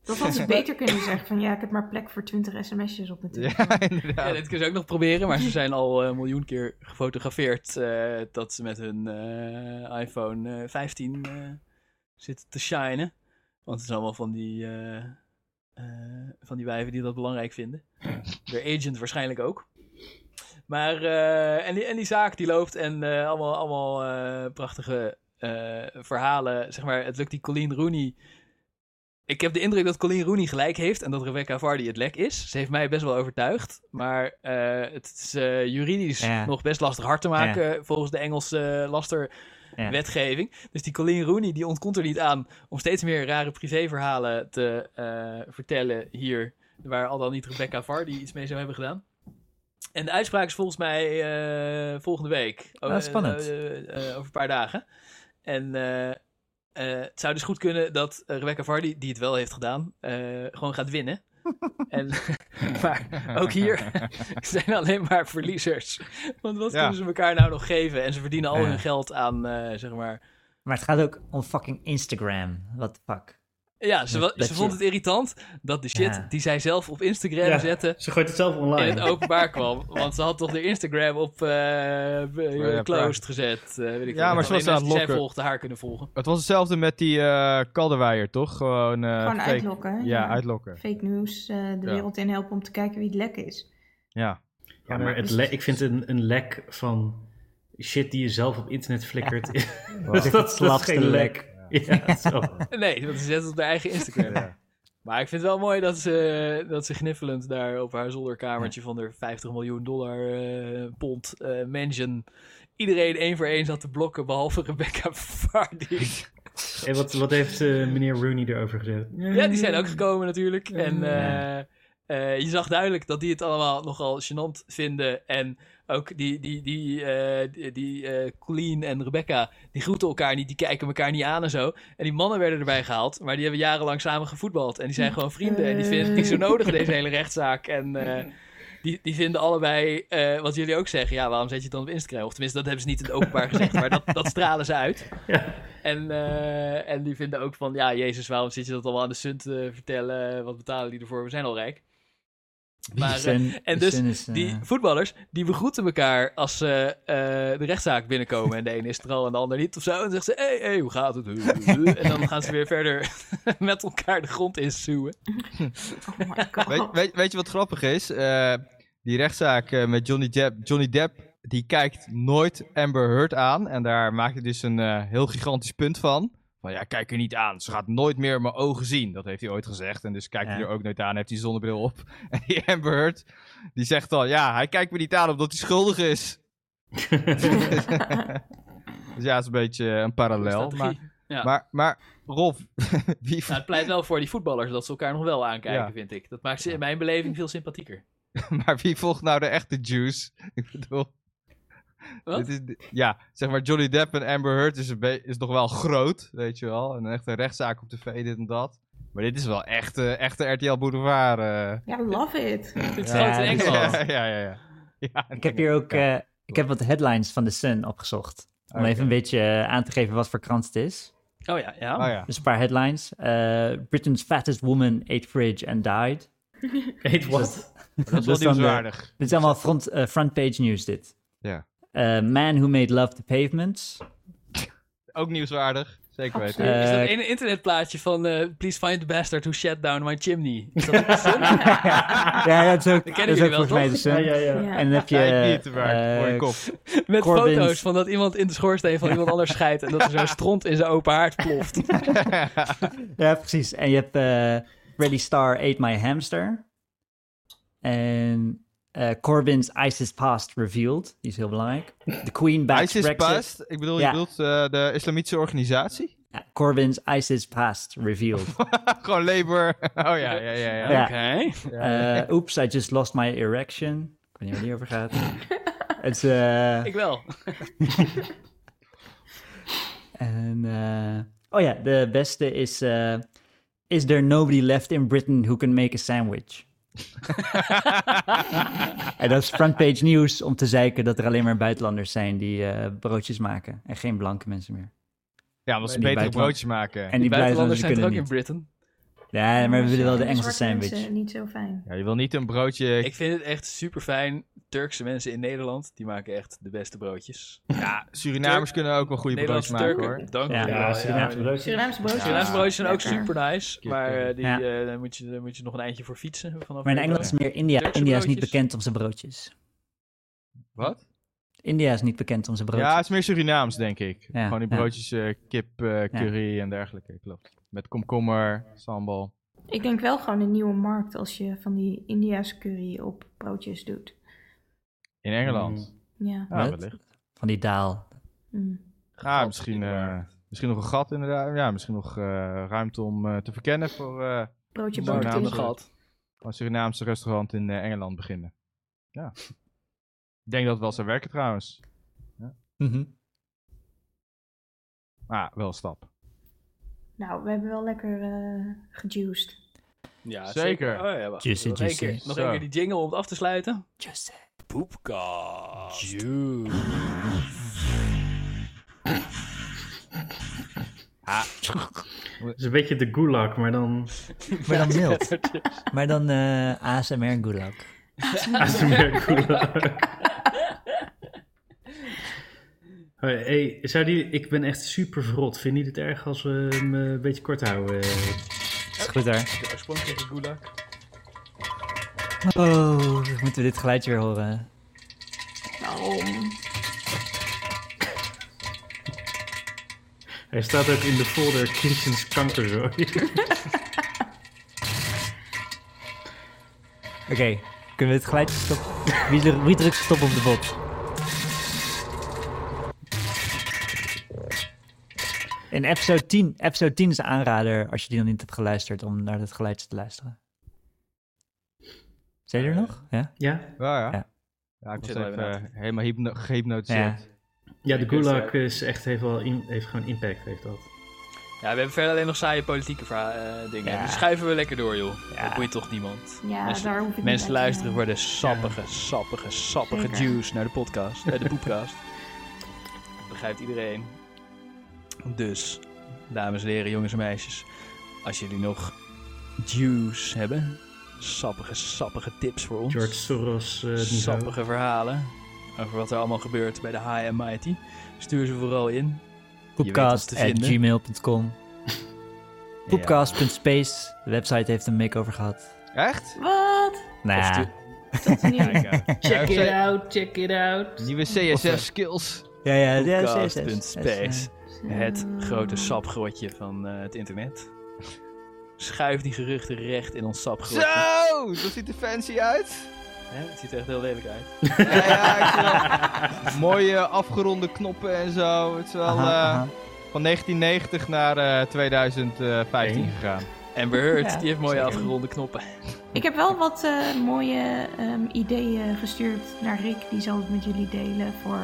Dat had ze beter kunnen zeggen van ja, ik heb maar plek voor 20 sms'jes op mijn telefoon. Ja, inderdaad. Ja, dit kunnen ze ook nog proberen, maar ze zijn al eh, een miljoen keer gefotografeerd eh, dat ze met hun eh, iPhone eh, 15 eh, zitten te shinen. Want het zijn allemaal van die, eh, eh, van die wijven die dat belangrijk vinden. De agent waarschijnlijk ook. Maar, eh, en, die, en die zaak die loopt en eh, allemaal, allemaal eh, prachtige eh, verhalen. Zeg maar, het lukt die Colleen Rooney ik heb de indruk dat Colleen Rooney gelijk heeft en dat Rebecca Vardy het lek is. Ze heeft mij best wel overtuigd. Maar eh, het is eh, juridisch Ja. nog best lastig hard te maken volgens de Engelse eh, lasterwetgeving. Dus die Colleen Rooney die ontkomt er niet aan om steeds meer rare privéverhalen te vertellen hier. Waar al dan niet Rebecca Vardy iets mee zou hebben gedaan. En de uitspraak is volgens mij volgende week. Ah, spannend. Over een paar dagen. En eh, het zou dus goed kunnen dat eh, Rebecca Vardy, die het wel heeft gedaan, eh, gewoon gaat winnen. en, maar ook hier zijn alleen maar verliezers. Want wat Ja. kunnen ze elkaar nou nog geven? En ze verdienen al hun geld aan, eh, zeg maar... Maar het gaat ook om fucking Instagram. The fuck? Ja, ze, vond het irritant dat de shit Ja. die zij zelf op Instagram Ja, zette... ze gooit het zelf online. In het openbaar kwam. Want ze had toch de Instagram op eh, ja, closed gezet. eh, weet ik Ja, maar ze was aan het zij volgden haar kunnen volgen. Het was hetzelfde met die eh Kalderweijer, toch? Gewoon, eh, Gewoon fake- uitlokken. Ja, uitlokken. Fake news, eh, de Ja. wereld in helpen om te kijken wie het lek is. Ja. Ja, maar het le- ik vind een, een lek van shit die je zelf op internet flikkert. Wat dat, het dat is geen lek. Ja, zo. Nee, want ze zet het op haar eigen Instagram. Maar ik vind het wel mooi dat ze, dat ze gniffelend daar op haar zolderkamertje van de 50 miljoen dollar eh, pond eh, mansion iedereen één voor één zat te blokken, behalve Rebecca Vardy. En wat, wat heeft eh, meneer Rooney erover gezegd? Ja, die zijn ook gekomen natuurlijk. En eh, eh, je zag duidelijk dat die het allemaal nogal gênant vinden. En ook die, die, die, eh, die, die eh, Colleen en Rebecca, die groeten elkaar niet, die kijken elkaar niet aan en zo. En die mannen werden erbij gehaald, maar die hebben jarenlang samen gevoetbald. En die zijn gewoon vrienden en die vinden het zo nodig, deze hele rechtszaak. En eh, die, die vinden allebei, eh, wat jullie ook zeggen, ja, waarom zet je het dan op Instagram? Of tenminste, dat hebben ze niet in het openbaar gezegd, maar dat, dat stralen ze uit. En, eh, en die vinden ook van, ja, Jezus, waarom zit je dat allemaal aan de Sun te vertellen? Wat betalen die ervoor? We zijn al rijk. Maar, eh, en dus is, eh, die voetballers, die begroeten elkaar als ze eh, de rechtszaak binnenkomen. En de ene is er al en de ander niet of zo. En dan zeggen ze, hé, hey, hey, hoe gaat het? En dan gaan ze weer verder met elkaar de grond insuwen. Weet, weet, weet je wat grappig is? Eh, die rechtszaak eh, met Johnny Depp, Johnny Depp, die kijkt nooit Amber Heard aan. En daar maakt hij dus een eh, heel gigantisch punt van. Van ja, kijk er niet aan. Ze gaat nooit meer mijn ogen zien. Dat heeft hij ooit gezegd. En dus kijkt hij Ja. er ook nooit aan. Heeft hij zonnebril op. En die Amber Heard, die zegt dan... Ja, hij kijkt me niet aan omdat hij schuldig is. dus ja, het is een beetje een parallel. Maar, ja. maar, maar Rolf, wie... Nou, het pleit wel voor die voetballers dat ze elkaar nog wel aankijken, Ja. vind ik. Dat maakt ze in mijn beleving veel sympathieker. maar wie volgt nou de echte juice? Ik bedoel... Wat? Dit is, de- ja, zeg maar Johnny Depp en Amber Heard is, een is nog wel groot, weet je wel. En echt een rechtszaak op tv, dit en dat. Maar dit is wel echt, eh, echte RTL Boulevard. eh. Ja, love it. Dit is groot in Engeland. Ja, ja, ja. ja. Ik heb hier ook eh, ik heb wat headlines van The Sun opgezocht. Om even een beetje aan te geven wat voor krant het is. Oh ja, ja. Oh ja. Dus een paar headlines. Eh, Britain's fattest woman ate fridge and died. Heet wat? Dat is wel de- nieuwswaardig. Dit is allemaal front, eh, front page news dit. Ja. Eh, man who made love to pavements. Ook nieuwswaardig, zeker weten. Eh, is dat ene internetplaatje van eh, Please find the bastard who shut down my chimney? Is dat Sun? ja, dat is ook, Dat dat is jullie ook wel, volgens mij de? Sun. Ja, ja, ja. En dan heb je... Niet, eh, kop. Met foto's van dat iemand in de schoorsteen van iemand anders scheidt en dat er zo'n stront in zijn open haard ploft. ja, precies. En je hebt eh Ready Star Ate My Hamster. En eh, Corbyn's ISIS Past Revealed. Die is heel belangrijk. The Queen backs ISIS Brexit. Past, ik bedoel, je bedoelt eh, de islamitische organisatie? Ja, Corbyn's ISIS Past Revealed. Gewoon Labour. Oh ja, ja, ja. ja. Ja. Oké. Eh, Oops, I just lost my erection. Ik weet niet waar die over gaat. Het eh, Ik wel. En, eh, oh ja, de beste is... eh, is there nobody left in Britain who can make a sandwich? en dat is frontpage nieuws om te zeiken dat er alleen maar buitenlanders zijn die eh, broodjes maken. En geen blanke mensen meer. Ja, omdat ze betere buitenland- broodjes maken. En die, buitenlanders zijn er kunnen ook in niet. Britain. Ja, maar we willen wel de Engelse sandwich. mensen niet zo fijn. Ja, je wil niet een broodje... Ik vind het echt super fijn. Turkse mensen in Nederland, die maken echt de beste broodjes. Ja, Surinamers kunnen ook wel goede broodjes maken, Turken, hoor. Dank Ja, je wel. Ja, Surinaamse broodjes. Surinaamse broodjes. Surinaamse broodjes zijn ook super nice, maar eh, die, Ja. eh, daar, moet je, daar moet je nog een eindje voor fietsen. Vanaf Maar in Engeland is meer India. Turkse India is niet bekend om zijn broodjes. Wat? India is niet bekend om zijn broodjes. Ja, het is meer Surinaams, denk ik. Ja, Gewoon die ja. broodjes eh, kip, eh, curry en dergelijke, klopt. Met komkommer, sambal. Ik denk wel gewoon een nieuwe markt als je van die India's curry op broodjes doet. In Engeland. Ja. Ja, Wat? wellicht. Van die daal. Mm. Ja, misschien, eh, misschien nog een gat inderdaad. Ja, misschien nog eh, ruimte om eh, te verkennen voor eh Broodje Markt in de boter. gat. een Surinaamse restaurant in Engeland beginnen. Ja. Ik denk dat het wel zou werken trouwens. Mhm. Ah, wel een stap. Nou, we hebben wel lekker eh gejuiced. Ja, Zeker. Oh, ja, wacht. Juicy, nog één juicy. keer, die jingle om het af te sluiten. Just Poepkast. Het is een beetje de gulag, maar dan... Maar dan mild. maar dan eh ASMR gulag. ASMR gulag. Hoi, Hey, zou die, ik ben echt super verrot. Vind je het erg als we hem eh, een beetje kort houden? Is goed daar. De oorspronkelijke gulag. Oh, moeten we dit geluidje weer horen? Waarom? Hij staat ook in de folder Christians kankerzooi. Oké, kunnen we het geluidje stoppen? Wie, dru- wie drukt stop op de bot? In episode 10, episode 10 is een aanrader, als je die nog niet hebt geluisterd, om naar het geluidje te luisteren. Zijn jullie er nog? Ja? ja? Ja, ja. Ja. Ja, ik was Zit even eh, helemaal hypno- gehypnotiseerd. Ja, de gulag het, is echt, heeft, wel in- heeft gewoon impact, heeft dat. Ja, we hebben verder alleen nog saaie politieke verha- eh, dingen. Ja. Schuiven we lekker door, joh. Ja. Dat boeit toch niemand. Ja, mensen daar hoef ik niet mensen te luisteren voor de sappige, sappige, sappige Zeker. juice naar de podcast. Naar de poepcast. Dat begrijpt iedereen. Dus, dames en heren, jongens en meisjes. Als jullie nog juice hebben. Sappige, sappige tips voor ons. George Soros eh niveau. sappige verhalen. Over wat er allemaal gebeurt bij de High and Mighty. Stuur ze vooral in. Je weet ons Poepcast te at vinden. gmail.com Poepcast.space, de website heeft een makeover gehad. Echt? Wat? Nou stu- Dat niet. Check it out, check it out. Nieuwe CSS skills. ja, ja, ja, Poepcast.space. Het grote sapgrotje van eh, het internet. Schuif die geruchten recht in ons sapgrotje. Zo, dat ziet er fancy uit. Hè, het ziet er echt heel lelijk uit. Ja, ja, ik zie wel mooie afgeronde knoppen en zo. Het is wel Aha, eh, aha. van 1990 naar eh, 2015 Eén. gegaan. Amber Heard, Ja, die heeft mooie zeker. afgeronde knoppen. Ik heb wel wat eh, mooie ehm, ideeën gestuurd naar Rick. Die zal het met jullie delen voor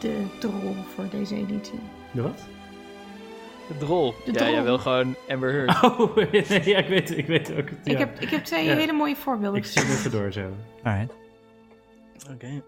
de troll voor deze editie. De wat? De drol. De ja, drol. jij wil gewoon Amber Heard. Oh, nee, ja, ik weet, ik weet ook. Ja. Ik, heb, ik heb twee Ja. hele mooie voorbeelden Ik zie hem gestuurd. even door zo. Alright. Oké.